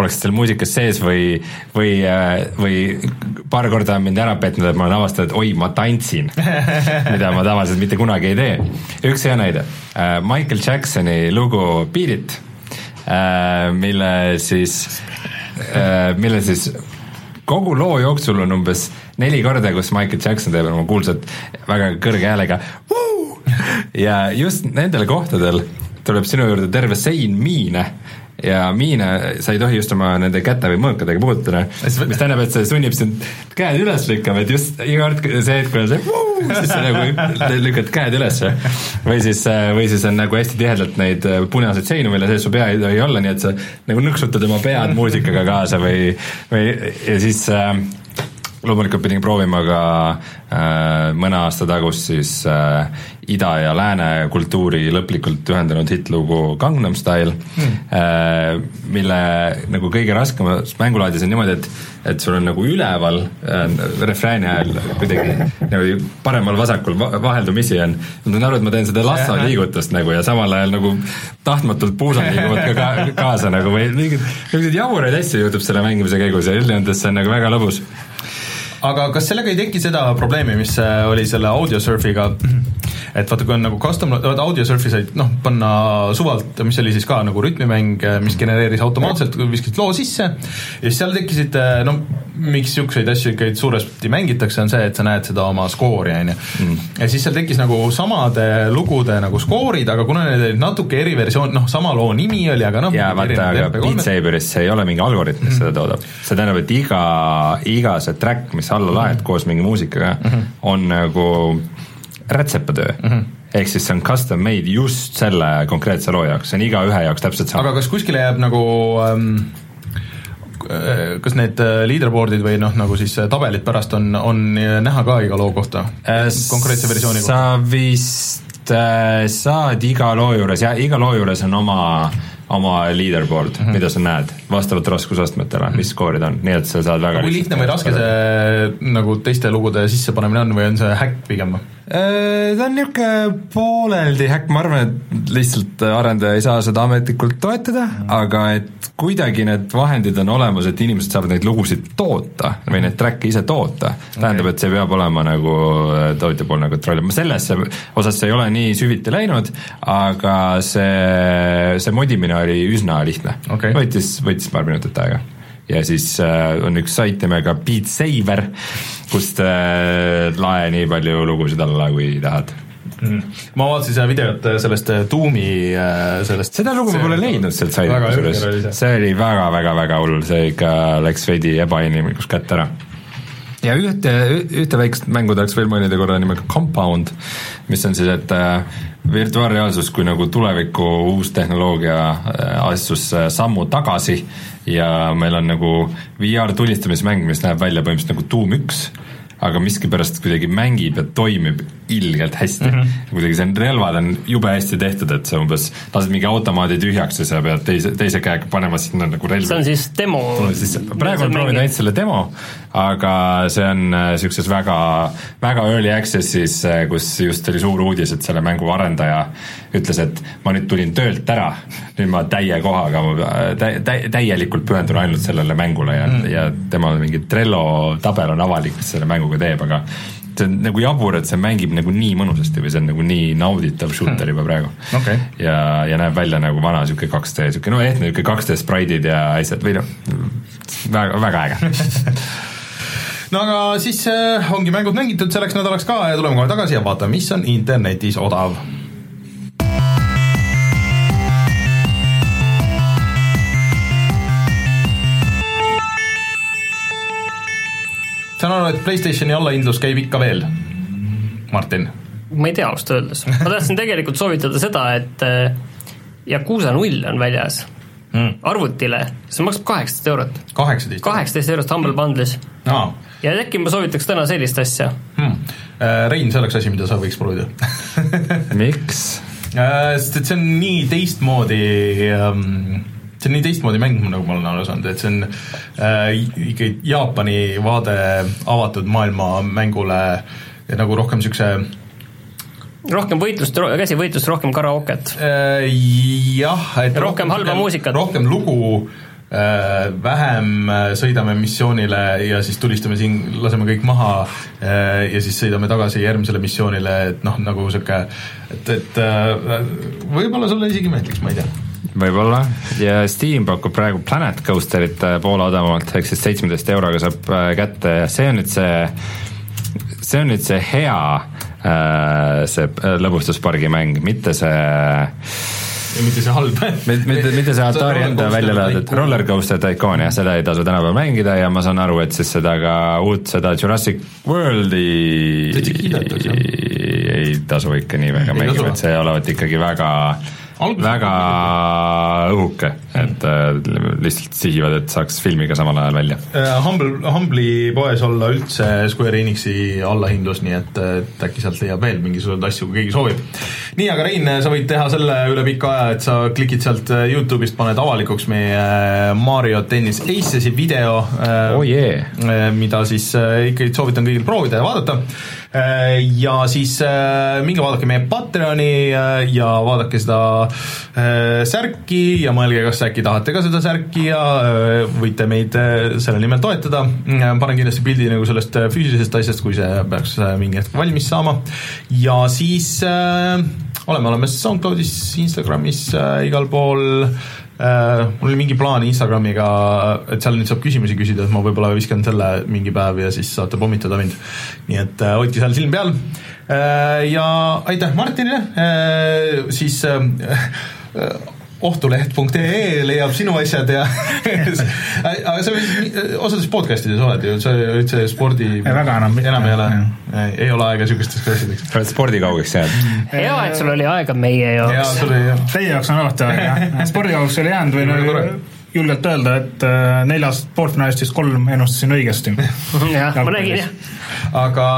oleks seal muusikas sees või, või, äh, või paar korda on mind ära petnud, et ma olen avastanud, et oi, ma tantsin mida ma tavaliselt mitte kunagi ei tee. üks hea näide, äh, Michael Jacksoni lugu Beat It, mille siis, mille siis kogu loo jooksul on umbes neli korda, kus Michael Jackson teeb oma kuulsat väga kõrge häälega Woo! ja just nendel kohtadel tuleb sinu juurde terve sein miine ja miine sa ei tohi just oma nende käte või mõõkadega puudutada, mis tähendab, et see sunnib sind käed üles lükkama, et just iga kord see hetk, kui on see siis sa nagu lükkad käed üles. või siis, või siis on nagu hästi tihedalt neid punaseid seinu, mille sees su pea ei tohi olla, nii et sa nagu nõksutad oma pead muusikaga kaasa või, või ja siis äh, loomulikult pidin proovima ka äh, mõne aasta tagust siis äh, ida ja lääne kultuuri lõplikult ühendanud hittlugu Gangnam Style hmm. äh,, mille nagu kõige raskemas mängulaadis on niimoodi, et et sul on nagu üleval äh, refrääni ajal kuidagi nagu paremal-vasakul va vaheldumisi on, ma saan aru, et ma teen seda lassa liigutust nagu ja samal ajal nagu tahtmatult puusad liiguvad ka, ka kaasa nagu või mingeid, mingeid jaburaid asju juhtub selle mängimise käigus ja üldjoontes see on nagu väga lõbus aga kas sellega ei teki seda probleemi, mis äh, oli selle audiosurfiga, et vaata, kui on nagu custom, vaata audiosurfi said noh, panna suvalt, mis oli siis ka nagu rütmimäng, äh, mis genereeris automaatselt, viskasid loo sisse ja siis seal tekkisid äh, no miks niisuguseid asju ikkagi suuresti mängitakse, on see, et sa näed seda oma skoori, on ju. Mm. ja siis seal tekkis nagu samade lugude nagu skoorid, aga kuna need olid natuke eriversioon, noh, sama loo nimi oli, aga noh jaa, vaata, aga Beat Saberis see ei ole mingi algoritm, mis mm. seda toodab. see tähendab, et iga, iga see track, mis alla laed mm. koos mingi muusikaga mm, -hmm. on nagu rätsepatöö mm. -hmm ehk siis see on custom made just selle konkreetse loo jaoks, see on igaühe jaoks täpselt sama. aga kas kuskile jääb nagu ähm, kas need äh, leaderboard'id või noh, nagu siis äh, tabelid pärast on, on näha ka iga loo kohta äh,, konkreetse versiooni kohta? sa vist äh, saad iga loo juures, jah, iga loo juures on oma, oma leaderboard mm, -hmm. mida sa näed vastavalt raskusastmetele, mis skoorid on, nii et sa saad väga kui lihtne või raske see nagu teiste lugude sissepanemine on või on see häkk pigem? Äh, ta on niisugune pooleldi häkk, ma arvan, et lihtsalt arendaja ei saa seda ametlikult toetada mm., aga et kuidagi need vahendid on olemas, et inimesed saavad neid lugusid toota või neid track'e ise toota okay., tähendab, et see peab olema nagu äh, tootjapoolne kontroll, ma sellesse osasse ei ole nii süviti läinud, aga see, see modimine oli üsna lihtne okay., võttis, võttis paar minutit aega. Ja siis äh, on üks sait nimega Beat Saver, kust äh, lae nii palju lugusid alla, kui tahad. Mm.. ma vaatasin seda videot äh, sellest Doomi sellest seda lugu ma pole leidnud sealt saidist kusjuures, see. Oli väga-väga-väga hull, see ikka läks veidi ebainimlikult kätte ära. Ja ühte, ühte väikest mängu tahaks veel mainida korra nimega Compound, mis on siis, et virtuaalreaalsus kui nagu tuleviku uus tehnoloogia astus sammu tagasi ja meil on nagu VR tulistamismäng, mis näeb välja põhimõtteliselt nagu Doom üks, aga miskipärast kuidagi mängib ja toimib ilgelt hästi mm. -hmm. kuidagi see relvad on jube hästi tehtud, et sa umbes lased mingi automaadi tühjaks ja sa pead teise, teise käega panema sinna nagu relvi. see on siis demo? praegu olen proovinud ainult selle demo, aga see on äh, väga, väga early access'is, äh, kus just oli suur uudis, et selle mängu arendaja ütles, et ma nüüd tulin töölt ära, nüüd ma täie kohaga äh, tä-, tä-, täielikult pühendun ainult sellele mängule ja mm., ja tema mingi Trello tabel on avalik, mis selle mänguga teeb, aga see on nagu jabur, et see mängib nagu nii mõnusasti või see on nagu nii nauditav shooter juba praegu. Okay.. ja, ja näeb välja nagu vana niisugune 2D, niisugune no ehtne niisugune 2D spraidid ja asjad või noh, väga, väga äge no aga siis äh, ongi mängud mängitud selleks nädalaks ka ja tuleme kohe tagasi ja vaatame, mis on internetis odav saan aru, et Playstationi allahindlus käib ikka veel, Martin? ma ei tea ausalt öeldes, ma tahtsin tegelikult soovitada seda, et äh, Yakuusa null on väljas mm. arvutile, see maksab kaheksateist eurot. kaheksateist? kaheksateist eurot Humble Bundle'is no.. Ja äkki ma soovitaks täna sellist asja hmm.. Rein, see oleks asi, mida sa võiks proovida miks? Äh, sest et see on nii teistmoodi ähm, see on nii teistmoodi mäng, nagu ma olen aru saanud, et see on äh, ikkagi Jaapani vaade avatud maailma mängule ja nagu rohkem niisuguse rohkem võitlust, käsivõitlust, rohkem karaoket äh,. Jah, et rohkem halba muusikat. rohkem lugu äh,, vähem äh, sõidame missioonile ja siis tulistame siin, laseme kõik maha äh, ja siis sõidame tagasi järgmisele missioonile, et noh, nagu niisugune, et, et äh, võib-olla sulle isegi meeldiks, ma ei tea. Võib-olla. Ja Steam pakub praegu Planet Coasterit äh, poole odavamalt, ehk siis seitsmeteist euroga saab äh, kätte. Ja see on nüüd see, see on nüüd see hea äh, see lõbustuspargi mäng, mitte see mitte see halb. Mitte, mitte, mitte see Atari enda välja löödud Roller Coaster Tycoon jah, seda ei tasu tänapäeval mängida ja ma saan aru, et siis seda ka uut, seda Jurassic Worldi ei tasu ikka nii väga mängida, et see olevat ikkagi väga väga õhuke, et äh, lihtsalt sihivad, et saaks filmiga samal ajal välja uh,. Humble, Humble'i poes olla üldse Square Enixi allahindlus, nii et, et äkki sealt leiab veel mingisuguseid asju, kui keegi soovib. nii, aga Rein, sa võid teha selle üle pika aja, et sa klikid sealt äh, Youtube'ist, paned avalikuks meie äh, Mario tennis Aces'i video oh yeah. mida siis ikkagi soovitan kõigil proovida ja vaadata Äh, ja siis äh, minge vaadake meie Patreoni äh, ja vaadake seda särki ja mõelge, kas äkki tahate ka seda särki ja võite meid selle nimel toetada. panen kindlasti pildi nagu sellest füüsilisest asjast, kui see peaks mingi hetk valmis saama. ja siis oleme olemas SoundCloudis, Instagramis, igal pool mul oli mingi plaan Instagramiga, et seal nüüd saab küsimusi küsida, et ma võib-olla viskan selle mingi päev ja siis saate pommitada mind. nii et uh, hoidke seal silm peal uh,. ja aitäh Martinile, siis ohtuleht.ee leiab sinu asjad ja aga sa osades podcastides oled ju, sa olid see spordi väga enam enam ei ole, ei ole aega niisugusteks asjadeks. sa oled spordikaugeks jäänud. hea, et sul oli aega meie jaoks. Teie jaoks on alati aega, jah. spordikaugeks oli jäänud või nagu julgelt öelda, et äh, neljast poolfinalistist kolm ennustasin õigesti. jah, ma nägin jah. aga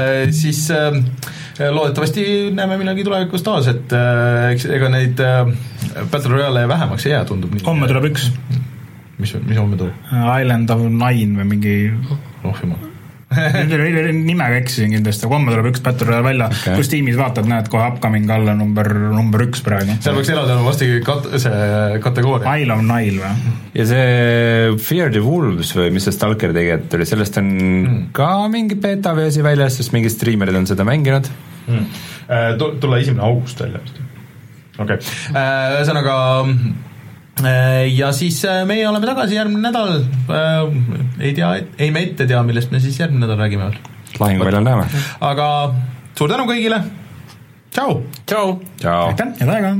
äh, siis äh, loodetavasti näeme millalgi tulevikus taas, et äh, eks ega neid äh, Battle Royale'e vähemaks ei jää, tundub nii. homme tuleb üks. mis, mis homme tuleb? Island of Nine või mingi oh jumal nimega eksisin kindlasti, aga homme tuleb üks Battle Royale välja okay., kui Steamis vaatad, näed kohe upcoming alla number, number üks praegu. seal peaks eraldi olema vasti kat-, see kategooria. Isle of Nile või? ja see Fear the Wolves või mis see Stalkeri tegijad oli, sellest on mm. ka mingi beeta versioon väljas, sest mingid striimerid on seda mänginud mm.. Tulla esimene august välja vist. okei okay., ühesõnaga Äh, ja siis äh, meie oleme tagasi järgmine nädal, äh, ei tea, ei me ette tea, millest me siis järgmine nädal räägime veel. lahinguväljal näeme. aga suur tänu kõigile, tšau! tšau! tšau! aitäh, head aega!